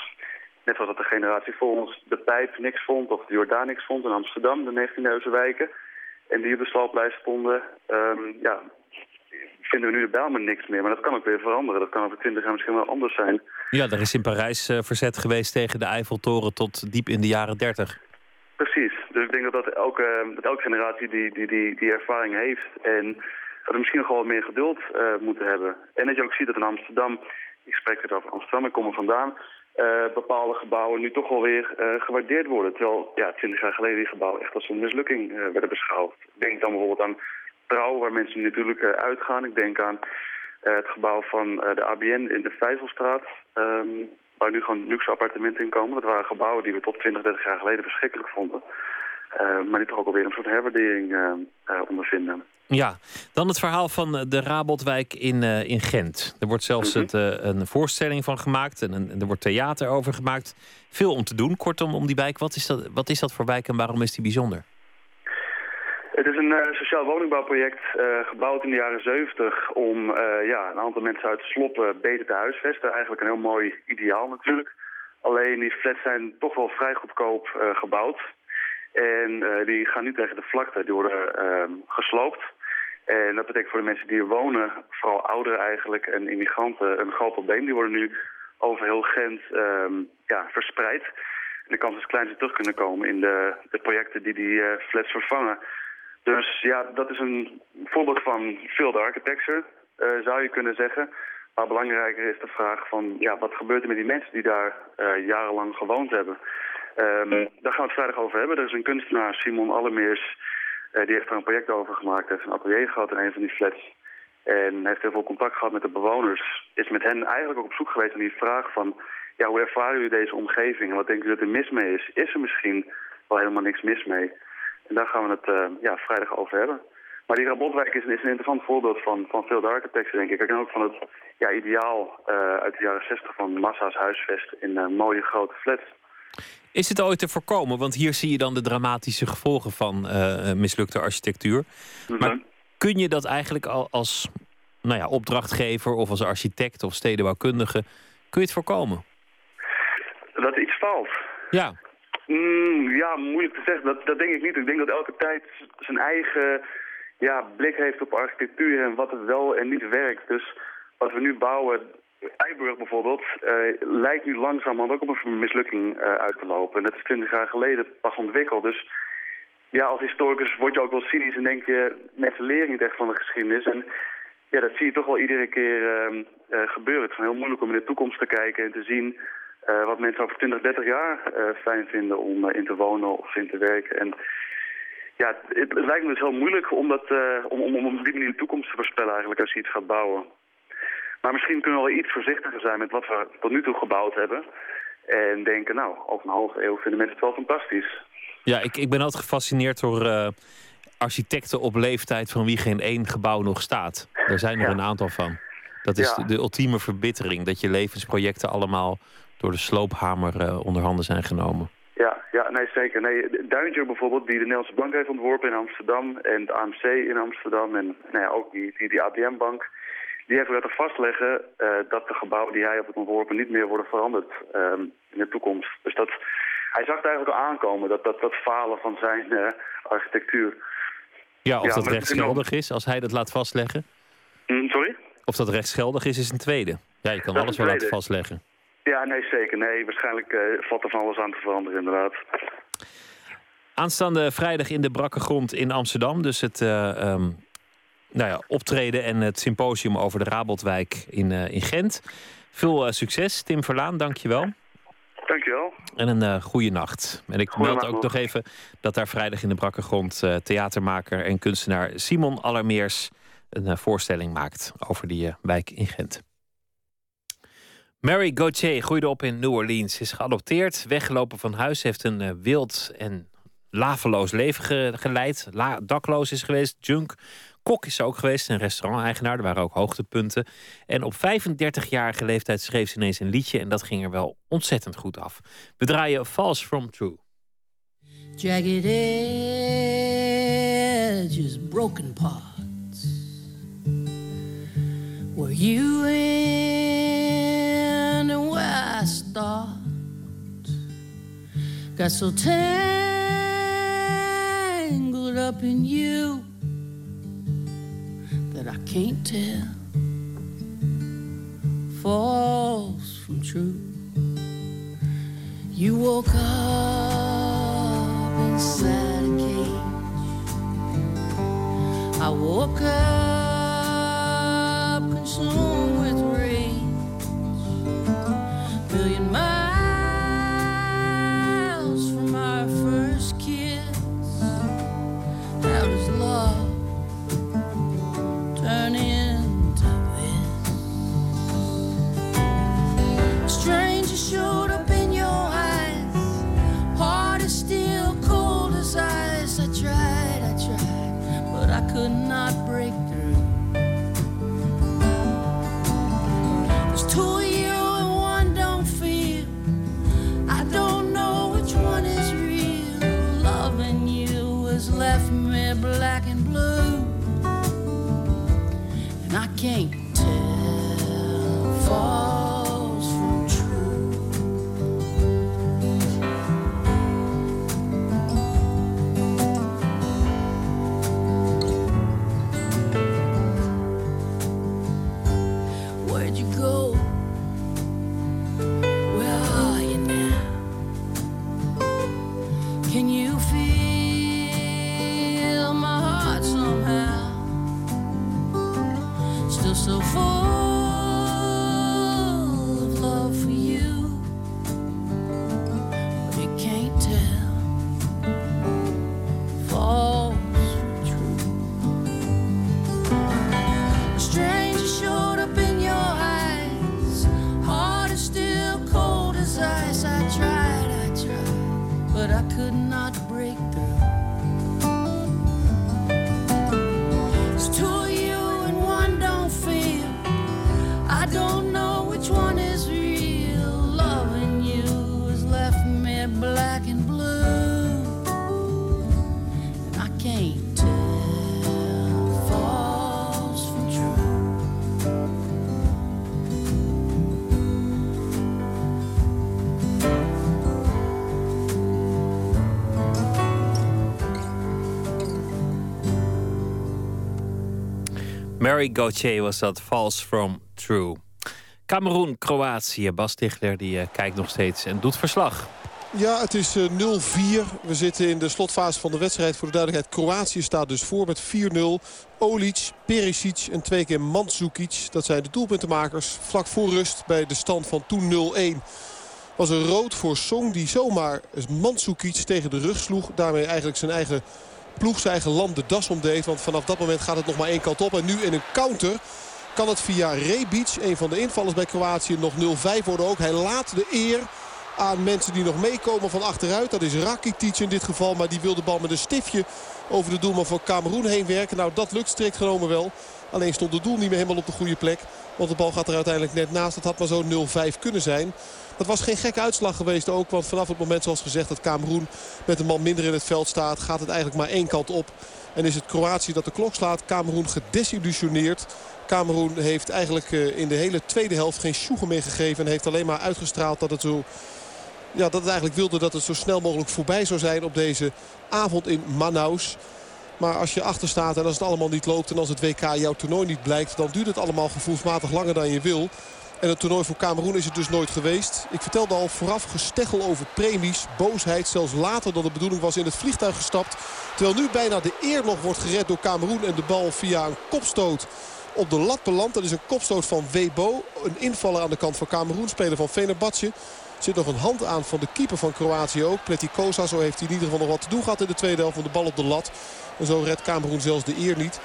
Net zoals dat de generatie voor ons de Pijp niks vond of de Jordaan niks vond in Amsterdam, de 19e wijken. En die op de slooplijst stonden, ehm, ja, vinden we nu de Bijlmer niks meer. Maar dat kan ook weer veranderen. Dat kan over twintig jaar misschien wel anders zijn. Ja, er is in Parijs eh, verzet geweest tegen de Eiffeltoren tot diep in de jaren dertig. Precies. Dus ik denk dat, elke, dat elke generatie die, die, die, die ervaring heeft. En dat we misschien nog wel wat meer geduld eh, moeten hebben. En dat je ook ziet dat in Amsterdam, ik spreek het over Amsterdam, ik kom er vandaan, eh, bepaalde gebouwen nu toch wel weer eh, gewaardeerd worden. Terwijl ja, twintig jaar geleden die gebouwen echt als een mislukking werden beschouwd. Denk dan bijvoorbeeld aan Trouw, waar mensen natuurlijk uitgaan. Ik denk aan het gebouw van de ABN in de Vijzelstraat. ehm, waar nu gewoon luxe appartementen in komen. Dat waren gebouwen die we tot 20, 30 jaar geleden verschrikkelijk vonden. Eh, maar die toch ook alweer een soort herwaardering eh, eh, ondervinden. Ja, dan het verhaal van de Rabotwijk in, in Gent. Er wordt zelfs het, eh, een voorstelling van gemaakt en, en er wordt theater over gemaakt. Veel om te doen, kortom, om die wijk. Wat is dat, wat is dat voor wijk en waarom is die bijzonder? Het is een eh, sociaal woningbouwproject eh, gebouwd in de jaren 70 om eh, ja, een aantal mensen uit de sloppen beter te huisvesten. Eigenlijk een heel mooi ideaal natuurlijk. Alleen die flats zijn toch wel vrij goedkoop gebouwd. En die gaan nu tegen de vlakte, die worden ehm, gesloopt. En dat betekent voor de mensen die hier wonen, vooral ouderen eigenlijk en immigranten, een groot probleem. Die worden nu over heel Gent ehm, ja, verspreid. En de kans is klein ze terug kunnen komen in de, de projecten die die flats vervangen. Dus ja, dat is een voorbeeld van field architecture, eh, zou je kunnen zeggen. Maar belangrijker is de vraag van, ja, wat gebeurt er met die mensen die daar eh, jarenlang gewoond hebben? Ehm, daar gaan we het vrijdag over hebben. Er is een kunstenaar, Simon Allemeers, eh, die heeft er een project over gemaakt. Hij heeft een atelier gehad in een van die flats. En heeft heel veel contact gehad met de bewoners. Is met hen eigenlijk ook op zoek geweest naar die vraag van... Ja, hoe ervaren jullie deze omgeving en wat denken jullie dat er mis mee is? Is er misschien wel helemaal niks mis mee? En daar gaan we het eh, ja, vrijdag over hebben. Maar die Rabotwijk is, een- is een interessant voorbeeld van, van veel architecten, denk ik. En ook van het ja, ideaal eh, uit de jaren 60 van massa's huisvest in eh, mooie grote flats. Is het ooit te voorkomen? Want hier zie je dan de dramatische gevolgen van mislukte architectuur. Maar kun je dat eigenlijk al als nou ja, opdrachtgever of als architect of stedenbouwkundige, kun je het voorkomen? Dat iets valt. Ja. Mm, ja, moeilijk te zeggen. Dat, dat denk ik niet. Ik denk dat elke tijd zijn eigen ja, blik heeft op architectuur en wat er wel en niet werkt. Dus wat we nu bouwen, Eiburg bijvoorbeeld, eh, lijkt nu langzamerhand ook op een mislukking eh, uit te lopen. En dat is twintig jaar geleden pas ontwikkeld. Dus ja, als historicus word je ook wel cynisch en denk je, mensen leren niet echt van de geschiedenis. En ja, dat zie je toch wel iedere keer ehm, eh, gebeuren. Het is heel moeilijk om in de toekomst te kijken en te zien eh, wat mensen over 20, 30 jaar eh, fijn vinden om eh, in te wonen of in te werken. En ja, het, het lijkt me dus heel moeilijk om, dat, om, om, om op die manier de toekomst te voorspellen eigenlijk als je iets gaat bouwen. Maar misschien kunnen we wel iets voorzichtiger zijn met wat we tot nu toe gebouwd hebben. En denken, nou, over een halve eeuw vinden mensen het wel fantastisch. Ja, ik, ik ben altijd gefascineerd door architecten op leeftijd van wie geen één gebouw nog staat. Er zijn er een aantal van. Dat is Ja. de, de ultieme verbittering, dat je levensprojecten allemaal door de sloophamer eh, onder handen zijn genomen. Ja, ja, nee, zeker. Nee, Duintje bijvoorbeeld, die de Nederlandse Bank heeft ontworpen in Amsterdam. En het AMC in Amsterdam. En nou ja, ook die, die, die ABM-bank. Die heeft laten vastleggen eh, dat de gebouwen die hij heeft ontworpen niet meer worden veranderd ehm, in de toekomst. Dus dat, hij zag het eigenlijk al aankomen, dat, dat, dat falen van zijn eh, architectuur. Ja, of Ja, dat rechtsgeldig is, als hij dat laat vastleggen. Mm, sorry? Of dat rechtsgeldig is, is een tweede. Ja, je kan Dat alles wel laten vastleggen. Ja, nee, zeker. Nee, waarschijnlijk eh, valt er van alles aan te veranderen, inderdaad. Aanstaande vrijdag in de Brakke Grond in Amsterdam. Dus het eh, ehm, nou ja, optreden en het symposium over de Rabotwijk in, eh, in Gent. Veel succes, Tim Verlaan, dankjewel. Dankjewel. En een goede nacht. En ik meld ook nog. even dat daar vrijdag in de Brakke Grond theatermaker en kunstenaar Simon Allermeers een voorstelling maakt over die wijk in Gent. Mary Gauthier groeide op in New Orleans, is geadopteerd, weggelopen van huis, heeft een eh, wild en laveloos leven ge- geleid. Dakloos is geweest, junk. Kok is ze ook geweest, een restaurant-eigenaar. Er waren ook hoogtepunten. En op 35-jarige leeftijd schreef ze ineens een liedje... en dat ging er wel ontzettend goed af. We draaien False From True. Jagged edges, broken parts. Where you end I start. Got so tangled up in you that I can't tell false from true. You woke up inside a cage. I woke up consumed Mary Gauthier was dat, False from True. Cameroen, Kroatië. Bas Tichler die eh, kijkt nog steeds en doet verslag. Ja, het is eh, 0-4. We zitten in de slotfase van de wedstrijd. Voor de duidelijkheid, Kroatië staat dus voor met 4-0. Olic, Perisic en twee keer Mandzukic. Dat zijn de doelpuntenmakers. Vlak voor rust bij de stand van toen 0-1 was een rood voor Song die zomaar Mandzukic tegen de rug sloeg. Daarmee eigenlijk zijn eigen ploeg, zijn eigen land de das omdeed. Want vanaf dat moment gaat het nog maar één kant op. En nu in een counter kan het via Rebic, een van de invallers bij Kroatië, nog 0-5 worden ook. Hij laat de eer aan mensen die nog meekomen van achteruit. Dat is Rakitic in dit geval, maar die wil de bal met een stiftje over de doelman van Cameroen heen werken. Nou, dat lukt strikt genomen wel. Alleen stond de doel niet meer helemaal op de goede plek. Want de bal gaat er uiteindelijk net naast. Het had maar zo 0-5 kunnen zijn. Dat was geen gekke uitslag geweest ook. Want vanaf het moment zoals gezegd dat Cameroen met een man minder in het veld staat... gaat het eigenlijk maar één kant op. En is het Kroatië dat de klok slaat. Cameroen gedesillusioneerd. Cameroen heeft eigenlijk eh, in de hele tweede helft geen sjoegen meer gegeven. En heeft alleen maar uitgestraald dat het zo... Ja, dat het eigenlijk wilde dat het zo snel mogelijk voorbij zou zijn op deze avond in Manaus. Maar als je achter staat en als het allemaal niet loopt... en als het WK jouw toernooi niet blijkt... dan duurt het allemaal gevoelsmatig langer dan je wil. En het toernooi voor Cameroen is het dus nooit geweest. Ik vertelde al vooraf gesteggel over premies, boosheid. Zelfs later dan de bedoeling was in het vliegtuig gestapt. Terwijl nu bijna de eer nog wordt gered door Cameroen... en de bal via een kopstoot op de lat belandt. Dat is een kopstoot van Webo. Een invaller aan de kant van Cameroen. Speler van Fenerbahce. Er zit nog een hand aan van de keeper van Kroatië ook. Pletikosa, zo heeft hij in ieder geval nog wat te doen gehad in de tweede helft van de bal op de lat. En zo redt Cameroen zelfs de eer niet.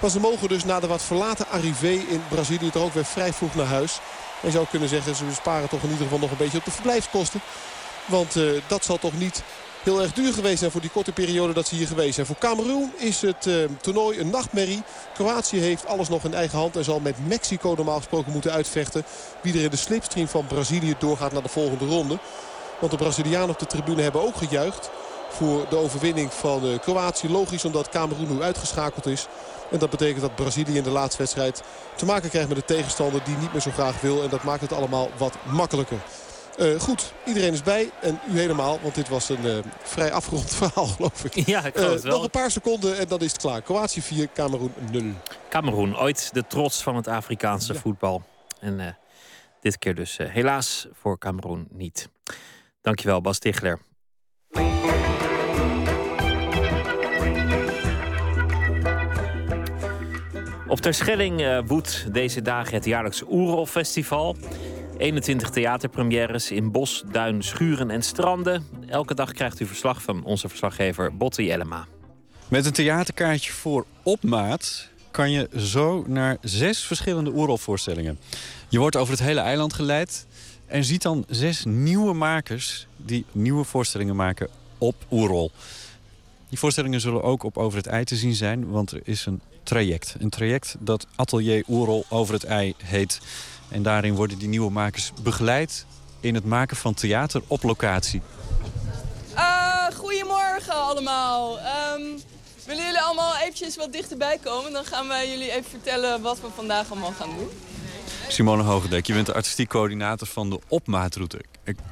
Maar ze mogen dus na de wat verlaten arrivé in Brazilië toch ook weer vrij vroeg naar huis. En zou kunnen zeggen, ze besparen toch in ieder geval nog een beetje op de verblijfskosten. Want uh, dat zal toch niet heel erg duur geweest zijn voor die korte periode dat ze hier geweest zijn. Voor Cameroen is het uh, toernooi een nachtmerrie. Kroatië heeft alles nog in eigen hand en zal met Mexico normaal gesproken moeten uitvechten. Wie er in de slipstream van Brazilië doorgaat naar de volgende ronde. Want de Brazilianen op de tribune hebben ook gejuicht voor de overwinning van uh, Kroatië. Logisch omdat Cameroen nu uitgeschakeld is. En dat betekent dat Brazilië in de laatste wedstrijd te maken krijgt met een tegenstander die niet meer zo graag wil. En dat maakt het allemaal wat makkelijker. Uh, goed, iedereen is bij. En u helemaal, want dit was een uh, vrij afgerond verhaal, geloof ik. Ja, ik geloof het wel. Nog een paar seconden en dan is het klaar. Kroatië 4, Cameroen 0. Cameroen, ooit de trots van het Afrikaanse ja. voetbal. En dit keer dus helaas voor Cameroen niet. Dankjewel, Bas Tichler. Op Terschelling woedt deze dagen het jaarlijks Oerol Festival. 21 theaterpremières in bos, duin, schuren en stranden. Elke dag krijgt u verslag van onze verslaggever Botti Ellema. Met een theaterkaartje voor opmaat kan je zo naar zes verschillende oerolvoorstellingen. Je wordt over het hele eiland geleid en ziet dan zes nieuwe makers die nieuwe voorstellingen maken op oerol. Die voorstellingen zullen ook op Over het Ei te zien zijn, want er is een traject. Een traject dat Atelier Oerol Over het Ei heet. En daarin worden die nieuwe makers begeleid in het maken van theater op locatie. Uh, goedemorgen allemaal. Um, willen jullie allemaal eventjes wat dichterbij komen? Dan gaan wij jullie even vertellen wat we vandaag allemaal gaan doen. Simone Hogendek, je bent de artistiek coördinator van de opmaatroute.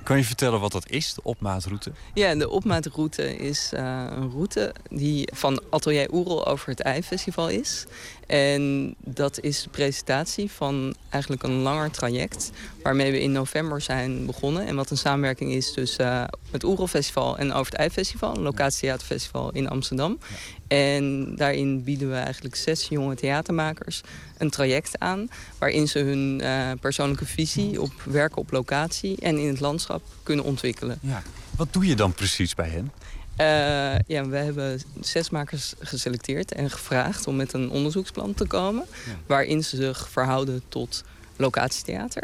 Kan je vertellen wat dat is, de opmaatroute? Ja, de opmaatroute is uh, een route die van Atelier Oerol over het Ei-festival is. En dat is de presentatie van eigenlijk een langer traject... waarmee we in november zijn begonnen. En wat een samenwerking is tussen uh, het Oerol Festival en Over het Ei-festival... een locatietheaterfestival in Amsterdam. Ja. En daarin bieden we eigenlijk zes jonge theatermakers een traject aan... waarin ze hun uh, persoonlijke visie op werken op locatie en in het landschap kunnen ontwikkelen. Ja. Wat doe je dan precies bij hen? Uh, ja, we hebben zes makers geselecteerd en gevraagd om met een onderzoeksplan te komen... Ja. waarin ze zich verhouden tot locatietheater.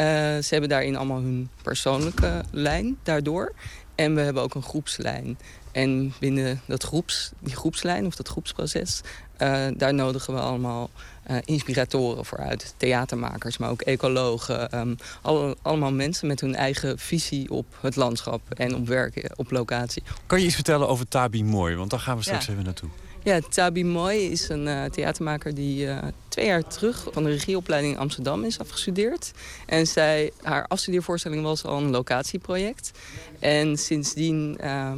Uh, ze hebben daarin allemaal hun persoonlijke lijn daardoor. En we hebben ook een groepslijn. En binnen dat groeps, die groepslijn of dat groepsproces... Uh, daar nodigen we allemaal uh, inspiratoren voor uit. Theatermakers, maar ook ecologen. Um, alle, allemaal mensen met hun eigen visie op het landschap en op werken, op locatie. Kan je iets vertellen over Tabi Mooi? Want daar gaan we straks ja. even naartoe. Ja, Tabi Mooi is een uh, theatermaker die uh, twee jaar terug van de regieopleiding in Amsterdam is afgestudeerd. En zij, haar afstudeervoorstelling was al een locatieproject. En sindsdien uh,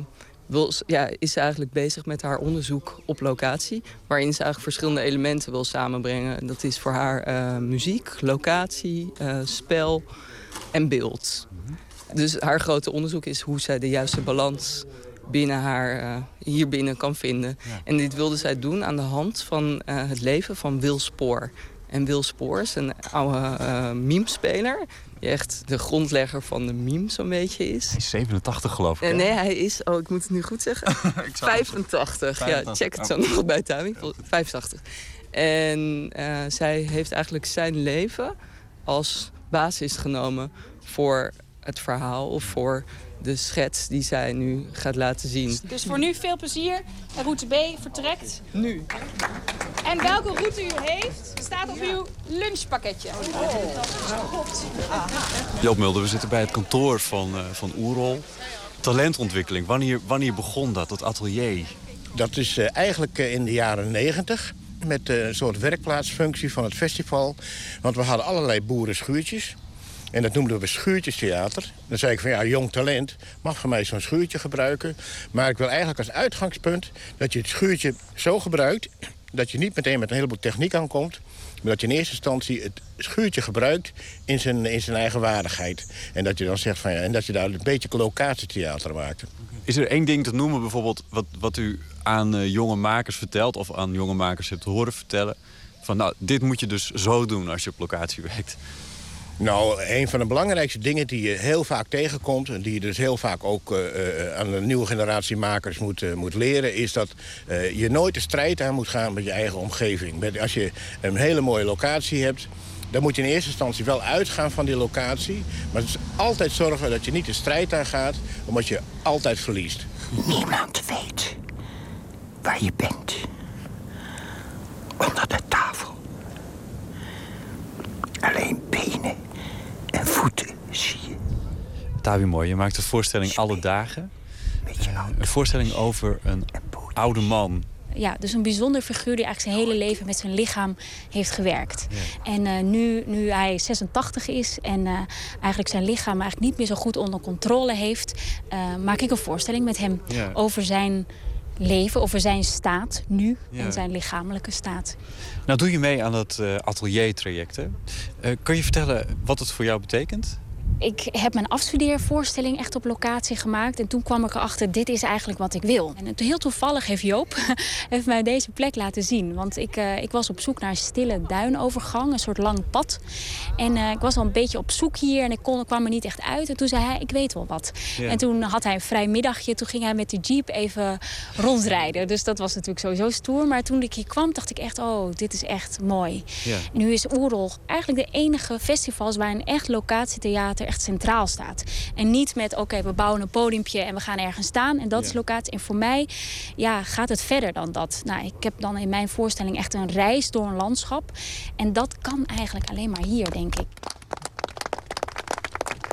wil, ja, is ze eigenlijk bezig met haar onderzoek op locatie. Waarin ze eigenlijk verschillende elementen wil samenbrengen. Dat is voor haar eh, muziek, locatie, eh, spel en beeld. Dus haar grote onderzoek is hoe zij de juiste balans binnen haar eh, hier binnen kan vinden. En dit wilde zij doen aan de hand van eh, het leven van Wil Spoor. En Wil Spoor is een oude eh memespeler. Die echt de grondlegger van de meme zo'n beetje is. Hij is 87 geloof ik. Hè? nee, hij is, oh ik moet het nu goed zeggen, 85. Ja, 85, check het zo oh. nog bij timing. 85. En zij heeft eigenlijk zijn leven als basis genomen voor het verhaal of voor de schets die zij nu gaat laten zien. Dus voor nu veel plezier. En route B vertrekt. Nu. En welke route u heeft, staat op uw lunchpakketje. Joop Mulder, we zitten bij het kantoor van, eh, van Oerol. Talentontwikkeling, wanneer, wanneer begon dat, dat atelier? Dat is eh, eigenlijk eh, in de jaren negentig. Met een soort werkplaatsfunctie van het festival. Want we hadden allerlei boerenschuurtjes. En dat noemden we schuurtjestheater. Dan zei ik van ja, jong talent mag van mij zo'n schuurtje gebruiken. Maar ik wil eigenlijk als uitgangspunt dat je het schuurtje zo gebruikt... dat je niet meteen met een heleboel techniek aankomt... maar dat je in eerste instantie het schuurtje gebruikt in zijn, in zijn eigen waardigheid. En dat je dan zegt van ja, en dat je daar een beetje locatietheater maakt. Is er één ding te noemen bijvoorbeeld wat, wat u aan eh, jonge makers vertelt... of aan jonge makers hebt horen vertellen? Van nou, dit moet je dus zo doen als je op locatie werkt. Nou, een van de belangrijkste dingen die je heel vaak tegenkomt... en die je dus heel vaak ook eh, eh, aan de nieuwe generatie makers moet, eh, moet leren... is dat je nooit de strijd aan moet gaan met je eigen omgeving. Met, als je een hele mooie locatie hebt... dan moet je in eerste instantie wel uitgaan van die locatie... maar dus altijd zorgen dat je niet de strijd aan gaat... omdat je altijd verliest. Niemand weet waar je bent. Onder de tafel. Alleen benen en voeten zie je. Tabi Mooi, je maakt een voorstelling alle dagen. Eh, een voorstelling over een oude man. Ja, dus een bijzonder figuur die eigenlijk zijn hele leven met zijn lichaam heeft gewerkt. En eh, nu, nu hij 86 is en eh, eigenlijk zijn lichaam eigenlijk niet meer zo goed onder controle heeft, eh, maak ik een voorstelling met hem Ja. over zijn leven, over zijn staat nu Ja. en zijn lichamelijke staat. Nou doe je mee aan dat eh, ateliertraject. Hè? Eh, kan je vertellen wat het voor jou betekent? Ik heb mijn afstudeervoorstelling echt op locatie gemaakt. En toen kwam ik erachter, dit is eigenlijk wat ik wil. En heel toevallig heeft Joop heeft mij deze plek laten zien. Want ik, eh, ik was op zoek naar een stille duinovergang, een soort lang pad. En eh, ik was al een beetje op zoek hier en ik kon, kwam er niet echt uit. En toen zei hij, ik weet wel wat. Ja. En toen had hij een vrij middagje. Toen ging hij met de jeep even rondrijden. Dus dat was natuurlijk sowieso stoer. Maar toen ik hier kwam, dacht ik echt, oh, dit is echt mooi. Ja. En nu is Oerol eigenlijk de enige festivals waar een echt locatietheater echt centraal staat. En niet met, oké, we bouwen een podiumpje en we gaan ergens staan. En dat is locatie. En voor mij ja, gaat het verder dan dat. Nou, ik heb dan in mijn voorstelling echt een reis door een landschap. En dat kan eigenlijk alleen maar hier, denk ik.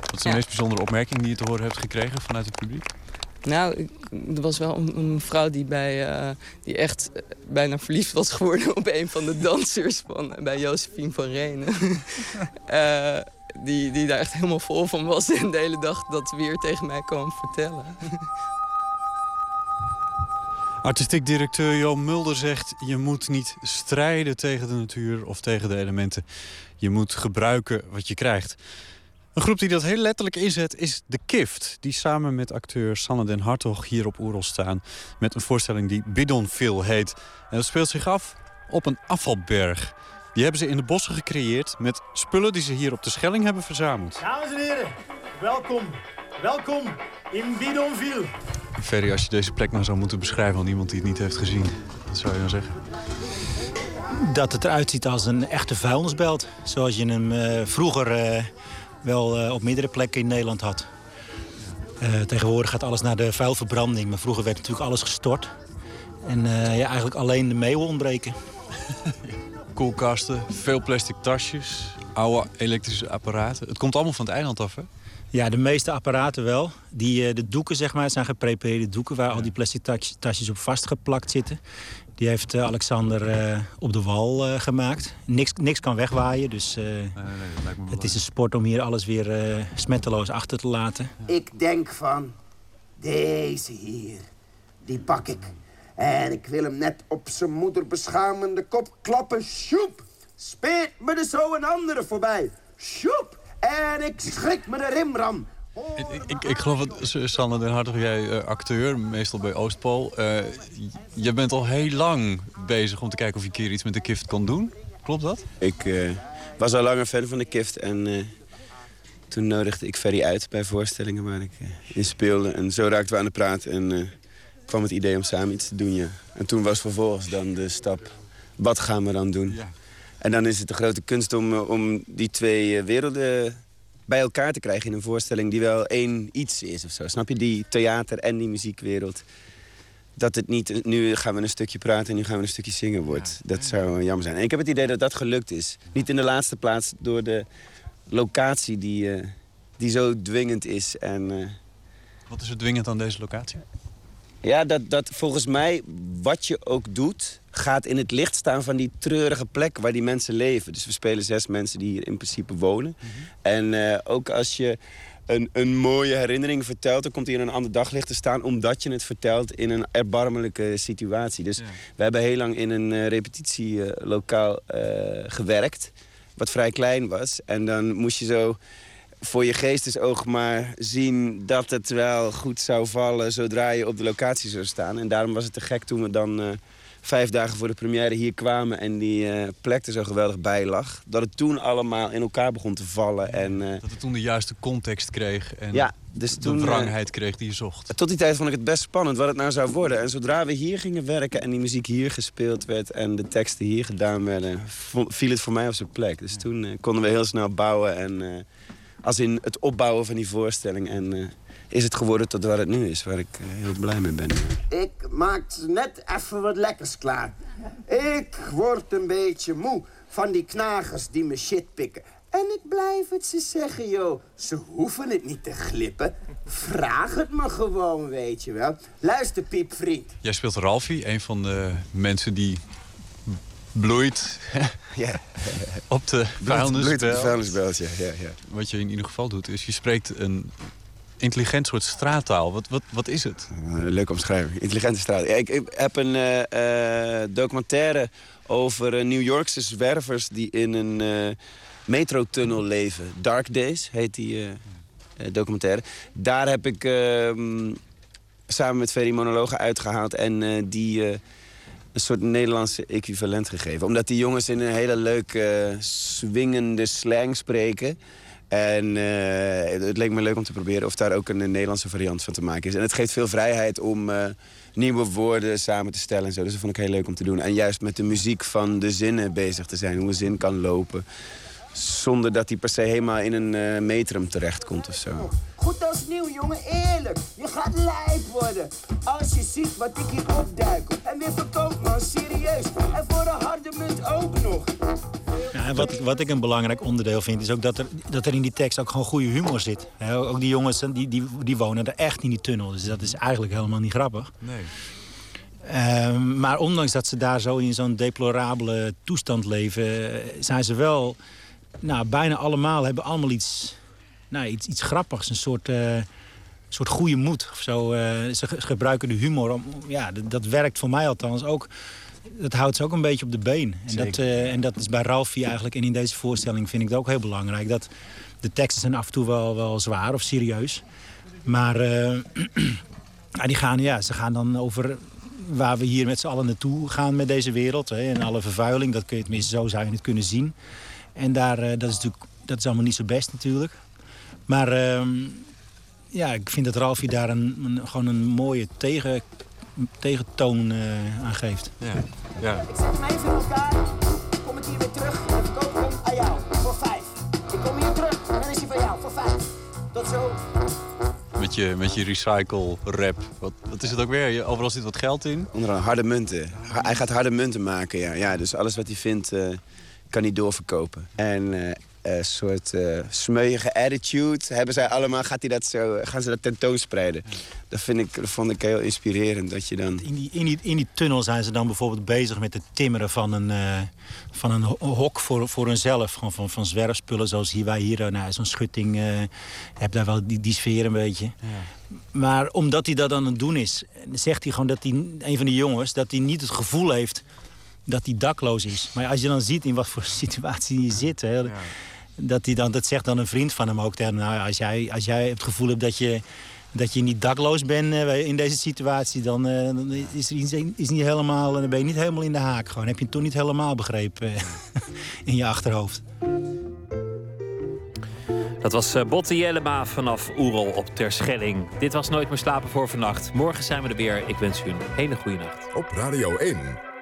Wat is de meest bijzondere opmerking die je te horen hebt gekregen vanuit het publiek? Nou, ik- er was wel een, een vrouw die, bij, eh, die echt eh, bijna verliefd was geworden op een van de dansers van, bij Josephine van Renen. Eh, die, die daar echt helemaal vol van was en de hele dag dat weer tegen mij kwam vertellen. Artistiek directeur Jo Mulder zegt... je moet niet strijden tegen de natuur of tegen de elementen. Je moet gebruiken wat je krijgt. Een groep die dat heel letterlijk inzet is de Kift... die samen met acteur Sanne den Hartog hier op Oerol staan... met een voorstelling die Bidonville heet. En dat speelt zich af op een afvalberg. Die hebben ze in de bossen gecreëerd... met spullen die ze hier op de Schelling hebben verzameld. Dames en heren, welkom. Welkom in Bidonville. Ferry, als je deze plek nou zou moeten beschrijven aan iemand die het niet heeft gezien... wat zou je dan zeggen? Dat het eruit ziet als een echte vuilnisbelt. Zoals je hem eh, vroeger eh, wel eh, op meerdere plekken in Nederland had. Eh, tegenwoordig gaat alles naar de vuilverbranding. Maar vroeger werd natuurlijk alles gestort. En eh, ja, eigenlijk alleen de meeuwen ontbreken. Koelkasten, veel plastic tasjes, oude elektrische apparaten. Het komt allemaal van het eiland af, hè? Ja, de meeste apparaten wel. Die, eh, de doeken, zeg maar, het zijn geprepareerde doeken... waar al die plastic tas- tasjes op vastgeplakt zitten. Die heeft eh, Alexander eh, op de wal eh, gemaakt. Niks, niks kan wegwaaien, dus eh, het is een sport om hier alles weer eh, smetteloos achter te laten. Ik denk van, deze hier, die pak ik. En ik wil hem net op zijn moeder beschamende kop klappen. Sjoep! Speert me er zo een andere voorbij. Sjoep! En ik schrik me de rimram. Ik, ik, ik geloof dat S- Sanne den Hartog, jij eh, acteur, meestal bij Oostpool. eh, je bent al heel lang bezig om te kijken of je een keer iets met de kift kon doen. Klopt dat? Ik eh, was al langer fan van de Kift en eh, toen nodigde ik Ferry uit bij voorstellingen waar ik eh, in speelde. En zo raakten we aan de praat en eh, kwam het idee om samen iets te doen, ja. En toen was vervolgens dan de stap, wat gaan we dan doen? En dan is het de grote kunst om, eh, om die twee eh, werelden bij elkaar te krijgen in een voorstelling die wel één iets is of zo. Snap je? Die theater en die muziekwereld. Dat het niet, nu gaan we een stukje praten en nu gaan we een stukje zingen wordt. Dat zou eh, jammer zijn. En ik heb het idee dat dat gelukt is. Niet in de laatste plaats door de locatie die, die zo dwingend is. En, Wat is er dwingend aan deze locatie? Ja, dat, dat volgens mij wat je ook doet... gaat in het licht staan van die treurige plek waar die mensen leven. Dus we spelen zes mensen die hier in principe wonen. En eh, ook als je een, een mooie herinnering vertelt... dan komt die in een ander daglicht te staan... omdat je het vertelt in een erbarmelijke situatie. Dus we hebben heel lang in een eh, repetitielokaal eh, gewerkt... wat vrij klein was. En dan moest je zo voor je geestesoog maar zien dat het wel goed zou vallen zodra je op de locatie zou staan. En daarom was het te gek toen we dan eh, vijf dagen voor de première hier kwamen en die eh, plek er zo geweldig bij lag. Dat het toen allemaal in elkaar begon te vallen. En, eh, Dat het toen de juiste context kreeg en Ja, dus de toen, wrangheid kreeg die je zocht. tot die tijd vond ik het best spannend wat het nou zou worden. En zodra we hier gingen werken en die muziek hier gespeeld werd... en de teksten hier gedaan werden, viel het voor mij op zijn plek. Dus toen konden we heel snel bouwen. En, als in het opbouwen van die voorstelling. En eh, is het geworden tot waar het nu is, waar ik eh, heel blij mee ben. Ik maak net even wat lekkers klaar. Ik word een beetje moe van die knagers die me shit pikken. En ik blijf het ze zeggen, joh. Ze hoeven het niet te glippen. Vraag het me gewoon, weet je wel. Luister, piepvriend. Jij speelt Ralfie, een van de mensen die bloeit ja. op de bloeit op de vuilnisbelt. vuilnisbelt, ja, ja, ja. Wat je in ieder geval doet, is je spreekt een intelligent soort straattaal. Wat, wat, wat is het? Een leuke omschrijving. Intelligente straat. Ja, ik, ik heb een eh, eh, documentaire over eh, New Yorkse zwervers die in een eh, metrotunnel leven. Dark Days heet die eh, eh, documentaire. Daar heb ik ehm, samen met Ferry monologen uitgehaald en eh, die eh, een soort Nederlandse equivalent gegeven. Omdat die jongens in een hele leuke, swingende slang spreken. En eh, het leek me leuk om te proberen of daar ook een, Nederlandse variant van te maken is. En het geeft veel vrijheid om eh, nieuwe woorden samen te stellen en zo. Dus dat vond ik heel leuk om te doen. En juist met de muziek van de zinnen bezig te zijn. Hoe een zin kan lopen. Zonder dat die per se helemaal in een eh, metrum terechtkomt of zo. Goed als nieuw, jongen, eerlijk. Je gaat lijp worden. Als je ziet wat ik hier opduik. En weer verkoop, man, serieus. En voor een harde munt ook nog. Ja, en wat, wat ik een belangrijk onderdeel vind, is ook dat er, dat er in die tekst ook gewoon goede humor zit. Hè, ook die jongens die, die, die wonen er echt in die tunnel. Dus dat is eigenlijk helemaal niet grappig. Nee. Ehm, maar ondanks dat ze daar zo in zo'n deplorabele toestand leven, eh, zijn ze wel, nou, bijna allemaal hebben allemaal iets, nou, iets, iets grappigs. Een soort, eh, soort goede moed of zo. Eh, ze ge- gebruiken de humor. Om, ja, dat, dat werkt voor mij althans ook. Dat houdt ze ook een beetje op de been. En dat, eh, en dat is bij Ralphie eigenlijk. En in deze voorstelling vind ik dat ook heel belangrijk. Dat de teksten zijn af en toe wel, wel zwaar of serieus. Maar die gaan, ja, ze gaan dan over waar we hier met z'n allen naartoe gaan met deze wereld. Hè, en alle vervuiling, dat kun je tenminste zo zou je het kunnen zien. En daar, eh, dat, is natuurlijk, dat is allemaal niet zo best natuurlijk. Maar ehm, ja, ik vind dat Ralfie daar een, een- gewoon een mooie tegen, tegentoon eh, aan geeft. Ja. ja. Ik zet hem even in elkaar. Kom ik hier weer terug. En verkoop hem aan jou. Voor vijf. Ik kom hier terug. En dan is hij van jou. Voor vijf. Tot zo. Met je, met je recycle rap. Wat, wat is het ook weer? Je- Overal zit wat geld in. Onder andere harde munten. Hij gaat harde munten maken, ja. ja dus alles wat hij vindt, eh, kan hij doorverkopen. En eh, een soort eh smeuïge attitude hebben zij allemaal. Gaat hij dat zo, gaan ze dat tentoonspreiden. Dat, vind ik, dat vond ik heel inspirerend. Dat je dan... In die, in, die, in die tunnel zijn ze dan bijvoorbeeld bezig met het timmeren van een, eh, van een ho- hok voor, voor hunzelf. Gewoon van, van zwerfspullen zoals hier, wij hier, nou, zo'n schutting. eh heb daar wel die, die sfeer een beetje. Maar omdat hij dat aan het doen is, zegt hij gewoon dat hij, een van die jongens, dat hij niet het gevoel heeft dat hij dakloos is. Maar als je dan ziet in wat voor situatie hij zit, hè, dat, hij dan, dat zegt dan een vriend van hem ook tegen hem, nou, als jij, als jij het gevoel hebt dat je, dat je niet dakloos bent eh, in deze situatie, dan, eh, dan is er iets is niet helemaal, dan ben je niet helemaal in de haak. Gewoon heb je het toch niet helemaal begrepen eh, in je achterhoofd. Dat was eh, Botte Jellema vanaf Oerol op Terschelling. Dit was Nooit meer slapen voor vannacht. Morgen zijn we er weer. Ik wens u een hele goede nacht. Op Radio 1,